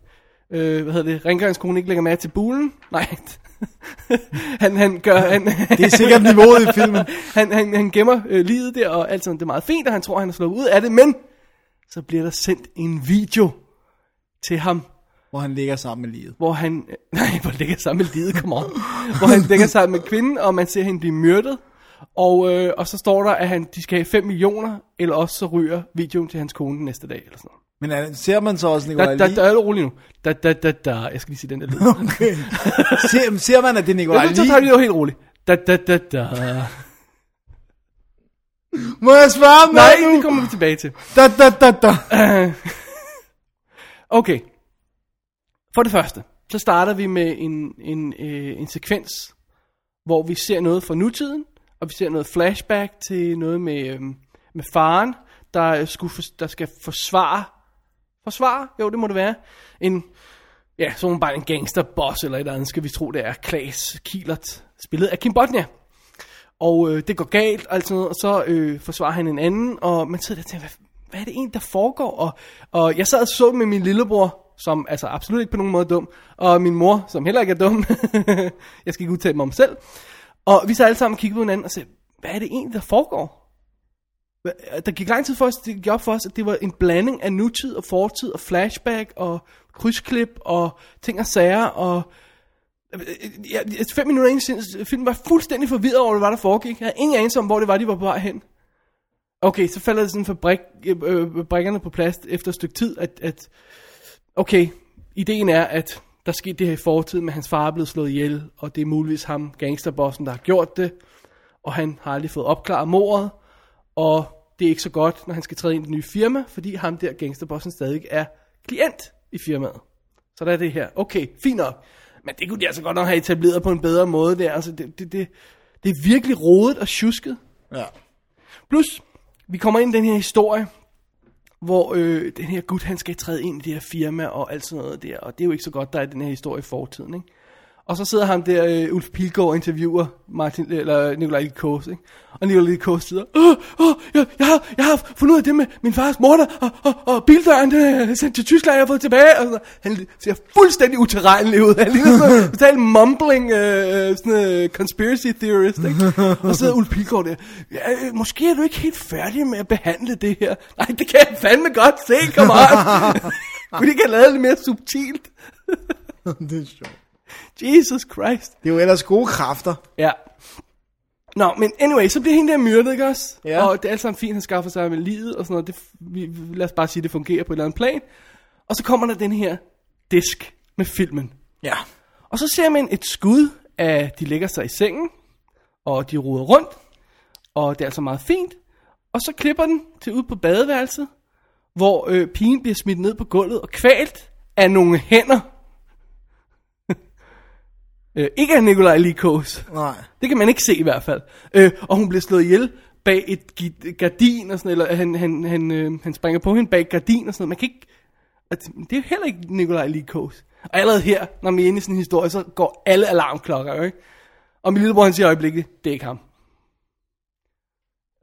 øh, hvad hedder det, rengøringskonen ikke lægger mærke til bulen. Nej, han, han gør... Han, Det er sikkert niveauet i filmen. han, han, han gemmer øh, livet der, og alt sådan, det er meget fint, og han tror, han er slået ud af det, men så bliver der sendt en video til ham, Hvor han ligger sammen med livet. hvor han, nej, hvor han ligger sammen med livet, come on, hvor han ligger sammen med kvinden, og man ser hende blive myrdet, og, øh, og så står der, at han, de skal have 5 millioner, eller også så ryger videoen til hans kone næste dag, eller sådan noget. Men er, ser man så også Da, Nikolaj da, da, er det roligt nu. Da, da, da, da. Jeg skal lige sige den der lyd. Okay. ser, ser man, at det er Nikolaj Ja, nu tager vi det jo helt roligt. Da, da, da, da. Må jeg svare mig Nej, nu? det kommer vi tilbage til. Da, da, da, da. Okay. For det første, så starter vi med en, en, øh, en sekvens, hvor vi ser noget fra nutiden, og vi ser noget flashback til noget med, øh, med faren, der, øh, skulle for, der skal forsvare, forsvarer, jo det må det være, en, ja, sådan bare en gangsterboss eller et eller andet, skal vi tro det er, Klaas Kielert, spillet af Kim Bodnia. Og øh, det går galt, og, alt sådan noget, og så øh, forsvarer han en anden, og man sidder der og tænker, hvad, hvad er det egentlig, der foregår? Og, og jeg sad og så med min lillebror, som altså absolut ikke på nogen måde er dum, og min mor, som heller ikke er dum. jeg skal ikke udtale mig om selv. Og vi sad alle sammen og kiggede på hinanden og sagde, hvad er det egentlig, der foregår? Der gik lang tid for os, det gik op for os, at det var en blanding af nutid og fortid og flashback og krydsklip og ting og sager og Ja, fem minutter ind i filmen var fuldstændig forvirret over, hvad der, var, der foregik. Jeg havde ingen anelse om, hvor det var, de var på vej hen. Okay, så falder det sådan fabrik, øh, øh, brikkerne på plads efter et stykke tid, at, at okay, ideen er, at der skete det her i fortiden, men hans far er blevet slået ihjel, og det er muligvis ham, gangsterbossen, der har gjort det, og han har aldrig fået opklaret mordet, og det er ikke så godt, når han skal træde ind i det nye firma, fordi ham der, gangsterbossen, stadig er klient i firmaet. Så der er det her. Okay, fint nok. Men det kunne de altså godt nok have etableret på en bedre måde der. Altså, det, det, det, det er virkelig rodet og tjusket. Ja. Plus, vi kommer ind i den her historie, hvor øh, den her gut, han skal træde ind i det her firma og alt sådan noget der. Og det er jo ikke så godt, der er den her historie i fortiden, ikke? Og så sidder ham der, øh, Ulf Pilgaard, og interviewer Martin, eller øh, Nikolaj Likos, ikke? Og Nikolaj Likos sidder, åh, åh, jeg, jeg, har, jeg har fundet ud af det med min fars morter, og, og, og bildøren, den er sendt til Tyskland, jeg har fået tilbage. Og så, han ser fuldstændig uterrenelig ud. Han ligner sådan en total mumbling, øh, øh sådan en øh, conspiracy theorist, ikke? Og så sidder Ulf Pilgaard der, ja, øh, måske er du ikke helt færdig med at behandle det her. Nej, det kan jeg fandme godt se, kom on. Kunne de ikke have lavet det mere subtilt? det er sjovt. Jesus Christ. Det er jo ellers gode kræfter. Ja. Nå, men anyway, så bliver hende der myrdet, ikke også? Ja. Og det er alt sammen fint, han skaffer sig med livet og sådan noget. Det, vi, lad os bare sige, det fungerer på et eller andet plan. Og så kommer der den her disk med filmen. Ja. Og så ser man et skud af, de lægger sig i sengen, og de ruder rundt, og det er altså meget fint. Og så klipper den til ud på badeværelset, hvor øh, pigen bliver smidt ned på gulvet og kvalt af nogle hænder. Øh, ikke af Nikolaj Likos. Nej. Det kan man ikke se i hvert fald. Øh, og hun bliver slået ihjel bag et gardin og sådan eller han, han, han, øh, han springer på hende bag et gardin og sådan noget. Man kan ikke... Altså, det er jo heller ikke Nikolaj Likos. Og allerede her, når vi er inde i sådan en historie, så går alle alarmklokker, ikke? Og min lillebror, han siger i øjeblikket, det er ikke ham.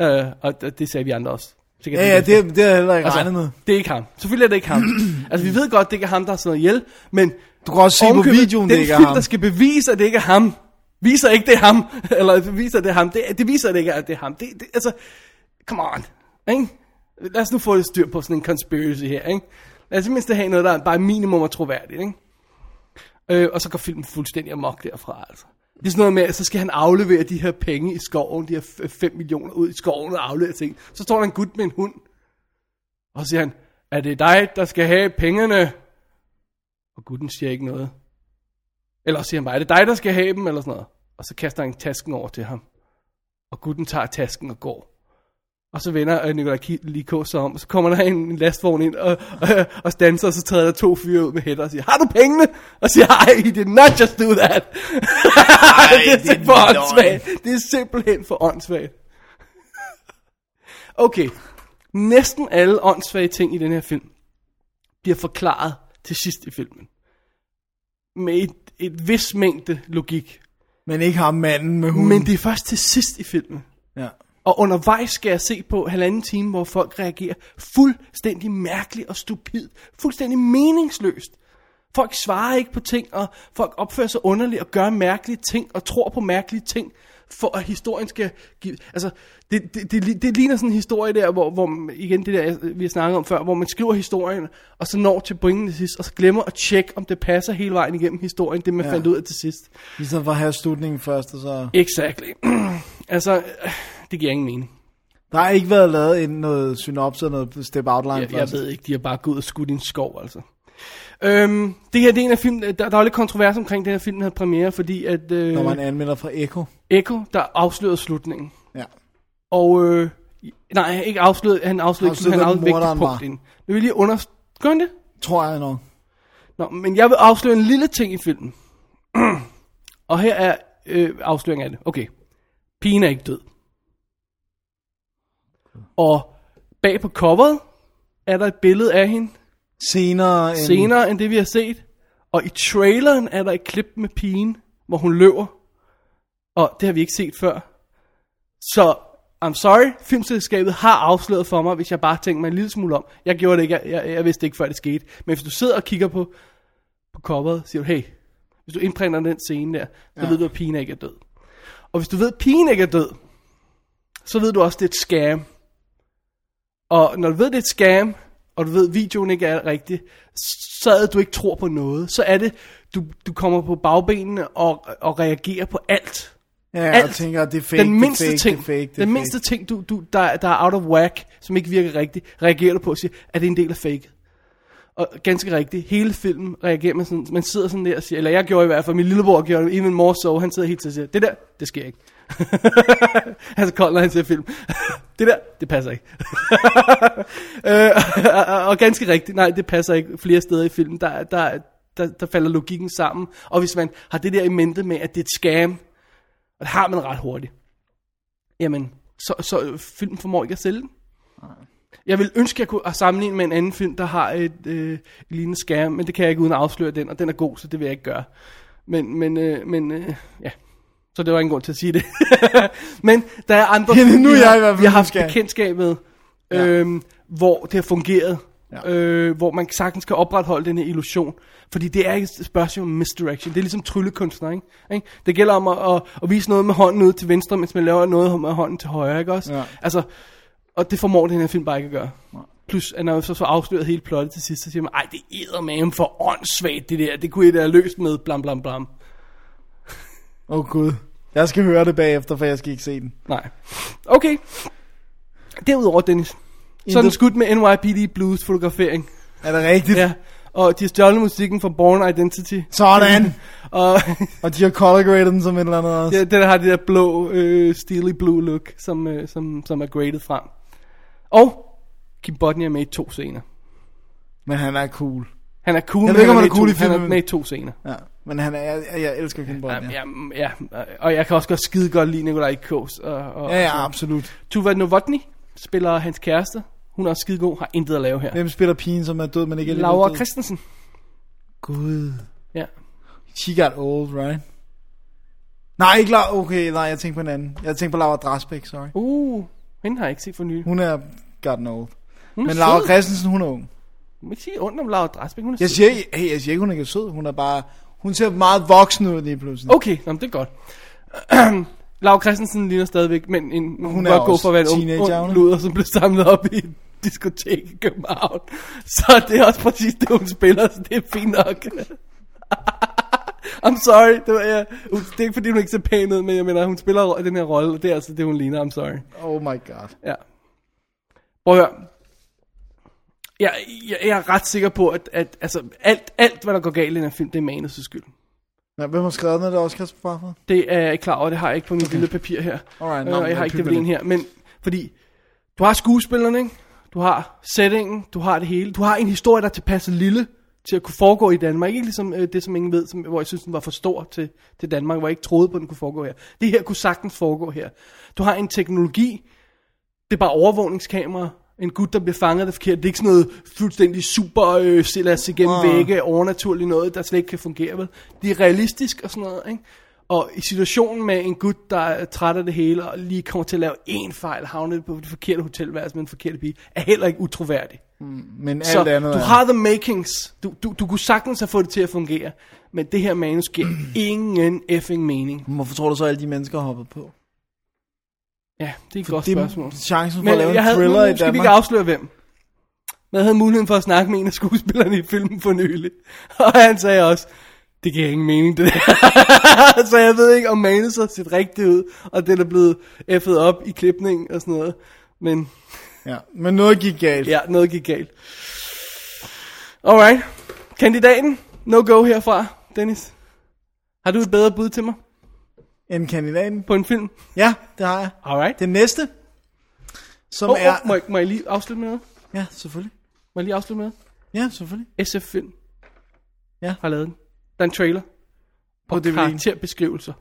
Øh, og det, det sagde vi andre også. Sikkert Ja, ja, det, det har jeg heller ikke regnet med. det er ikke ham. Selvfølgelig er det ikke ham. altså, vi ved godt, det ikke er ham, der har slået ihjel, men... Du kan også se på videoen, det ikke er film, ham. der skal bevise, at det ikke er ham, viser ikke, det er ham. Eller viser, det er ham. Det, det viser, det ikke at det er ham. Det, det, altså, come on. Ikke? Lad os nu få det styr på sådan en conspiracy her, ikke? Lad os mindst have noget, der er bare minimum og troværdigt, ikke? Øh, og så går filmen fuldstændig amok derfra, altså. Det er sådan noget med, at så skal han aflevere de her penge i skoven, de her 5 millioner ud i skoven og aflevere ting. Så står der en gut med en hund, og siger han, er det dig, der skal have pengene? Og gutten siger ikke noget. Eller siger han bare, er det dig, der skal have dem? Eller sådan noget. Og så kaster han tasken over til ham. Og gutten tager tasken og går. Og så vender øh, Nikolaj Ki- Likos sig om, og så kommer der en, lastvogn ind og, og, og standser, og så træder der to fyre ud med hætter og siger, har du pengene? Og siger, ej, he did not just do that. Ej, det er det er simpelthen for åndssvagt. Det er simpelthen for åndssvagt. Okay, næsten alle åndssvage ting i den her film bliver forklaret til sidst i filmen. Med et, et vis mængde logik. Men ikke ham manden med hunden. Men det er først til sidst i filmen. Ja. Og undervejs skal jeg se på halvanden time, hvor folk reagerer fuldstændig mærkeligt og stupid. Fuldstændig meningsløst. Folk svarer ikke på ting, og folk opfører sig underligt og gør mærkelige ting, og tror på mærkelige ting, for at historien skal give... Altså, det, det, det, det ligner sådan en historie der, hvor, hvor igen det der, vi har snakket om før, hvor man skriver historien, og så når til pointen til sidst, og så glemmer at tjekke, om det passer hele vejen igennem historien, det man ja. fandt ud af til sidst. Ligesom for at have slutningen først, og så... Exactly. altså, det giver ingen mening. Der har ikke været lavet en, noget synopsis eller noget step outline Jeg, jeg ved ikke, de har bare gået ud og skudt i en skov, altså. Øhm, det her det er en af film, der, der var lidt kontrovers omkring den her film, der havde premiere, fordi at øh, var en anmelder fra Echo. Echo, der afslørede slutningen. Ja. Og, øh, nej, ikke afsløret, han afslørede ikke, Afslørede, han afslørede vigtigt punkt ind. Nu vil lige under... Gør han det? Tror jeg nok. Nå, men jeg vil afsløre en lille ting i filmen. og her er øh, afsløringen af det. Okay. Pigen er ikke død. Og bag på coveret er der et billede af hende, Senere end... senere end det vi har set. Og i traileren er der et klip med pigen, hvor hun løber. Og det har vi ikke set før. Så, I'm sorry, filmselskabet har afsløret for mig, hvis jeg bare tænker mig en lille smule om. Jeg gjorde det ikke, jeg, jeg, jeg vidste ikke før det skete. Men hvis du sidder og kigger på, på coveret, siger du, hey, hvis du indprinter den scene der, så ja. ved du, at pigen ikke er død. Og hvis du ved, at pigen ikke er død, så ved du også, at det er et scam. Og når du ved, det er et scam, og du ved, at videoen ikke er rigtig, så er det, du ikke tror på noget. Så er det, du, du kommer på bagbenene og, og reagerer på alt. Ja, jeg alt. tænker, det er fake, den mindste det er fake, ting, det er fake, det er den fake. mindste ting, du, du, der, der er out of whack, som ikke virker rigtigt, reagerer du på og siger, er det en del af fake? Og ganske rigtigt, hele filmen reagerer man sådan, man sidder sådan der og siger, eller jeg gjorde i hvert fald, min lillebror gjorde det, even more so, han sidder helt til og siger, det der, det sker ikke. han er så kold, når han ser film. det der, det passer ikke. øh, og, og ganske rigtigt, nej, det passer ikke flere steder i filmen, der, der, der, der falder logikken sammen. Og hvis man har det der i mente med, at det er et scam, og det har man ret hurtigt, jamen, så, så filmen formår ikke at sælge den. Jeg vil ønske, at jeg kunne sammenligne med en anden film, der har et, øh, lignende skærm, men det kan jeg ikke uden at afsløre den, og den er god, så det vil jeg ikke gøre. Men, men, øh, men øh, ja, så det var ingen grund til at sige det. men der er andre Ja, film, nu er vi jeg har, haft bekendtskab med, øhm, hvor det har fungeret. Ja. Øh, hvor man sagtens kan opretholde den her illusion. Fordi det er ikke et spørgsmål om misdirection. Det er ligesom tryllekunstner, ikke? ikke? Det gælder om at, at, at vise noget med hånden ud til venstre, mens man laver noget med hånden til højre, ikke også? Ja. Altså, og det formår den her film bare ikke at gøre. Plus, at når man så så afsløret hele plottet til sidst, så siger man, ej, det er med for åndssvagt, det der. Det kunne I da have løst med blam blam blam. Åh oh, gud. Jeg skal høre det bagefter, for jeg skal ikke se den. Nej. Okay. Derudover, Dennis. Så den Intet- skudt med NYPD Blues fotografering. Er det rigtigt? Ja. Og de har stjålet musikken fra Born Identity. Sådan. Og Og de har color den som et eller andet også. ja, den har det der blå, øh, steely blue look, som, øh, som, som er graded frem. Og Kim Bodnia er med i to scener. Men han er cool. Han er cool, Jeg ved ikke, om han er cool i to, han er filmen. med i to scener. Ja. Men han er, jeg, jeg elsker Kim Bond, Ja, ja. ja, ja, og jeg kan også godt skide godt lide Nikolaj Kås. Og, og, Ja, ja, absolut. Tuva Novotny spiller hans kæreste. Hun er også skide god, har intet at lave her. Hvem spiller pigen, som er død, men ikke er Laura? Christensen. Gud. Ja. She got old, right? Nej, ikke Laura. Okay, nej, jeg tænkte på en anden. Jeg tænkte på Laura Drasbæk, sorry. Uh, hende har jeg ikke set for nylig. Hun er gotten old. Hun er Men Laura sød. Christensen, hun er ung. Du må ikke sige ondt om Laura Drasbæk, hun er Jeg sød. siger, hey, jeg siger ikke, hun er ikke sød. Hun er bare... Hun ser meget voksen ud lige pludselig. Okay, nå, men det er godt. Laura Christensen ligner stadigvæk, men en, hun, er godt også for at være en ung, ung er. luder, som blev samlet op i et diskotek i København. Så det er også præcis det, hun spiller, så det er fint nok. I'm sorry, det, var, ja, det er ikke fordi, hun ikke ser pæn ud, men jeg mener, hun spiller den her rolle, og det er altså det, hun ligner, I'm sorry. Oh my god. Ja. Prøv at høre. Jeg, jeg, jeg er ret sikker på, at, at altså, alt, alt, hvad der går galt i den her film, det er manus' skyld. Ja, hvem har skrevet den? Er det også Kasper Farfod? Det er jeg ikke klar over, det har jeg ikke på mit okay. lille papir her. Alright, øh, nå, og jeg har ikke DVD'en her, men fordi du har skuespillerne, ikke? Du har settingen, du har det hele. Du har en historie, der er tilpasset lille til at kunne foregå i Danmark. Ikke ligesom øh, det, som ingen ved, som, hvor jeg synes, den var for stor til, til Danmark, hvor jeg ikke troede på, at den kunne foregå her. Det her kunne sagtens foregå her. Du har en teknologi, det er bare overvågningskamera, En gut, der bliver fanget af det. Det er ikke sådan noget fuldstændig super, øh, se- lad os se gennem Ah. vægge, overnaturligt noget, der slet ikke kan fungere, vel? Det er realistisk og sådan noget, ikke? Og i situationen med en gut, der er træt af det hele, og lige kommer til at lave en fejl, havner på det forkerte hotelværelse med en forkert pige, er heller ikke utroværdig. Men alt Så andet du er- har the makings. Du, du, du kunne sagtens have fået det til at fungere. Men det her manus giver ingen effing mening. Hvorfor tror du så, at alle de mennesker har hoppet på? Ja, det er et godt det spørgsmål. chancen for Men at lave en havde, thriller nu, i nu skal vi Danmark. ikke afsløre hvem. Men jeg havde muligheden for at snakke med en af skuespillerne i filmen for nylig. Og han sagde også, det giver ingen mening det der. så jeg ved ikke, om manus har set rigtigt ud, og det er blevet effet op i klipningen og sådan noget. Men Ja, men noget gik galt. ja, noget gik galt. Alright. Kandidaten. No go herfra, Dennis. Har du et bedre bud til mig En kandidaten. på en film? Ja, det har jeg. Alright. Den næste, som Oh, er... oh, må, jeg, må jeg lige afslutte med noget? Ja, selvfølgelig. Må jeg lige afslutte med Ja, selvfølgelig. noget? SF Film. Ja. Har lavet den. Der er en trailer. På Og DVD'en. karakterbeskrivelser.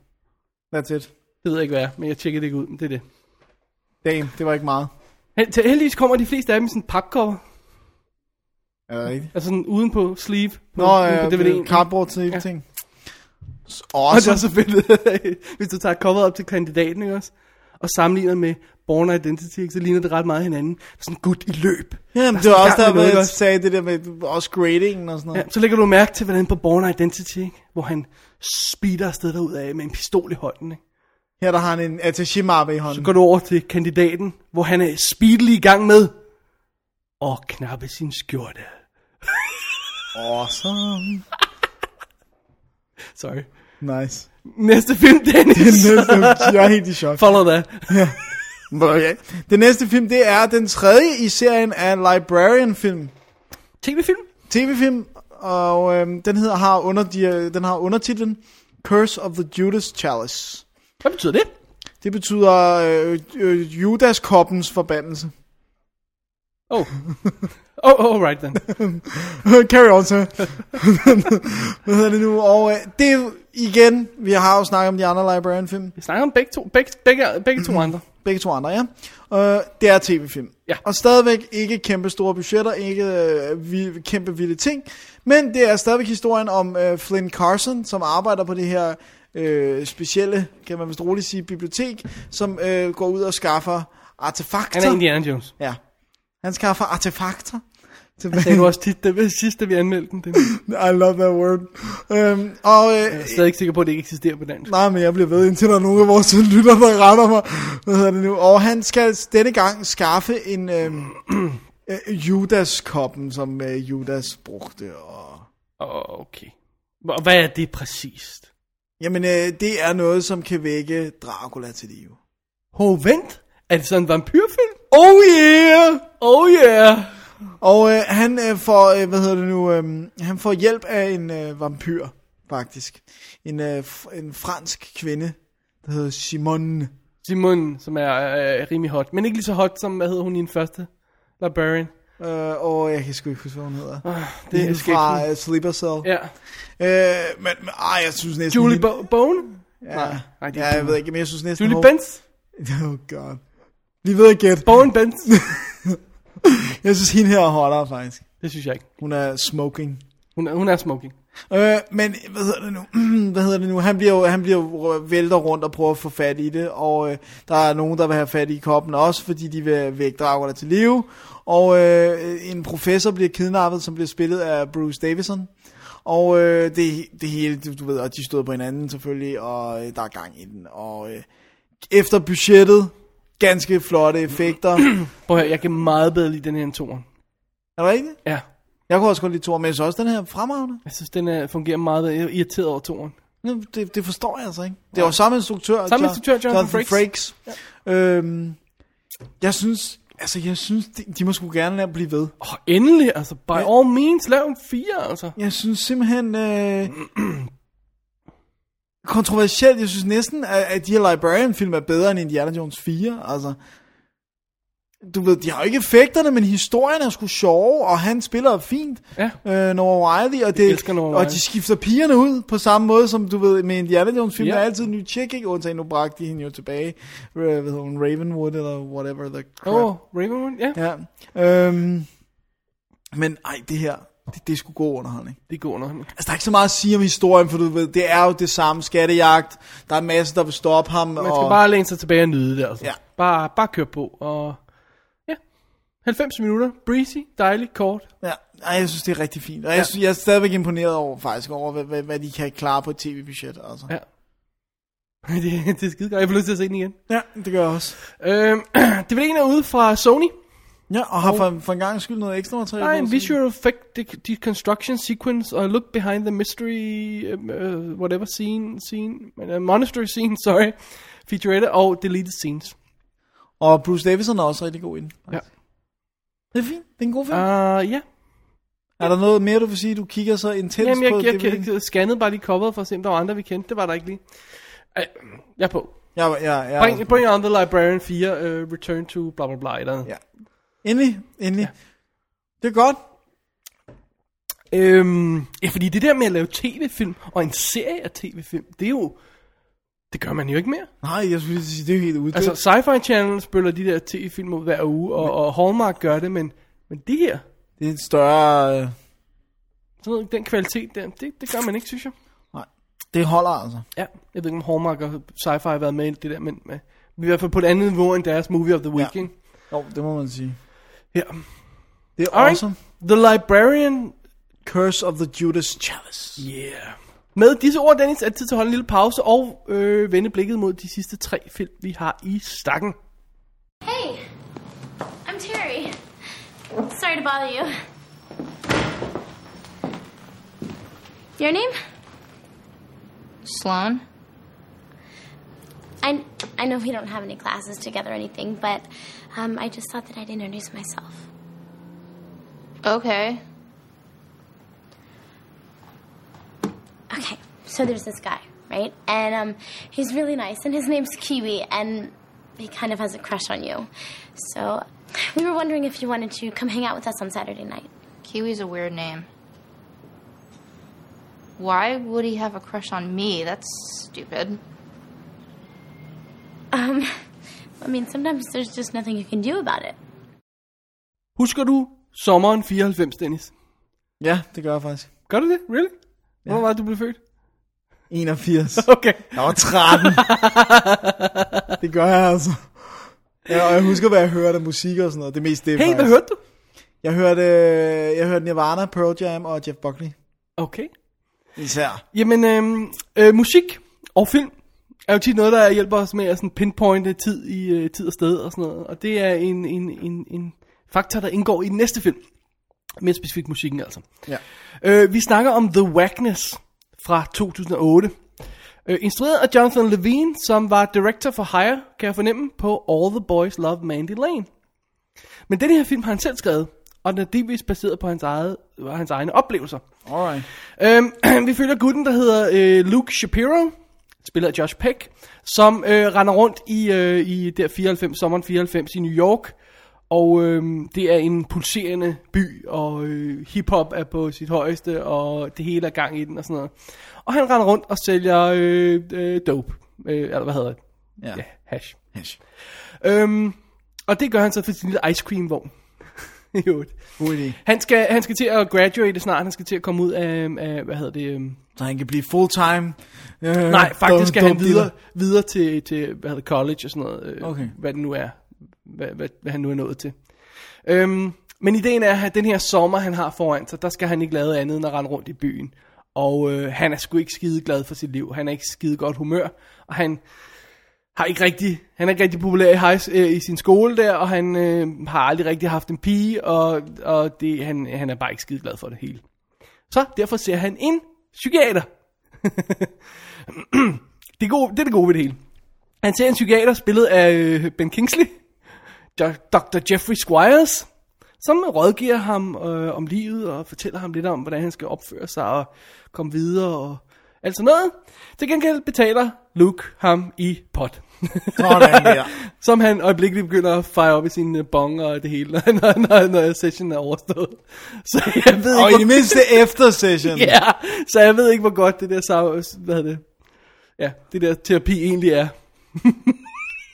That's it. Det ved jeg ikke, hvad er, men jeg tjekkede det ikke ud, men det er det. Damn, det var ikke meget. Held- til- Heldigvis kommer de fleste af dem i sådan en papcover. Er det rigtigt? Altså sådan uden på sleeve. På, Nå, ja, på DVD'en. cardboard til Ja. ting. Og det er Awesome. så fedt, hvis du tager coveret op til kandidaten, ikke også? Og sammenligner med Born Identity, ikke, så ligner det ret meget hinanden. Der er sådan gut i løb. Jamen, Der det var er også der, hvor jeg også? sagde det der med også gradingen og sådan Ja, noget. så lægger du mærke til, hvordan på Born Identity, ikke? hvor han speeder afsted derud af med en pistol i hånden. Ikke? Her der har han en attaché-mappe i Så hånden. går du over til kandidaten, hvor han er speedily i gang med at knappe sin skjorte. Awesome. Sorry. Nice. Næste film, Dennis. jeg er helt i chok. Follow that. Okay. Den næste film, det er den tredje i serien af Librarian-film. TV-film? TV-film, og øhm, den hedder har under de, den har undertitlen Curse of the Judas Chalice. Hvad betyder det? Det betyder øh, øh, Judas-koppens forbandelse. Oh. oh, oh, right then. Carry on, sir. Hvad hedder det nu? Og øh, det er igen, vi har jo snakket om de andre Librarian-film. Vi snakker om begge to, begge, begge, begge to andre. Begge to andre, ja. Øh, det er tv-film. Ja. Og stadigvæk ikke kæmpe store budgetter, ikke øh, vi, kæmpe vilde ting. Men det er stadigvæk historien om øh, Flynn Carson, som arbejder på det her øh, specielle, kan man vist roligt sige, bibliotek, som øh, går ud og skaffer artefakter. Han er Indiana Jones. Ja. Han skaffer artefakter. Det sagde du også tit, det var sidst, da vi anmeldte den. I love that word. Øhm, og, øh, Jeg er stadig ikke sikker på, at det ikke eksisterer på dansk. Nej, men jeg bliver ved, indtil der er nogen af vores lytter, der retter mig. Hvad hedder det nu? Og han skal denne gang skaffe en øhm, øh, Judas-koppen, som øh, Judas brugte. Og... Oh, okay. Hvor- Hvad er det præcist? Jamen, øh, det er noget, som kan vække Dracula til live. Hov, vent. Er det sådan en vampyrfilm? Oh yeah! Oh yeah. Og øh, han øh, får, øh, hvad hedder det nu, øh, han får hjælp af en øh, vampyr, faktisk. En, øh, en fransk kvinde, der hedder Simone. Simon, som er øh, rimelig hot. Men ikke lige så hot, som, hvad hedder hun i den første? Librarian. Øh, og jeg kan sgu ikke huske, hvad hun hedder. Det Det er fra uh, Sleeper Cell. Ja. Øh, men, men ej, jeg synes næsten... Julie Bo- Bone? Ja, Nej, nej, ja, jeg ved ikke, men jeg synes næsten... Julie Benz? Oh god. Vi ved ikke gætte. Bone Benz? Jeg synes, hende her er hottere, faktisk. det synes jeg ikke. Hun er smoking. Hun er, hun er smoking. Øh, men hvad hedder det nu? hvad hedder det nu? Han bliver jo, han bliver jo vælter rundt og prøver at få fat i det, og øh, der er nogen, der vil have fat i koppen også, fordi de vil vække Dracula til live. Og øh, en professor bliver kidnappet, som bliver spillet af Bruce Davison. Og øh, det, det hele, du, du ved, og de stod på hinanden selvfølgelig, og øh, der er gang i den. Og øh, efter budgettet, ganske flotte effekter. Prøv at høre, jeg kan meget bedre lide den her end toren. er det rigtigt? Ja. Jeg kunne også godt lide Thor, men jeg synes også, den her er fremragende. Jeg synes, den er, fungerer meget bedre. Jeg er irriteret over toren. Det, det forstår jeg altså ikke. Det var samme instruktør. Samme Jo- instruktør, Jonathan Frakes. Frakes. Ja. Øhm, jeg synes, altså jeg synes, de, de må sgu gerne lade blive ved. Åh, oh, endelig, altså. By Ja. all means, lav en fire, altså. Jeg synes simpelthen, øh, kontroversielt, jeg synes næsten, at, at de her Librarian-film er bedre end Indiana Jones 4. Altså, du ved, de har jo ikke effekterne, men historien er sgu sjove, og han spiller fint, Ja. øh, Noah Wiley, og, det, Noah og de skifter pigerne ud på samme måde, som du ved, med Indiana Jones film, Ja. der er altid en ny chick, ikke? Undtagen nu bragte de hende jo tilbage, øh, hvad hedder hun, Ravenwood, eller whatever the crap. Oh, Ravenwood, ja. Ja. Øhm, men ej, det her, det, det er sgu god underholdning. Det går nok. Altså, der er ikke så meget at sige om historien, for du ved, det er jo det samme skattejagt. Der er en masse, der vil stoppe ham. Man skal og... bare læne sig tilbage og nyde det, altså. Ja. Bare, bare kør på, og... Ja. 90 minutter. Breezy, dejligt, kort. Ja, ej, jeg synes, det er rigtig fint. Og jeg, synes, jeg er stadigvæk imponeret over, faktisk, over, hvad, hvad, hvad de kan klare på et tv-budget. Altså. Ja. det, det er skide godt. Jeg får lyst til at se den igen. Ja, det gør jeg også. Øhm, DVD'en er ude fra Sony. Ja, og har for, for en gang skyld noget ekstra materiale. Er på, en visual effect de- deconstruction sequence og look behind the mystery uh, whatever scene, scene uh, monastery scene, sorry, featurette og deleted scenes. Og Bruce Davison er også rigtig god i den. Ja. Det er fint. Det er en god film. Uh, ja. Er der noget mere, du vil sige, du kigger så intens Jamen, jeg, på jeg, jeg, jeg scannede bare lige coveret for at se, om der var andre, vi kendte. Det var der ikke lige. Uh, jeg er på. Ja, ja, ja. Bring, bring on the Librarian 4, uh, Return to bla bla bla. Et eller. Ja. Endelig, endelig. Ja. Det er godt. Øhm, ja, fordi det der med at lave tv-film og en serie af tv-film, det er jo... Det gør man jo ikke mere. Nej, jeg skulle lige sige, det er helt uddødt. Altså, Sci-Fi Channel spiller de der tv-film ud hver uge, og, og Hallmark gør det, men, men det her, det er en større... Øh... sådan noget, den kvalitet der, det, det gør man ikke, synes jeg. Nej, det holder altså. Ja, jeg ved ikke, om Hallmark og Sci-Fi har været med i det der, men men i hvert fald på et andet niveau end deres Movie of the Week, Ja. Jo, det må man sige. Ja. Det er Alright. awesome. The Librarian, Curse of the Judas Chalice. yeah. Med disse ord, Dennis, er det tid til at holde en lille pause og øh, vende blikket mod de sidste tre film, vi har i stakken. Hey, I'm Terry. Sorry to bother you. Your name? Sloan? I, I know we don't have any classes together or anything, but um, I just thought that I'd introduce myself. Okay. Okay, so there's this guy, right? And um, he's really nice, and his name's Kiwi, and he kind of has a crush on you. So we were wondering if you wanted to come hang out with us on Saturday night. Kiwi's a weird name. Why would he have a crush on me? That's stupid. Um, I mean, sometimes there's just nothing you can do about it. Husker du sommeren 94, Dennis? Ja, det gør jeg faktisk. Gør du det? Really? Hvornår var det, du blev født? 81. Okay. Jeg var 13. det gør jeg altså. Ja, og jeg husker, hvad jeg hørte af musik og sådan noget. Det mest det Hey, hvad faktisk. hørte du? Jeg hørte, øh, jeg hørte Nirvana, Pearl Jam og Jeff Buckley. Okay. Især. Jamen, øhm, øh, musik og film er jo tit noget, der hjælper os med at sådan pinpointe tid i øh, tid og sted og sådan noget. Og det er en, en, en, en faktor, der indgår i den næste film. Mere specifikt musikken altså. Ja. Øh, vi snakker om The Wackness fra 2008. Øh, instrueret af Jonathan Levine, som var director for Hire, kan jeg fornemme, på All the Boys Love Mandy Lane. Men den her film har han selv skrevet, og den er delvis baseret på hans, eget, hans egne oplevelser. Alright. Øhm, vi følger gutten, der hedder øh, Luke Shapiro, spiller af Josh Peck, som øh, render rundt i, øh, i der 94, sommeren 94 i New York. Og øh, det er en pulserende by, og øh, hiphop er på sit højeste, og det hele er gang i den og sådan noget. Og han render rundt og sælger øh, øh, dope, øh, eller hvad hedder det? Ja. ja hash. Hash. Øhm, og det gør han så for sin lille ice cream vogn. Øvrigt. God idé. han skal, han skal til at graduate snart, han skal til at komme ud af, af hvad hedder det, øhm, Så han kan blive full-time. Øh, Nej, faktisk skal dum- han videre, videre til, til hvad hedder det, college og sådan noget. Øh, Okay. Hvad det nu er. Hvad, hvad, hvad han nu er nået til. Øhm, men ideen er, at den her sommer, han har foran sig, der skal han ikke lave andet end at rende rundt i byen. Og øh, han er sgu ikke skide glad for sit liv. Han er ikke skide godt humør. Og han har ikke rigtig, han er ikke rigtig populær i, high, øh, i sin skole der, og han øh, har aldrig rigtig haft en pige, og, og det, han, han er bare ikke skide glad for det hele. Så derfor ser han en psykiater. det, er gode, det er det gode ved det hele. Han ser en psykiater spillet af øh, Ben Kingsley, Dr. Jeffrey Squires, som rådgiver ham øh, om livet og fortæller ham lidt om, hvordan han skal opføre sig og komme videre og alt sådan noget. Til gengæld betaler Luke ham i pot. Sådan der. Som han øjeblikkeligt begynder at fejre op i sin øh, bong og det hele, når, når, når, sessionen er overstået. Så jeg ved Og i ikke, det mindste efter session. ja, så jeg ved ikke, hvor godt det der, hvad hedder det, ja, det der terapi egentlig er.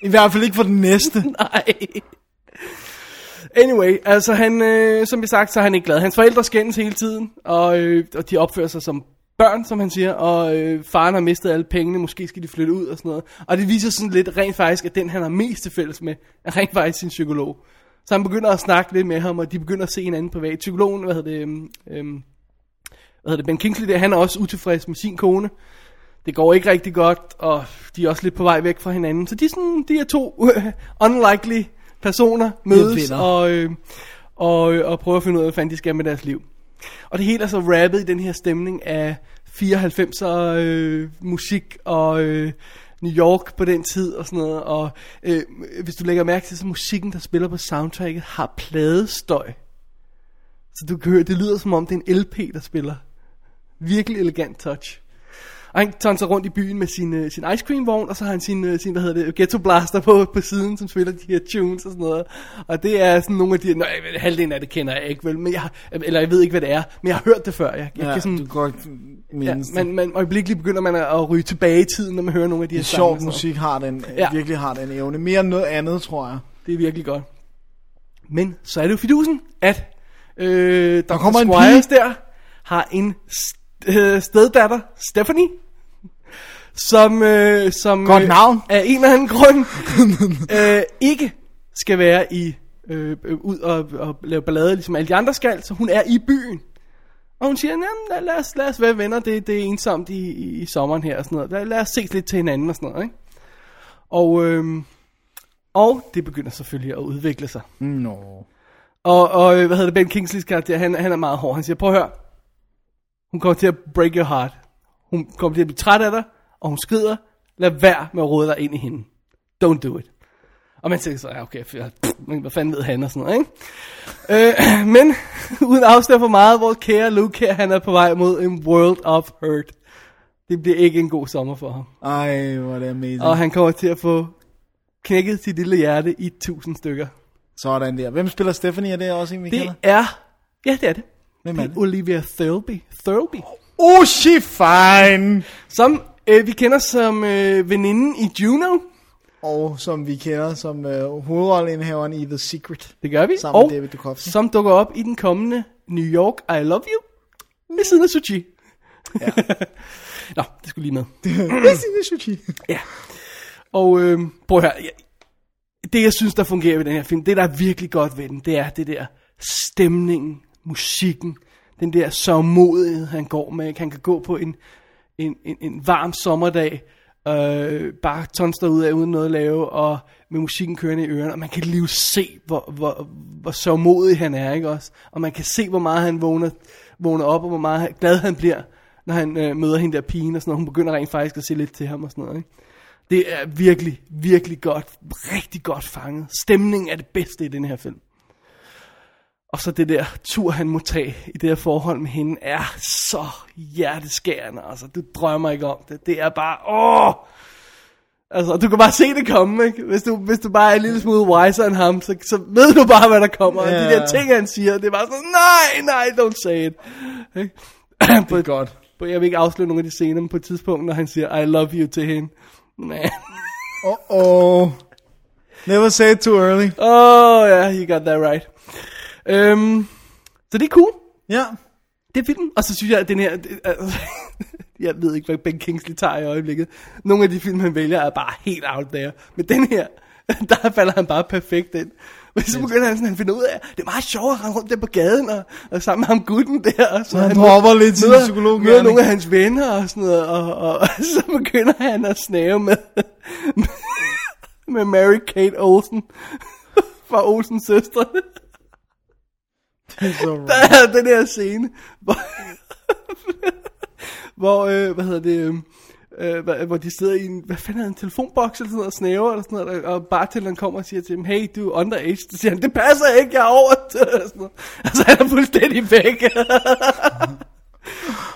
I hvert fald ikke for den næste. Nej. Anyway, altså han, øh, som vi sagt, så er han ikke glad. Hans forældre skændes hele tiden, og, øh, og de opfører sig som børn, som han siger, og øh, faren har mistet alle pengene, måske skal de flytte ud og sådan noget. Og det viser sådan lidt rent faktisk, at den han har mest til fælles med, er rent faktisk sin psykolog. Så han begynder at snakke lidt med ham, og de begynder at se hinanden privat. Psykologen, hvad hedder det, øhm, øhm, hvad hedder det, Ben Kingsley der, han er også utilfreds med sin kone. Det går ikke rigtig godt, og de er også lidt på vej væk fra hinanden. Så de, er sådan, de er to uh, unlikely personer mødes og, øh, og, øh, og prøver at finde ud af, hvad fanden de skal med deres liv. Og det hele er så rappet i den her stemning af 94'er øh, musik og øh, New York på den tid og sådan noget. Og øh, hvis du lægger mærke til, så musikken, der spiller på soundtracket, har pladestøj. Så du kan høre, det lyder som om det er en LP, der spiller. Virkelig elegant touch. Og han tonser rundt i byen med sin, øh, sin ice cream vogn, og så har han sin, øh, sin hvad hedder det, ghetto blaster på, på siden, som spiller de her tunes og sådan noget. Og det er sådan nogle af de, nej, halvdelen af det kender jeg ikke vel, men jeg eller jeg ved ikke, hvad det er, men jeg har hørt det før. Jeg, jeg Ja, kan sådan, du kan godt ja, mindes man, man, øjeblikkeligt begynder man at, ryge tilbage i tiden, når man hører nogle af de her det. noget. musik har den, Ja. ja. virkelig har den evne. Mere end noget andet, tror jeg. Det er virkelig godt. Men så er det jo fidusen, at øh, Dr. kommer en Squires der har en st- øh, steddatter, Stephanie, som, øh, som Godt øh, navn. af en eller anden grund øh, ikke skal være i øh, øh, ud og, og lave ballade, ligesom alle de andre skal, så hun er i byen. Og hun siger, "Jamen, lad, lad, os, lad os være venner, det, det er ensomt i, i, i sommeren her og sådan noget. Lad, lad os ses lidt til hinanden og sådan noget, ikke? Og, øhm, og det begynder selvfølgelig at udvikle sig. Nå. Og, og øh, hvad hedder det, Ben Kingsleys karakter, han, han er meget hård. Han siger, prøv at høre, hun kommer til at break your heart. Hun kommer til at blive træt af dig, og hun skrider, lad være med at rode dig ind i hende. Don't do it. Og man tænker så, ja okay, for, pff, hvad fanden ved han og sådan noget, ikke? Øh, men uden at afsløre for meget, vores kære Luke her, han er på vej mod en world of hurt. Det bliver ikke en god sommer for ham. Ej, hvor er det amazing. Og han kommer til at få knækket sit lille hjerte i tusind stykker. Sådan der. Hvem spiller Stephanie? Er det også en, vi Det kender? er, ja det er det. Hvem er Det det? er Olivia Thirlby. Thirlby. Oh, she fine! Som øh, vi kender som øh, veninden i Juno. Og som vi kender som øh, hovedrolleindhaveren i The Secret. Det gør vi. Sammen med og David Duchovny. som dukker op i den kommende New York I Love You. Ved siden af Suchi. Ja. Nå, det skulle lige med. Det er Stine Suchi. Ja. Og øh, prøv at høre. Jeg, det jeg synes, der fungerer ved den her film, det der er virkelig godt ved den, det er det der stemningen, musikken, den der sørgmodighed, han går med. Han kan gå på en, en, en, en varm sommerdag, øh, bare tons ud af uden noget at lave, og med musikken kørende i ørerne, og man kan lige se, hvor, hvor, hvor sørgmodig han er, ikke også? Og man kan se, hvor meget han vågner, vågner op, og hvor meget glad han bliver, når han øh, møder hende der pigen, og sådan noget. Hun begynder rent faktisk at se lidt til ham og sådan noget, ikke? Det er virkelig, virkelig godt, rigtig godt fanget. Stemningen er det bedste i den her film. Og så det der tur, han må tage i det her forhold med hende, er så hjerteskærende. Altså, du drømmer ikke om det. Det er bare, åh! Altså, du kan bare se det komme, ikke? Hvis du, hvis du bare er en lille smule wiser end ham, så, så ved du bare, hvad der kommer. Og de der ting, han siger, det er bare sådan, nej, nej, don't say it. Ikke? Det er godt. på, jeg vil ikke afsløre nogle af de scener, men på et tidspunkt, når han siger, I love you til hende. Man. Oh oh. Never say it too early. Oh, ja, yeah, you got that right. Øhm, så det er cool. Ja. Det er filmen. Og så synes jeg, at den her... det- altså, jeg ved ikke, hvad Ben Kingsley tager i øjeblikket. Nogle af de film, han vælger, er bare helt out there. Men den her, der falder han bare perfekt ind. Men så begynder han sådan, han finder ud af, det er meget sjovt at rundt der på gaden, og, og sammen med ham gutten der. Og så Han dropper lidt sin møder, psykologgerning. møder nogle af hans venner og sådan noget, og, og, og så begynder han at snave med, med Mary Kate Olsen fra Olsens søstre. Det er så Der er den her scene, hvor, hvor øh, hvad hedder det, øhm, øh, hvor, hvor de sidder i en, hvad fanden er en telefonboks eller sådan noget, og snæver eller sådan noget, og bartenderen kommer og siger til dem, hey, du er underage, så siger han, det passer ikke, jeg er over sådan noget. Altså, han er fuldstændig væk.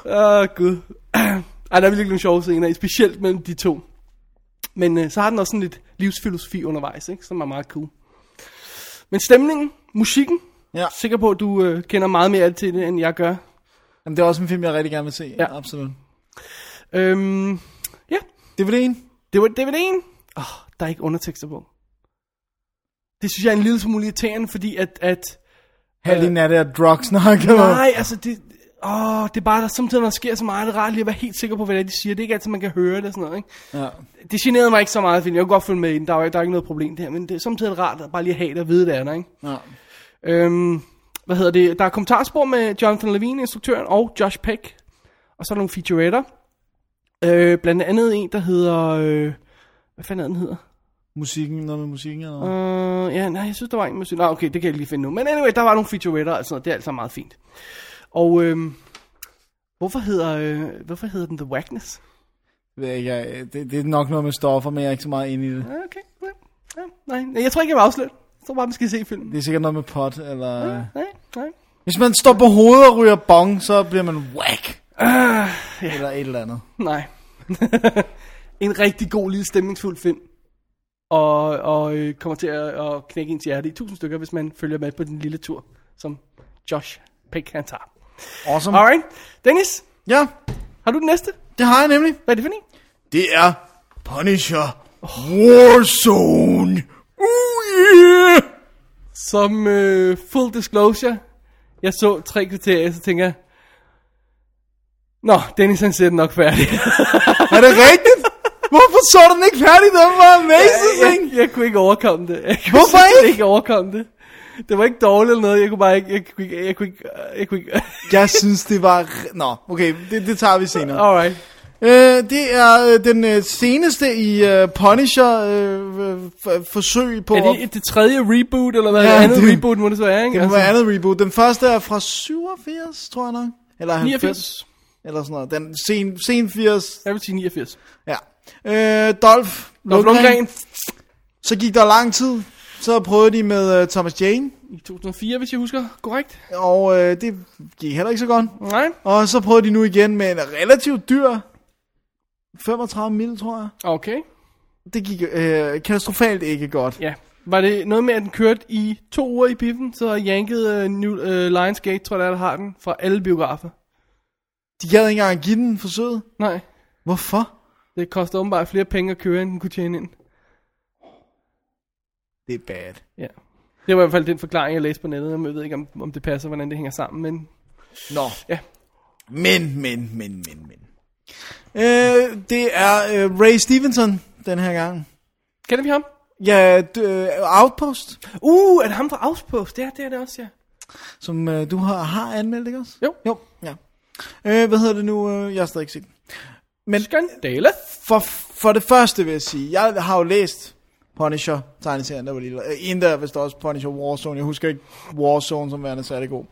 Åh, oh, gud. Ej, der er virkelig nogle sjove scener, specielt mellem de to. Men øh, så har den også sådan lidt livsfilosofi undervejs, ikke? som er meget cool. Men stemningen, musikken, Ja. sikker på, at du øh, kender meget mere til det, end jeg gør. Jamen, det er også en film, jeg rigtig gerne vil se. Ja. Absolut. Øhm, ja, DVD'en? det var DVD'en. Åh, oh, der er ikke undertekster på. Det synes jeg er en lille smule irriterende, fordi at... at Halvdelen af det er drugsnak. eller? nej, altså det... Åh, det er bare, der samtidig, når der sker så meget, det er rart lige at være helt sikker på, hvad det er, de siger. Det er ikke altid, man kan høre det og sådan noget, ikke? Ja. Det generede mig ikke så meget, fordi jeg kunne godt følge med i den. Der er, der er ikke noget problem der, men det er samtidig rart at bare lige have det og vide, det er der, ikke? ja. Øhm, hvad hedder det? Der er kommentarspor med Jonathan Levine, instruktøren, og Josh Peck. Og så er der nogle featuretter. Øh, blandt andet en, der hedder... Øh, hvad fanden er den hedder? Musikken, noget med musikken eller noget. Uh, ja, nej, jeg synes, der var en musik. Nå, okay, det kan jeg lige finde nu. Men anyway, der var nogle featuretter og sådan noget. Det er altså meget fint. Og øhm, hvorfor, hedder, øh, hvorfor hedder den The Wackness? Ved jeg det, det er nok noget med stoffer, men jeg er ikke så meget inde i det. Ja, Okay, ja, ja, nej. Jeg tror ikke, jeg vil afsløre det. Jeg tror bare, man skal se filmen. Det er sikkert noget med pot, eller... Nej, nej. Hvis man står på hovedet og ryger bong, så bliver man whack. Eller et eller andet. Nej. en rigtig god, lille stemningsfuld film. Og, og øh, kommer til at, at knække ens hjerte i tusind stykker, hvis man følger med på den lille tur, som Josh Peck han tager. Awesome. Alright. Dennis, Ja, har du den næste? det har jeg nemlig. Hvad er det for en? Det er Punisher Warzone. Uh, yeah. Som øh, full disclosure, jeg så tre kriterier, så tænker jeg, Nå, Dennis han ser den nok færdig. Er det rigtigt? Hvorfor så den ikke færdig? Den var amazing. jeg, jeg kunne ikke overkomme det. Jeg kunne Hvorfor ikke? ikke overkomme det. Det var ikke dårligt eller noget, jeg kunne bare ikke, jeg kunne ikke, jeg kunne ikke, jeg kunne ikke. Jeg synes, det var... Nå, okay, det, det tager vi senere. Alright. Øh, det er øh, den øh, seneste i øh, Punisher øh, f- forsøg på... Er det det tredje reboot, eller hvad? Ja, Ja, andet det- reboot må det så være, ikke? Det må være andet reboot. Den første er fra 87, tror jeg nok. Eller 90, 89. eller sådan noget. Den sen, sen 80. Jeg vil sige 89. Ja. Øh, Dolph Dolph Lundgren. Lundgren Så gik der lang tid. Så prøvede de med uh, Thomas Jane. i 2004, hvis jeg husker korrekt. Og øh, det gik heller ikke så godt. Nej. Og så prøvede de nu igen med en relativt dyr 35 mil, tror jeg. Okay. Det gik øh, katastrofalt ikke godt. Ja. Var det noget med, at den kørte i to uger i biffen, så yankede uh, New, uh, Lionsgate, tror jeg, der har den, fra alle biografer? De gad ikke engang give den forsøget. Nej. Hvorfor? Det koster åbenbart flere penge at køre, end den kunne tjene ind. Det er bad. Ja. Det var i hvert fald den forklaring, jeg læste på nettet. Jeg ved ikke, om, om det passer, hvordan det hænger sammen, men... Nå. Ja. Men, men, men, men, men. Øh, det er øh, Ray Stevenson den her gang. Kender vi ham? Ja, d- øh, Outpost, Uh, er det ham fra Outpost? Ja, det er det også, ja. som øh, du har, har anmeldt, ikke også? Jo. Jo, ja. Øh, hvad hedder det nu? Øh, jeg har stadig ikke set den. Men Skandale. for, for det første vil jeg sige, jeg har jo læst Punisher tegneserien, der var lille. Øh, En der vist også Punisher Warzone. Jeg husker ikke Warzone som værende særlig god.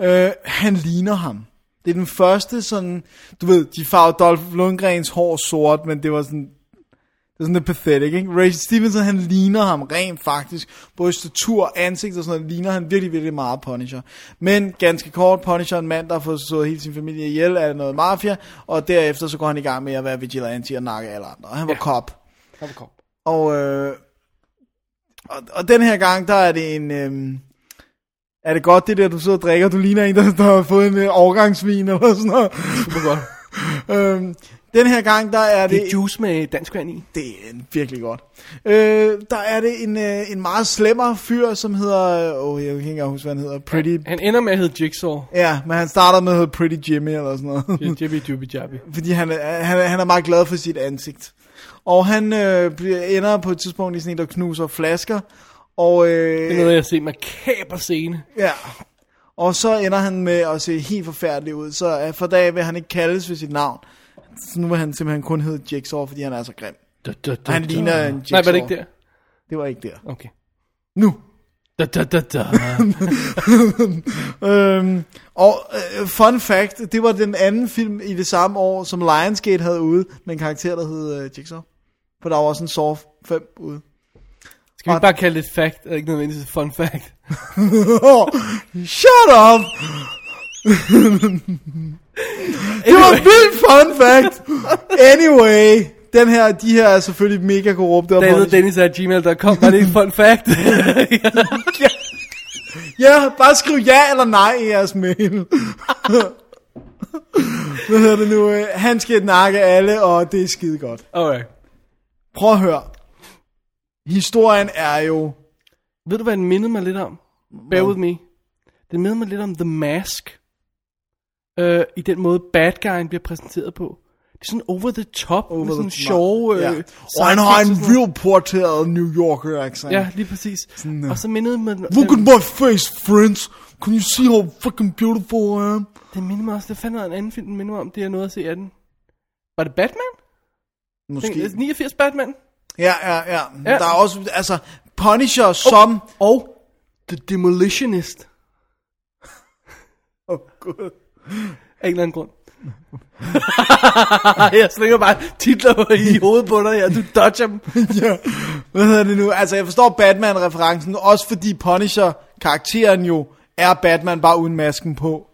Øh, han ligner ham. Det er den første sådan, du ved, de farvede Dolph Lundgrens hår sort, men det var sådan, det er sådan lidt pathetic, ikke? Ray Stevenson, han ligner ham rent faktisk. Både statur, ansigt og sådan noget, ligner han virkelig, virkelig meget Punisher. Men ganske kort, Punisher er en mand, der har fået slået hele sin familie ihjel af noget mafia, og derefter så går han i gang med at være vigilante og nakke alle andre. Og han var Ja. cop. Han var kom. Og, øh, og, og den her gang, der er det en... Øh, er det godt det der, du sidder og drikker? Du ligner en, der, der har fået en øh, overgangsvin eller sådan noget. Super godt. øhm, den her gang, der er Det det... er juice med dansk vand i. Det er virkelig godt. Øh, der er det en, øh, en meget slemmer fyr, som hedder... Åh, oh, jeg kan ikke engang huske, hvad han hedder. Pretty... Han ender med at hedde Jigsaw. Ja, men han starter med at hedde Pretty Jimmy eller sådan noget. Jibby jubby jabby. Fordi han er, han, han er meget glad for sit ansigt. Og han øh, ender på et tidspunkt i sådan en, der knuser flasker. Og, øh, Det er noget, jeg har set makaber scene. Ja. Og så ender han med at se helt forfærdelig ud. Så øh, for dag vil han ikke kaldes ved sit navn. Så nu vil han simpelthen kun hedde Jigsaw, fordi han er så grim. Da, da, da, Han ligner en Nej, var det Jigsaw. ikke der? Det var ikke der. Okay. Nu. Da, da, da, da. Øhm, og øh, fun fact, det var den anden film i det samme år, som Lionsgate havde ude, med en karakter, der hed øh, Jigsaw. For der var også en Saw 5 ude. Skal vi ikke bare kalde det et fact, og ikke nødvendigvis et fun fact? Shut up! det var en vild fun fact! Anyway, den her, de her er selvfølgelig mega korrupte. David Dennis er gmail.com, var det ikke fun fact? Ja, bare skriv ja eller nej i jeres mail. Hvad hedder det nu? øh, Han skal nakke alle, og det er skide godt. Alright. Prøv at høre. Historien er jo... Ved du, hvad den mindede mig lidt om? Bear with me. Den mindede mig lidt om The Mask. Øh, I den måde bad guyen bliver præsenteret på. Det er sådan over the top, over med sådan the- sjove... Ja. Øh, Og han har en real porteret New Yorker accent. Ja, lige præcis. Sådan, øh, og så mindede mig... Look at my face, friends. Can you see how fucking beautiful I am? Det minder mig også, det fandt en anden film, den minder mig om, det er noget at se af den. Var det Batman? Måske. 89 Batman? Ja, ja, ja. Ja. Der er også, altså, Punisher som... Og The Demolitionist. Åh, oh, gud. Af en eller anden grund. jeg slinger bare titler i hovedet på dig her, du dodger dem. ja. Hvad hedder det nu? Altså, jeg forstår Batman-referencen, også fordi Punisher-karakteren jo er Batman, bare uden masken på.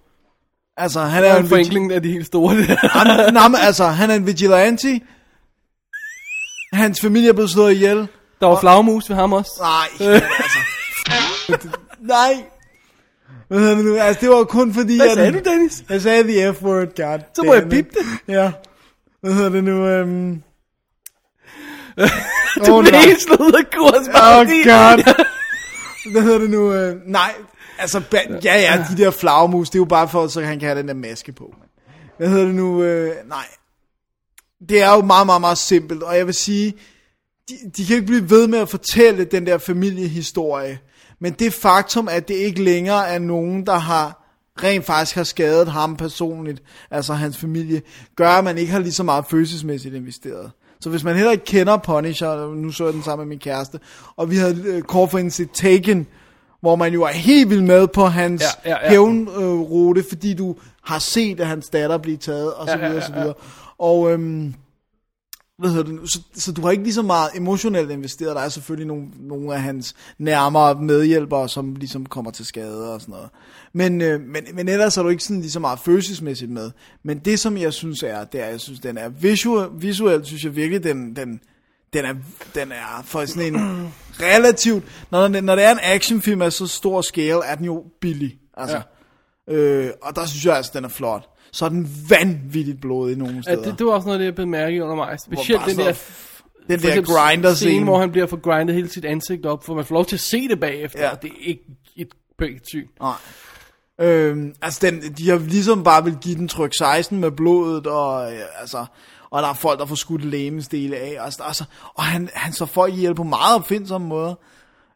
Altså, han er er en en forenkling af de helt store. Han, nej, altså, han er en vigilante. Hans familie er blevet slået ihjel. Der var flagmus ved ham også. Nej, altså. Nej. Hvad hedder det nu? Altså, det var kun fordi... Hvad sagde du, Dennis? Jeg sagde the F-word, god Så må jeg bippe det. Ja. Hvad hedder det nu? Um... Du Åh, blev helt slået af kurs. Oh god. Hvad hedder det nu? Uh, nej, altså, ja, ja, de der flagmus, det er jo bare for, så han kan have den der maske på. Hvad hedder det nu? Uh, nej. Det er jo meget, meget, meget simpelt, og jeg vil sige, de, de kan ikke blive ved med at fortælle den der familiehistorie, men det faktum, at det ikke længere er nogen, der har rent faktisk har skadet ham personligt, altså hans familie, gør, at man ikke har lige så meget følelsesmæssigt investeret. Så hvis man heller ikke kender Punisher, nu så jeg den sammen med min kæreste, og vi havde øh, kort for en set Taken, hvor man jo er helt vildt med på hans Ja, ja, ja. hævnrute, fordi du har set, at hans datter blive taget, og så Ja, ja, videre, ja, og så videre. Og øhm, hvad hedder det? Så, så du har ikke lige så meget emotionelt investeret. Der er selvfølgelig nogle, nogle af hans nærmere medhjælpere, som ligesom kommer til skade og sådan noget. Men, øh, men, men ellers er du ikke sådan lige så meget følelsesmæssigt med. Men det som jeg synes er, det er, jeg synes den er visuel, visuelt, synes jeg virkelig, den, den, den er, den er for sådan en relativt, når, når det er en actionfilm af så stor scale, er den jo billig. Altså. Ja. Øh, og der synes jeg altså, den er flot. Så den vanvittigt blodig nogle Ja, steder. det, det var også noget, jeg blev mærke under mig. Specielt den sådan der, den der grinder scene, scene, hvor han bliver for grindet hele sit ansigt op, for man får lov til at se det bagefter, Ja. det er ikke et pænt syn. Nej. Øhm, altså, den, de har ligesom bare vil give den tryk 16 med blodet, og øh, altså, og der er folk, der får skudt lægemesdele af, og, altså, og han, han så folk ihjel på meget opfindsomme måder.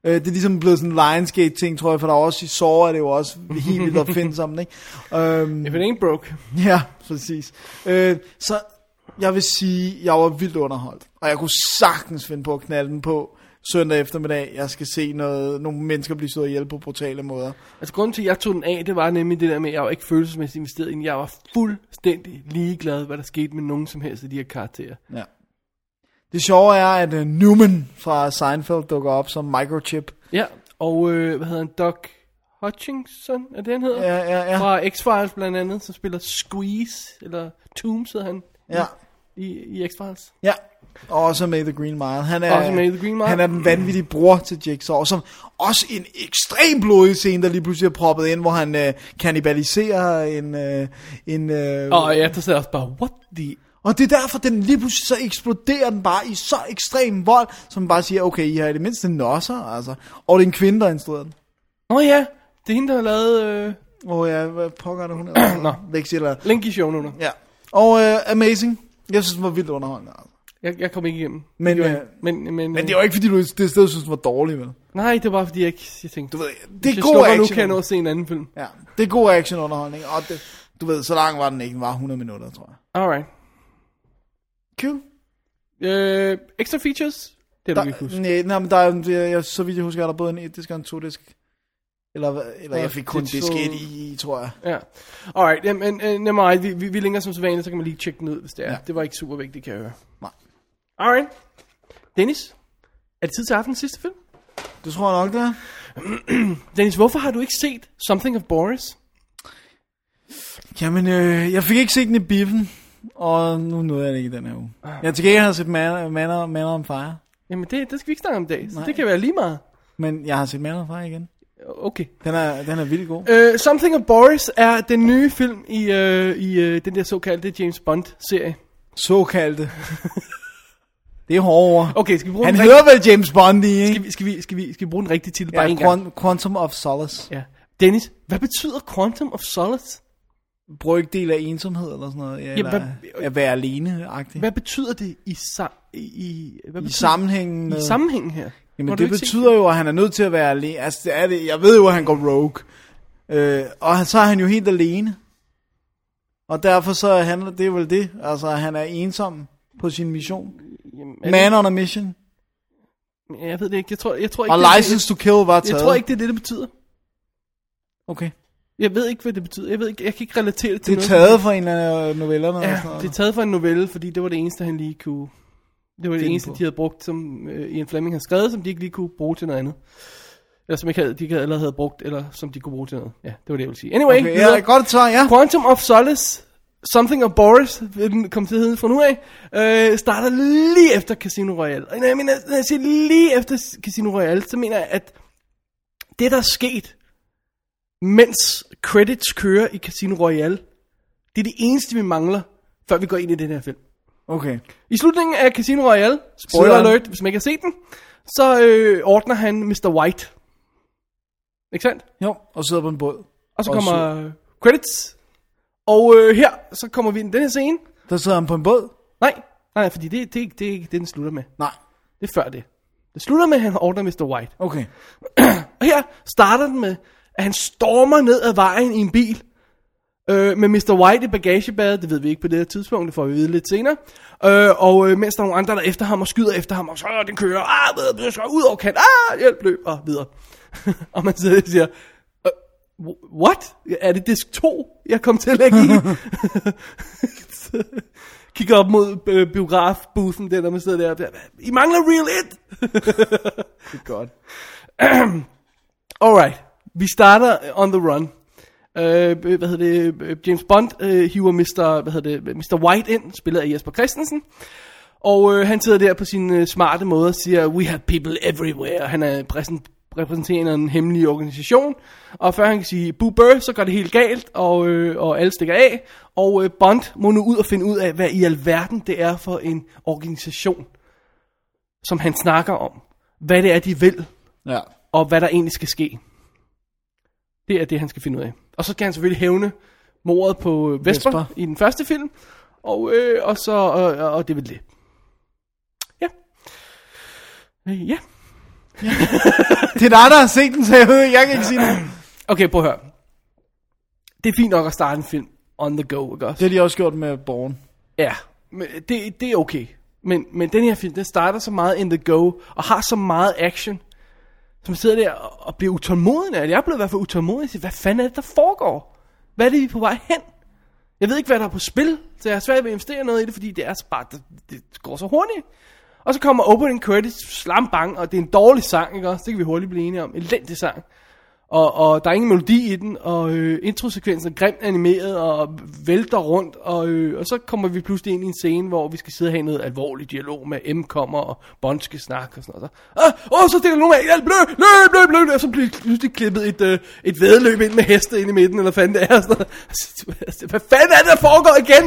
Øh, det er ligesom blevet sådan en Lionsgate-ting, tror jeg, for der er også i Saw, er det jo også helt vildt opfindsomt, ikke? Øhm, If it ain't broke. Ja, præcis. Øh, så jeg vil sige, jeg var vildt underholdt. Og jeg kunne sagtens finde på at knalde den på søndag eftermiddag. Jeg skal se noget, nogle mennesker blive slået ihjel på brutale måder. Altså grunden til, at jeg tog den af, det var nemlig det der med, at jeg var ikke følelsesmæssigt investeret i. Jeg var fuldstændig ligeglad, hvad der skete med nogen som helst af de her karakterer. Ja. Det sjove er, at uh, Newman fra Seinfeld dukker op som microchip. Ja, og øh, hvad hedder han? Doc Hutchinson, er det han hedder? Ja, ja, ja. Fra X-Files blandt andet, som spiller Squeeze, eller Tooms hedder han Ja, i, i X-Files. ja. Og også med The Green Mile. Han er, Også med The Green Mile. Han er den vanvittige bror til Jigsaw, som også en ekstrem blodig scene, der lige pludselig er proppet ind, hvor han øh, kannibaliserer en... Øh, en øh, Og ja, der sidder også bare, what the... Og det er derfor, den lige pludselig så eksploderer den bare i så ekstrem vold, som man bare siger, okay, I har i det mindste nosser, altså. Og det er en kvinde, der instruerede den. Åh oh, ja, det er hende, der har lavet øh, Åh oh, ja, hvad pokker er det, hun er? Nå. Lexi eller... link i show nu. Ja. Og øh, Amazing. Jeg synes, den var vildt underholdende. Altså. Jeg, jeg kom ikke igennem. Men, øh, var- men, men, men det var ikke, fordi du det sted synes, den var dårlig, vel? Nej, det var bare fordi, jeg, ikke, jeg tænkte, Du ved, det er god action. nu, kan jeg nå at se en anden film. Ja, det er god actionunderholdning. Og det, du ved, så lang var den ikke. Den var 100 minutter, tror jeg. Alright. Cool. Øh, extra features? Det er du Der, ikke huske. nej, nej, men der er, jeg, jeg, så vidt jeg husker, er der både en 1 disk og en 2 disk. Eller, hvad- eller jeg fik kun digital- disk 1 i, tror jeg. Ja. Alright, jamen, uh, never mind. Vi, vi, vi linker som sædvanligt, så kan man lige tjekke den ud, hvis det er. Ja. Det var ikke super vigtigt, kan jeg høre. Nej. Alright. Dennis, er det tid til aftenens sidste film? Det tror jeg nok, det er. Dennis, hvorfor har du ikke set Something of Boris? Jamen, øh, jeg fik ikke set den i biffen. Og nu nåede jeg det ikke den her uge. Jeg til gengæld har set Man, Man, on- Man on Fire. Jamen, det, det skal vi ikke snakke om i dag, så Nej. det kan være lige meget. Men jeg har set Man on Fire igen. Okay. Den er, den er vildt god. Uh, Something of Boris er den nye film i, uh, i uh, den der såkaldte James Bond-serie. Såkaldte. det er hårde ord. Okay, skal vi bruge Han hedder vel James Bond i, Skal ikke? vi, skal, vi, skal, vi, skal vi bruge den rigtige titel bare Ja, en gang? Quant- Quantum of Solace. Ja. Dennis, hvad betyder Quantum of Solace? Brygdel af ensomhed eller sådan noget. Ja, eller hvad- at være alene-agtig. Hvad betyder det i, sa- i, i, hvad I betyder, sammenhængen med... i sammenhængen her? Jamen det betyder jo, at han er nødt til at være alene. Altså, det er det. Jeg ved jo, at han går rogue. Øh, og så er han jo helt alene. Og derfor så handler det vel det. Altså, han er ensom på sin mission. Jamen, er Man on a mission. det, jeg ved det ikke. Jeg tror, jeg tror ikke, Og det, License to Kill var det, taget. jeg tror ikke, det er det, det betyder. Okay. Jeg ved ikke, hvad det betyder. Jeg ved ikke, jeg kan ikke relatere det til Det er noget. taget fra en af novellerne. eller sådan Ja, noget. det er taget fra en novelle, fordi det var det eneste, han lige kunne... Det var det Finde eneste, på. de havde brugt, som øh, Ian Fleming havde skrevet, som de ikke lige kunne bruge til noget andet. Eller som ikke havde, de ikke allerede havde brugt, eller som de kunne bruge til noget. Ja, det var det, jeg ville sige. Anyway, Okay, ja, godt svar, ja. Quantum of Solace, Something of Boris, vil den komme til at hedde fra nu af, øh, starter lige efter Casino Royale. Og når jeg, mener, når jeg siger lige efter Casino Royale, så mener jeg, at det, der er sket, mens credits kører i Casino Royale, det er det eneste, vi mangler, før vi går ind i den her film. Okay. I slutningen af Casino Royale, spoiler alert, hvis man ikke har set den, så øh, ordner han Mr. White. Ikke sandt? Jo, og sidder på en båd. Og så Og kommer øh, credits. Og øh, her, så kommer vi ind i den her scene. Der sidder han på en båd. Nej, nej, fordi det, det, det er ikke det, den slutter med. Nej. Det er før det. Det slutter med, at han ordner Mr. White. Okay. Og her starter den med, at han stormer ned ad vejen i en bil. Øh, med Mr. White i bagagebadet, det ved vi ikke på det her tidspunkt, det får vi vide lidt senere. Øh, og øh, mens der er nogle andre, der er efter ham og skyder efter ham, og så den kører, ah, ved, så ud over kant, ah, hjælp, løb, og videre. og man sidder og siger, øh, wh- what? Er det disk 2, jeg kom til at lægge i? Kigger op mod øh, biografboosen, der, når man sidder der, og der, I mangler real it! Det er godt. Alright, vi starter on the run. Uh, hvad hedder det, øh, James Bond uh, hiver Mr. Hvad hedder det, Mr. White ind, spillet af Jesper Christensen. Og uh, han sidder der på sin uh, smarte måde og siger, we have people everywhere. Han er præsent, repræsenterer en hemmelig organisation. Og før han kan sige boo bør, så går det helt galt, og, øh, og alle stikker af. Og øh, Bond må nu ud og finde ud af, hvad i alverden det er for en organisation, som han snakker om. Hvad det er, de vil, Ja. og hvad der egentlig skal ske. Det er det, han skal finde ud af. Og så skal han selvfølgelig hævne mordet på øh, Vesper, Vesper. i den første film. Og, øh, og så, og, og det er vel det. Ja. Øh, ja. Det er dig, der har set den, så jeg ved, jeg kan ikke sige noget. Okay, prøv at høre. Det er fint nok at starte en film on the go, ikke også? Det har de også gjort med Born. Ja, men det, det er okay. Men, men den her film, den starter så meget in the go, og har så meget action, som sidder der og, bliver utålmodig af. Jeg er blevet i hvert fald utålmodig og siger, hvad fanden er det, der foregår? Hvad er det, vi er på vej hen? Jeg ved ikke, hvad der er på spil, så jeg har svært ved at investere noget i det, fordi det er så bare, det, det går så hurtigt. Og så kommer opening credits, slam bang, og det er en dårlig sang, ikke også? Det kan vi hurtigt blive enige om. Elendig sang. Og, og der er ingen melodi i den, og øh, introsekvensen er grimt animeret, og vælter rundt, og, øh, og så kommer vi pludselig ind i en scene, hvor vi skal sidde og have noget alvorlig dialog med M kommer, og Bond skal snakke og sådan noget. Så, ah, åh, så stikker nogen af, hjælp, løb, løb, løb, løb, og så bliver pludselig klippet et, øh, et vedløb ind med heste ind i midten, eller fanden det er. Sådan noget. Altså, altså, hvad fanden er det, der foregår igen?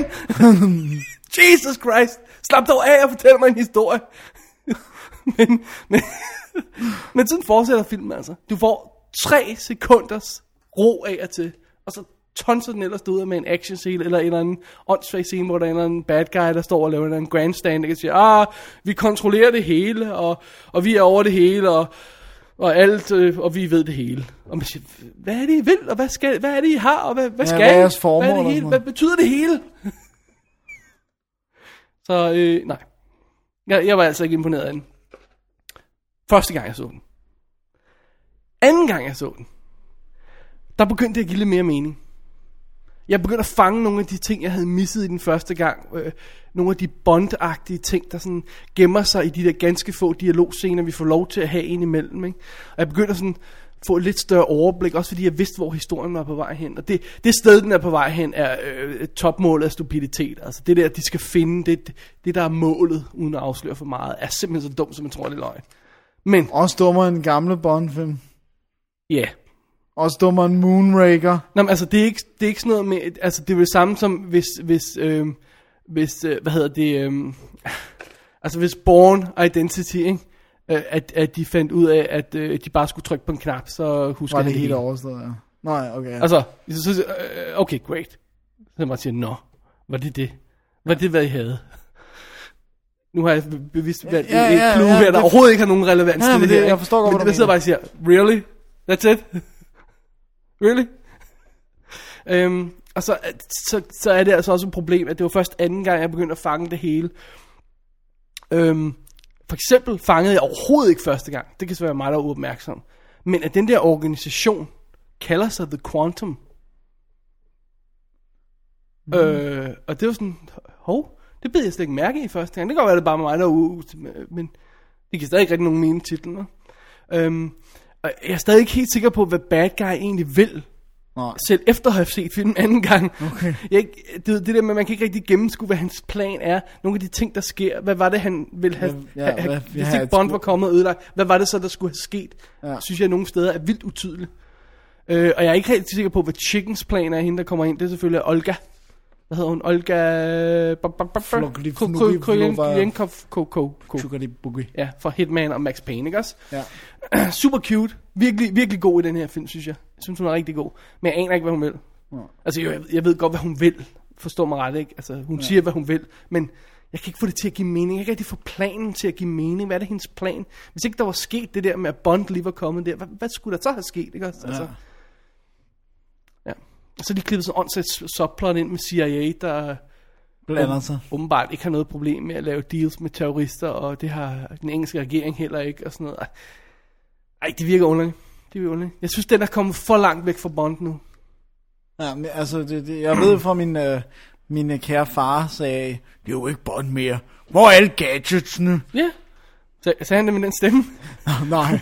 Jesus Christ, slap dog af og fortæl mig en historie. men, men, men sådan fortsætter filmen altså. Du får tre sekunders ro af og til, og så tonser den ellers ud med en action scene, eller en eller anden åndssvag scene, hvor der er en eller anden bad guy, der står og laver en eller anden grandstand, der kan sige, ah, vi kontrollerer det hele, og, og vi er over det hele, og, og alt, øh, og vi ved det hele. Og man siger, hvad er det, I vil, og hvad, skal, hvad er det, I har, og hvad, hvad Ja, skal hvad er I? jeres formål hvad, er det hele? hvad betyder det hele? Så øh, nej. Jeg, jeg var altså ikke imponeret af den. Første gang jeg så den. Anden gang jeg så den, der begyndte det at give lidt mere mening. Jeg begyndte at fange nogle af de ting, jeg havde misset i den første gang. Øh, nogle af de bondagtige ting, der sådan gemmer sig i de der ganske få dialogscener, vi får lov til at have indimellem. Ikke? Og jeg begyndte sådan få et lidt større overblik, også fordi jeg vidste, hvor historien var på vej hen. Og det, det sted, den er på vej hen, er øh, topmålet af stupiditet. Altså det der, de skal finde, det, det der er målet, uden at afsløre for meget, er simpelthen så dumt, som man tror, det er løgn. Men, Også dummere end gamle Bond-film ja, yeah. Også dummere end Moonraker. Nå, men altså, det er ikke, det er ikke sådan noget med, altså, det er det samme som, hvis, hvis, øh, hvis øh, hvad hedder det, øh, altså, hvis Born Identity, ikke? Øh, at, at de fandt ud af, at øh, de bare skulle trykke på en knap, så husker Var de det helt hele. overstået, ja. Nej, okay. Altså, så, så, øh, okay, great. Så bare siger, nå, var det det? Var det, hvad I havde? Nu har jeg bevidst valgt Ja, ja, et ja, clue ja, her, der det- overhovedet ikke har nogen relevans Ja, til det, det- her. jeg forstår godt, men hvad det du sidder bare og siger, really? That's it? really? Øhm, og så, så, så er det altså også et problem, at det var først anden gang, jeg begyndte at fange det hele. Øhm, for eksempel fangede jeg overhovedet ikke første gang. Det kan så være mig, der er uopmærksom. Men at den der organisation kalder sig The Quantum. Mm. Øh, og det var sådan, hov, det bed jeg slet ikke mærke i første gang. Det kan godt være, det bare mig, der er ude, men det kan stadig ikke rigtig nogen mene titlen. Øhm, og jeg er stadig ikke helt sikker på, hvad bad guy egentlig vil. Nej. Selv efter at have set filmen anden gang. Okay. Jeg, det, det der med, at man kan ikke rigtig gennemskue, hvad hans plan er. Nogle af de ting, der sker. Hvad var det, han ville have, Ja, ja, have hvad- hvis ikke Bond var kommet og ødelagt? Hvad var det så, der skulle have sket? Ja. Synes jeg, nogle steder er vildt utydeligt. Øh, og jeg er ikke helt sikker på, hvad Chickens plan er, hende der kommer ind. Det er selvfølgelig Olga. Hvad hedder hun? Olga... Flokli- Fnuki- Flova- Kryenkov. Ko. Sugar de boogie. Ja, for Hitman og Max Payne, ikke også? Ja. Super cute. Virkelig, virkelig god i den her film, synes jeg. Jeg synes, hun er rigtig god. Men jeg aner ikke, hvad hun vil. Ja. Altså, jo, jeg, jeg ved godt, hvad hun vil. Forstå mig ret, ikke? Altså, hun ja. siger, hvad hun vil. Men jeg kan ikke få det til at give mening. Jeg kan ikke rigtig få planen til at give mening. Hvad er det hendes plan? Hvis ikke der var sket det der med, at Bond lige var kommet der, hvad, hvad skulle der så have sket, ikke også? Altså, Ja. Så de klippet sådan en åndssvagt subplot ind med CIA, der Blander sig. åbenbart ikke har noget problem med at lave deals med terrorister, og det har den engelske regering heller ikke, og sådan noget. Ej, det virker underligt. Det virker underligt. Jeg synes, den er kommet for langt væk fra Bond nu. Ja, men altså, det, det, jeg ved fra min, øh, min øh, kære far sagde, det er jo ikke Bond mere. Hvor er alle gadgetsene? Ja. Så, sagde han det med den stemme? Nej.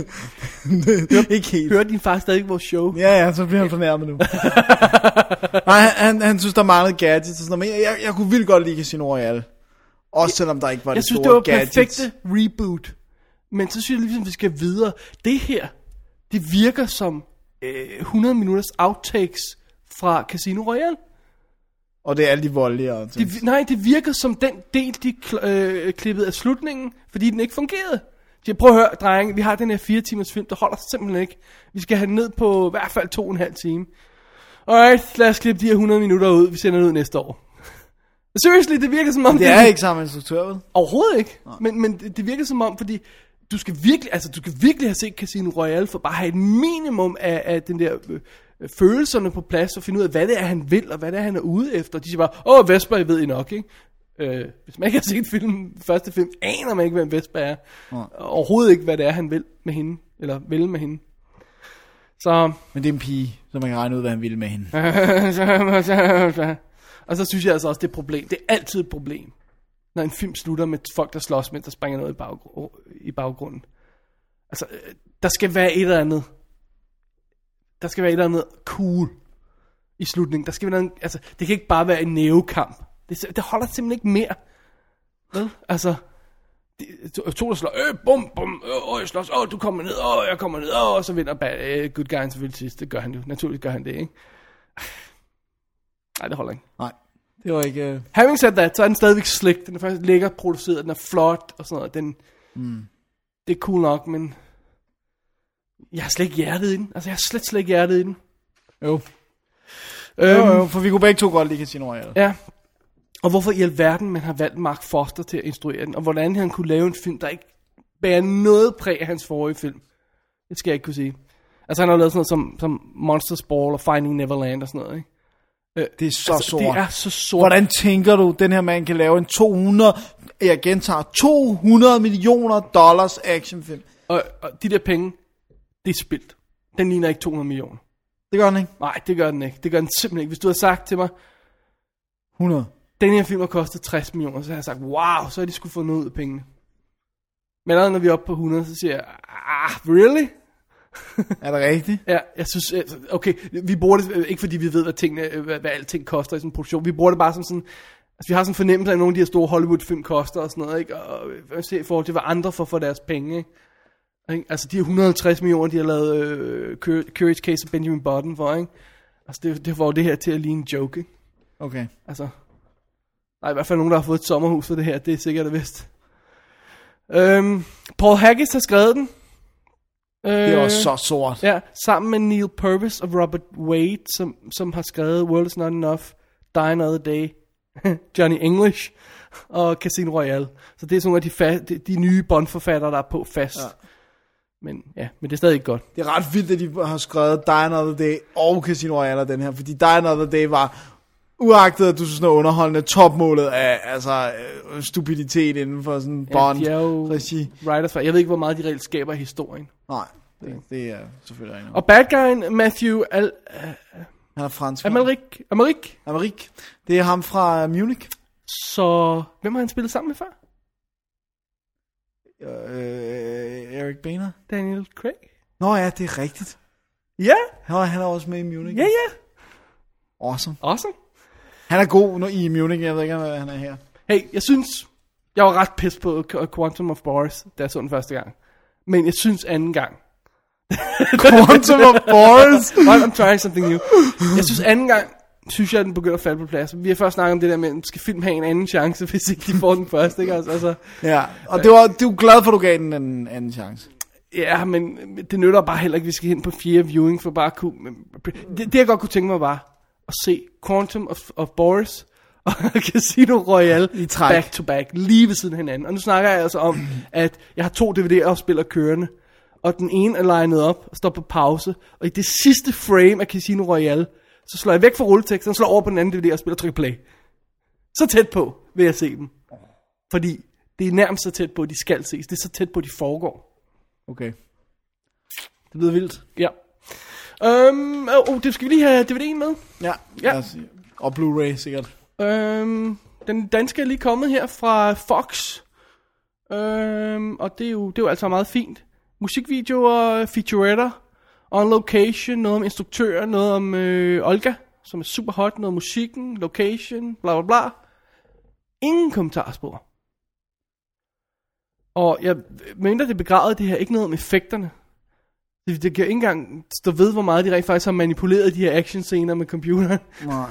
ikke helt. Hører din far stadig vores show? Ja, ja, så bliver han fornærmet nu. Nej, han, han, han synes, der manglede gadgets og sådan noget, men jeg, jeg, jeg kunne vildt godt lide Casino Royale. Også selvom der ikke var Jeg det synes, det store var gadgets. perfekte reboot. Men så synes jeg ligesom, vi skal videre. Det her, det virker som øh, 100 minutters outtakes fra Casino Royale. Og det er alle de voldelige og ting. Det, nej, det virker som den del, de kl- øh, klippede af slutningen, fordi den ikke fungerede. Jeg prøver at høre, drenge, vi har den her fire timers film, der holder simpelthen ikke. Vi skal have den ned på i hvert fald to og en halv time. Alright, lad os klippe de her 100 minutter ud, vi sender den ud næste år. Seriously, det virker som om... Det er ikke samme instruktør, vel? Overhovedet ikke. Men, men det, det virker som om, fordi du skal virkelig, altså du skal virkelig have set Casino Royale for bare at have et minimum af, af den der øh, følelserne på plads og finde ud af, hvad det er, han vil, og hvad det er, han er ude efter. De siger bare, åh, Vesper, jeg ved I nok, ikke? Øh, hvis man ikke har set film, første film, aner man ikke, hvem Vesper er. Nej. Overhovedet ikke, hvad det er, han vil med hende, eller vil med hende. Så, Men det er en pige, så man kan regne ud, hvad han ville med hende. og så synes jeg altså også, det er et problem. Det er altid et problem, når en film slutter med folk, der slås, mens der springer noget i, baggr- i baggrunden. Altså, øh, der skal være et eller andet. Der skal være et eller andet cool i slutningen. Der skal være noget, altså, det kan ikke bare være en nævekamp. Det, det holder simpelthen ikke mere. Vel? Altså, de, to, to der slår, øh, bum, bum, øh, åh, jeg slås, åh, du kommer ned, åh, jeg kommer ned, åh, og så vinder bad, øh, good guy selvfølgelig sidst. Det gør han jo. Naturligvis gør han det, ikke? Nej, det holder ikke. Nej, det var ikke... Uh... Having said that, så er den stadigvæk slick. Den er faktisk lækkert produceret, den er flot og sådan noget. Den, mm. Det er cool nok, men jeg har slet ikke hjertet i den. Altså, jeg har slet, slet ikke hjertet i den. Jo. Øhm, jo, jo, for vi kunne begge to godt lide Casino Royale. Ja. Og hvorfor i alverden man har valgt Mark Foster til at instruere den, og hvordan han kunne lave en film, der ikke bærer noget præg af hans forrige film. Det skal jeg ikke kunne sige. Altså han har lavet sådan noget som, som Monsters Ball og Finding Neverland og sådan noget, ikke? Det er så altså, sort. Det er så sort. Hvordan tænker du, den her mand kan lave en 200, jeg gentager, 200 millioner dollars actionfilm? Og, og de der penge, det er spildt. Den ligner ikke 200 millioner. Det gør han ikke. Nej, det gør den ikke. Det gør den simpelthen ikke. Hvis du havde sagt til mig, 100. den her film har kostet 60 millioner, så havde jeg sagt, wow, så har de skulle få noget ud af pengene. Men allerede når vi er oppe på 100, så siger jeg, ah, really? Er det rigtigt? Ja, jeg synes, okay, vi bruger det, ikke fordi vi ved, hvad, tingene, hvad, hvad alting koster i sådan en produktion, vi bruger det bare som sådan, altså vi har sådan en fornemmelse af, at nogle af de her store Hollywood-film koster og sådan noget, ikke? Og hvad ser i forhold til, hvad andre får for deres penge, ikke? Ikke? Altså de her 150 millioner, de har lavet øh, Curious Case of Benjamin Button for, ikke? Altså det, det får det her til at ligne en joke, ikke? Okay. Altså, der er i hvert fald nogen, der har fået et sommerhus for det her, det er sikkert og vist. Øhm, Paul Haggis har skrevet den. Øh, Det er også så sort. Ja, sammen med Neil Purvis og Robert Wade, som, som har skrevet World is Not Enough, Die Another Day, Johnny English og Casino Royale. Så det er sådan nogle af de, fa- de, de nye Bond-forfattere, der er på fast. Ja. Men ja, men det er stadig ikke godt. Det er ret vildt, at de har skrevet Die Another Day og Casino Royale den her, fordi Die Another Day var, uagtet at du synes, er underholdende, topmålet af altså, øh, stupiditet inden for sådan Bond de er jo regi. writers for. Jeg ved ikke, hvor meget de reelt skaber i historien. Nej, det, det er selvfølgelig rigtigt. Og bad guyen, Matthew Al- Han er fransk. Amalrik, Amalrik, Amerik. Det er ham fra Munich. så hvem har han spillet sammen med før? Øh, Eric Boehner. Daniel Craig? Nå ja, det er rigtigt. Ja, Han er, han er også med i Munich. ja, ja. Awesome. Awesome. Han er god når i Munich, jeg ved ikke, hvad han er her. Hey, jeg synes, jeg var ret pissed på Qu- Quantum of Boris, da jeg så den første gang. Men jeg synes anden gang. Quantum of Boris. I'm trying something new. Jeg synes anden gang, synes jeg, at den begynder at falde på plads. Vi har først snakket om det der med, at skal film have en anden chance, hvis ikke de får den første, ikke? Altså, altså, Ja, og det var, du er glad for, at du gav den en anden chance. ja, men det nytter bare heller ikke, at vi skal hen på fjerde viewing for bare at kunne... Det, det jeg godt kunne tænke mig var at se Quantum of, of Boris og Casino Royale I træk. back to back, lige ved siden af hinanden. Og nu snakker jeg altså om, at jeg har to DVD'er kørende, og den ene er legnet op og står på pause, og i det sidste frame af Casino Royale, så slår jeg væk fra rulleteksten, slår over på den anden DVD og spiller tryk play. Så tæt på vil jeg se dem. Fordi det er nærmest så tæt på, at de skal ses. Det er så tæt på, at de foregår. Okay. Det lyder vildt. Ja. Øhm, oh, det skal vi lige have DVD'en med. Ja. Ja. os. Og Blu-ray sikkert. Øhm, den danske er lige kommet her fra Fox. Øhm, og det er, jo, det er jo altså meget fint. Musikvideoer, featuretter, on location, noget om instruktører, noget om øh, Olga, som er super hot, noget om musikken, location, bla bla bla. Ingen kommentarspor. Og jeg mener, det begravet det her, ikke noget om effekterne. Det, det kan ikke engang stå ved, hvor meget de rent faktisk har manipuleret de her actionscener med computeren. Nej.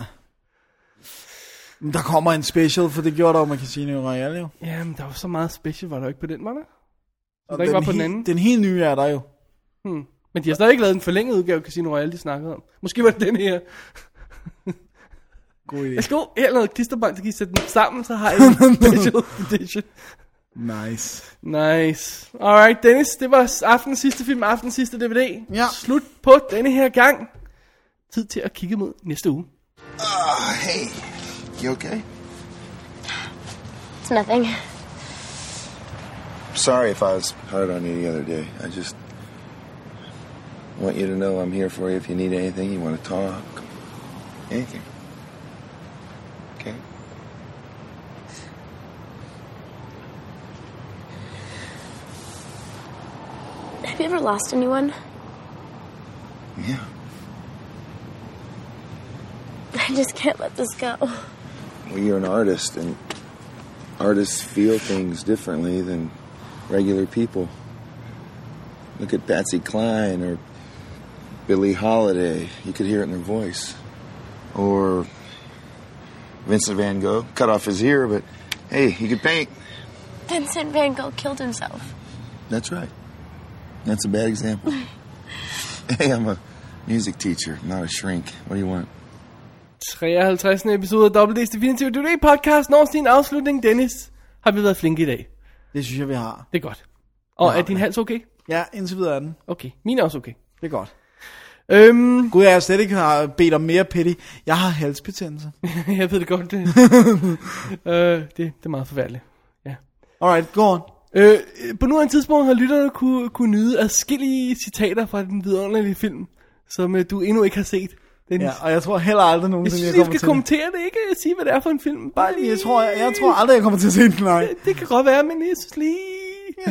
Men der kommer en special, for det gjorde der jo med Casino Royale jo. Jamen, der var så meget special, var der ikke på den, var der? Så Og der ikke var på den anden? Den helt nye er der jo. Hmm. Men de har stadig ikke lavet en forlænget udgave af Casino Royale, de snakkede om. Måske var det den her. God idé. Jeg skal her noget klisterbånd, så kan I sætte den sammen, så har jeg en special edition. Nice. Nice. Alright, Dennis, det var aftenens sidste film, aftenens sidste DVD. Ja. Slut på denne her gang. Tid til at kigge mod næste uge. Uh, hey, you okay? It's nothing. Sorry if I was hard on you the other day. I just want you to know I'm here for you if you need anything, you want to talk, anything. Okay? Have you ever lost anyone? Yeah. I just can't let this go. Well, you're an artist, and artists feel things differently than regular people. Look at Patsy Cline or Billie Holiday. You could hear it in their voice. Or Vincent van Gogh. Cut off his ear, but hey, he could paint. Vincent van Gogh killed himself. That's right. That's a bad example. hey, I'm a music teacher, not a shrink. What do you want? 53. episode af Double D's Definitive DVD podcast når sin afslutning. Dennis, har vi været flinke i dag? Det synes jeg, vi har. Det er godt. Og Ja, er din hals okay? Ja, indtil videre er den. Okay, min er også okay. Det er godt. Øhm, Gud, jeg har slet ikke har bedt om mere petty. Jeg har halsbetændelse. jeg ved det godt. Det, øh, det, det er meget forfærdeligt. Ja. Alright, go on. Øh, på nuværende tidspunkt har lytterne kunne, kunne nyde adskillige citater fra den vidunderlige film, som øh, du endnu ikke har set. Den, Ja, og jeg tror heller aldrig jeg nogensinde, synes, jeg, jeg kommer skal til kommentere det, ikke sige, hvad det er for en film. Bare det. lige... Jeg tror, jeg, jeg tror aldrig, jeg kommer til at se den, nej. Det kan godt være, men jeg synes lige...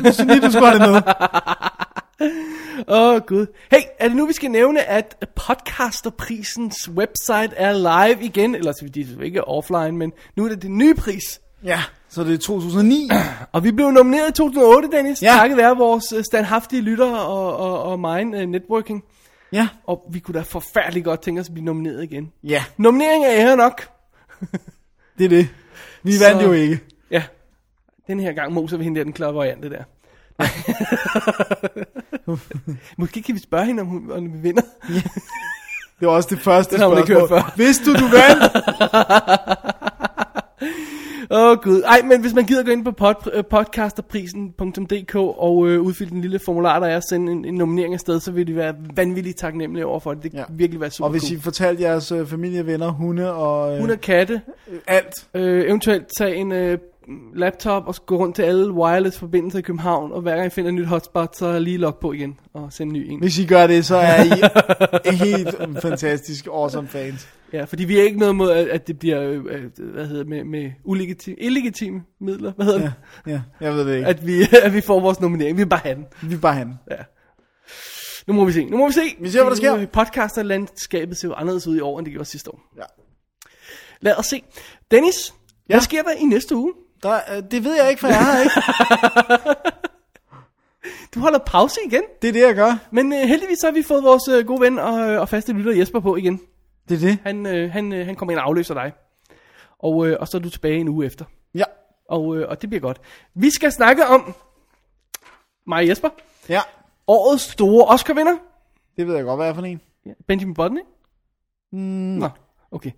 Jeg synes lige, du skulle have det med. Åh, oh, gud. Hey, er det nu, vi skal nævne, at podcasterprisens website er live igen? Eller så det er ikke offline, men nu er det den nye pris. Ja, så det er 2009. Og vi blev nomineret i 2008, Dennis. Ja. Takket være vores øh, standhaftige lyttere og, og, og mine uh, networking. ja. Og vi kunne da forfærdeligt godt tænke os at blive nomineret igen. Ja, Nominering er ære nok. det er det. Vi Så- vandt jo ikke. Ja. Den her gang moser vi hende der, den klaverante der. Måske kan vi spørge hende, om, hun, om vi vinder. Det var også det første Den har hun ikke hørt spørgsmål. før. Vidste du, du vandt? Åh oh, gud. Ej, men hvis man gider gå ind på pod, øh, podcasterprisen.dk og øh, udfylde den lille formular, der er, og sende en, en nominering afsted, så vil de være vanvittigt taknemmelige over for det. Det kan Ja. virkelig være super og hvis cool. I fortalte jeres øh, familie, venner, hunde og øh, Hun er katte. alt. Øh, eventuelt tage en øh, laptop og gå rundt til alle wireless forbindelser i København, og hver gang I finder et nyt hotspot, så lige log på igen og send en ny en. Hvis I gør det, så er I helt fantastisk awesome fans. Ja, fordi vi er ikke noget mod, at, det bliver, øh, øh, hvad hedder med, med ulegitime, illegitime midler, hvad hedder Ja, det? ja, jeg ved det ikke. At vi, at vi får vores nominering. Vi vil bare have den. Vi vil bare have den. Ja. Nu må vi se. Nu må vi se. Vi ser, hvad der sker. Øh, Podcasterlandskabet ser jo anderledes ud i år, end det gjorde sidste år. Ja. Lad os se. Dennis. Ja. hvad sker der i næste uge? Der, øh, det ved jeg ikke, for jeg har ikke. Du holder pause igen. Det er det, jeg gør. Men øh, heldigvis så har vi fået vores øh, gode ven og, og faste lytter Jesper på igen. Det er det. Han, øh, han, øh, han kommer ind og afløser dig. Og, øh, og så er du tilbage en uge efter. Ja. Og, øh, og det bliver godt. Vi skal snakke om mig og Jesper. Ja. Årets store Oscar-vinder. Det ved jeg godt, hvad er for en. Benjamin Button, ikke? Mm, Nå, okay.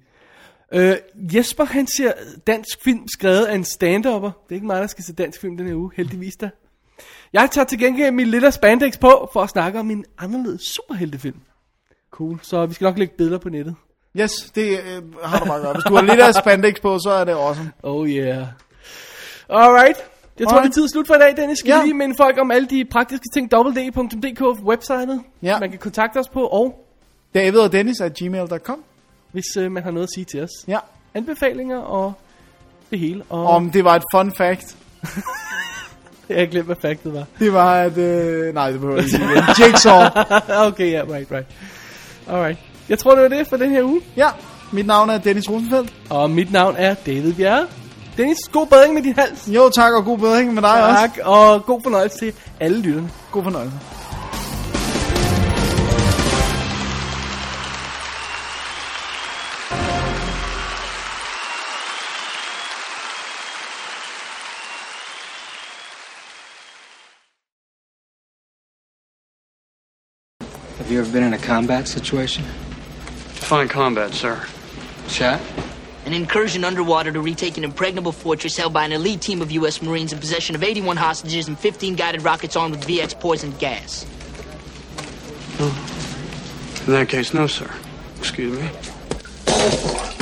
Øh, Jesper, han ser dansk film skrevet af en stand-upper. Det er ikke mig, der skal se dansk film den her uge, heldigvis da. Jeg tager til gengæld min lille spandex på, for at snakke om en anderledes superheltefilm. cool. Så vi skal nok lægge billeder på nettet. Yes, det øh, har du bare godt. Hvis du har lidt af spandex på, så er det awesome. Oh yeah. Alright. Jeg tror, Alright. det er tid slut for i dag, Dennis. Skal Ja. ja. lige minde folk om alle de praktiske ting. www.dk websitet. Ja. Man kan kontakte os på, og David og Dennis at gmail.com. hvis øh, man har noget at sige til os. Ja. Anbefalinger og det hele. Og Om det var et fun fact. jeg har glemt, hvad factet var. Det var at... Øh, nej, det behøver jeg ikke sige. Jigsaw. okay, ja, yeah, right, right. Alright. Jeg tror, det var det for den her uge. Ja, mit navn er Dennis Rosenfeldt. Og mit navn er David Bjerre. Dennis, god bedring med din hals. Jo, tak og god bedring med dig også. Tak, og god fornøjelse til alle lytterne. God fornøjelse. You ever been in a combat situation? Define combat, sir. Chat? An incursion underwater to retake an impregnable fortress held by an elite team of U.S. Marines in possession of 81 hostages and 15 guided rockets armed with VX poisoned gas. In that case, no, sir. Excuse me.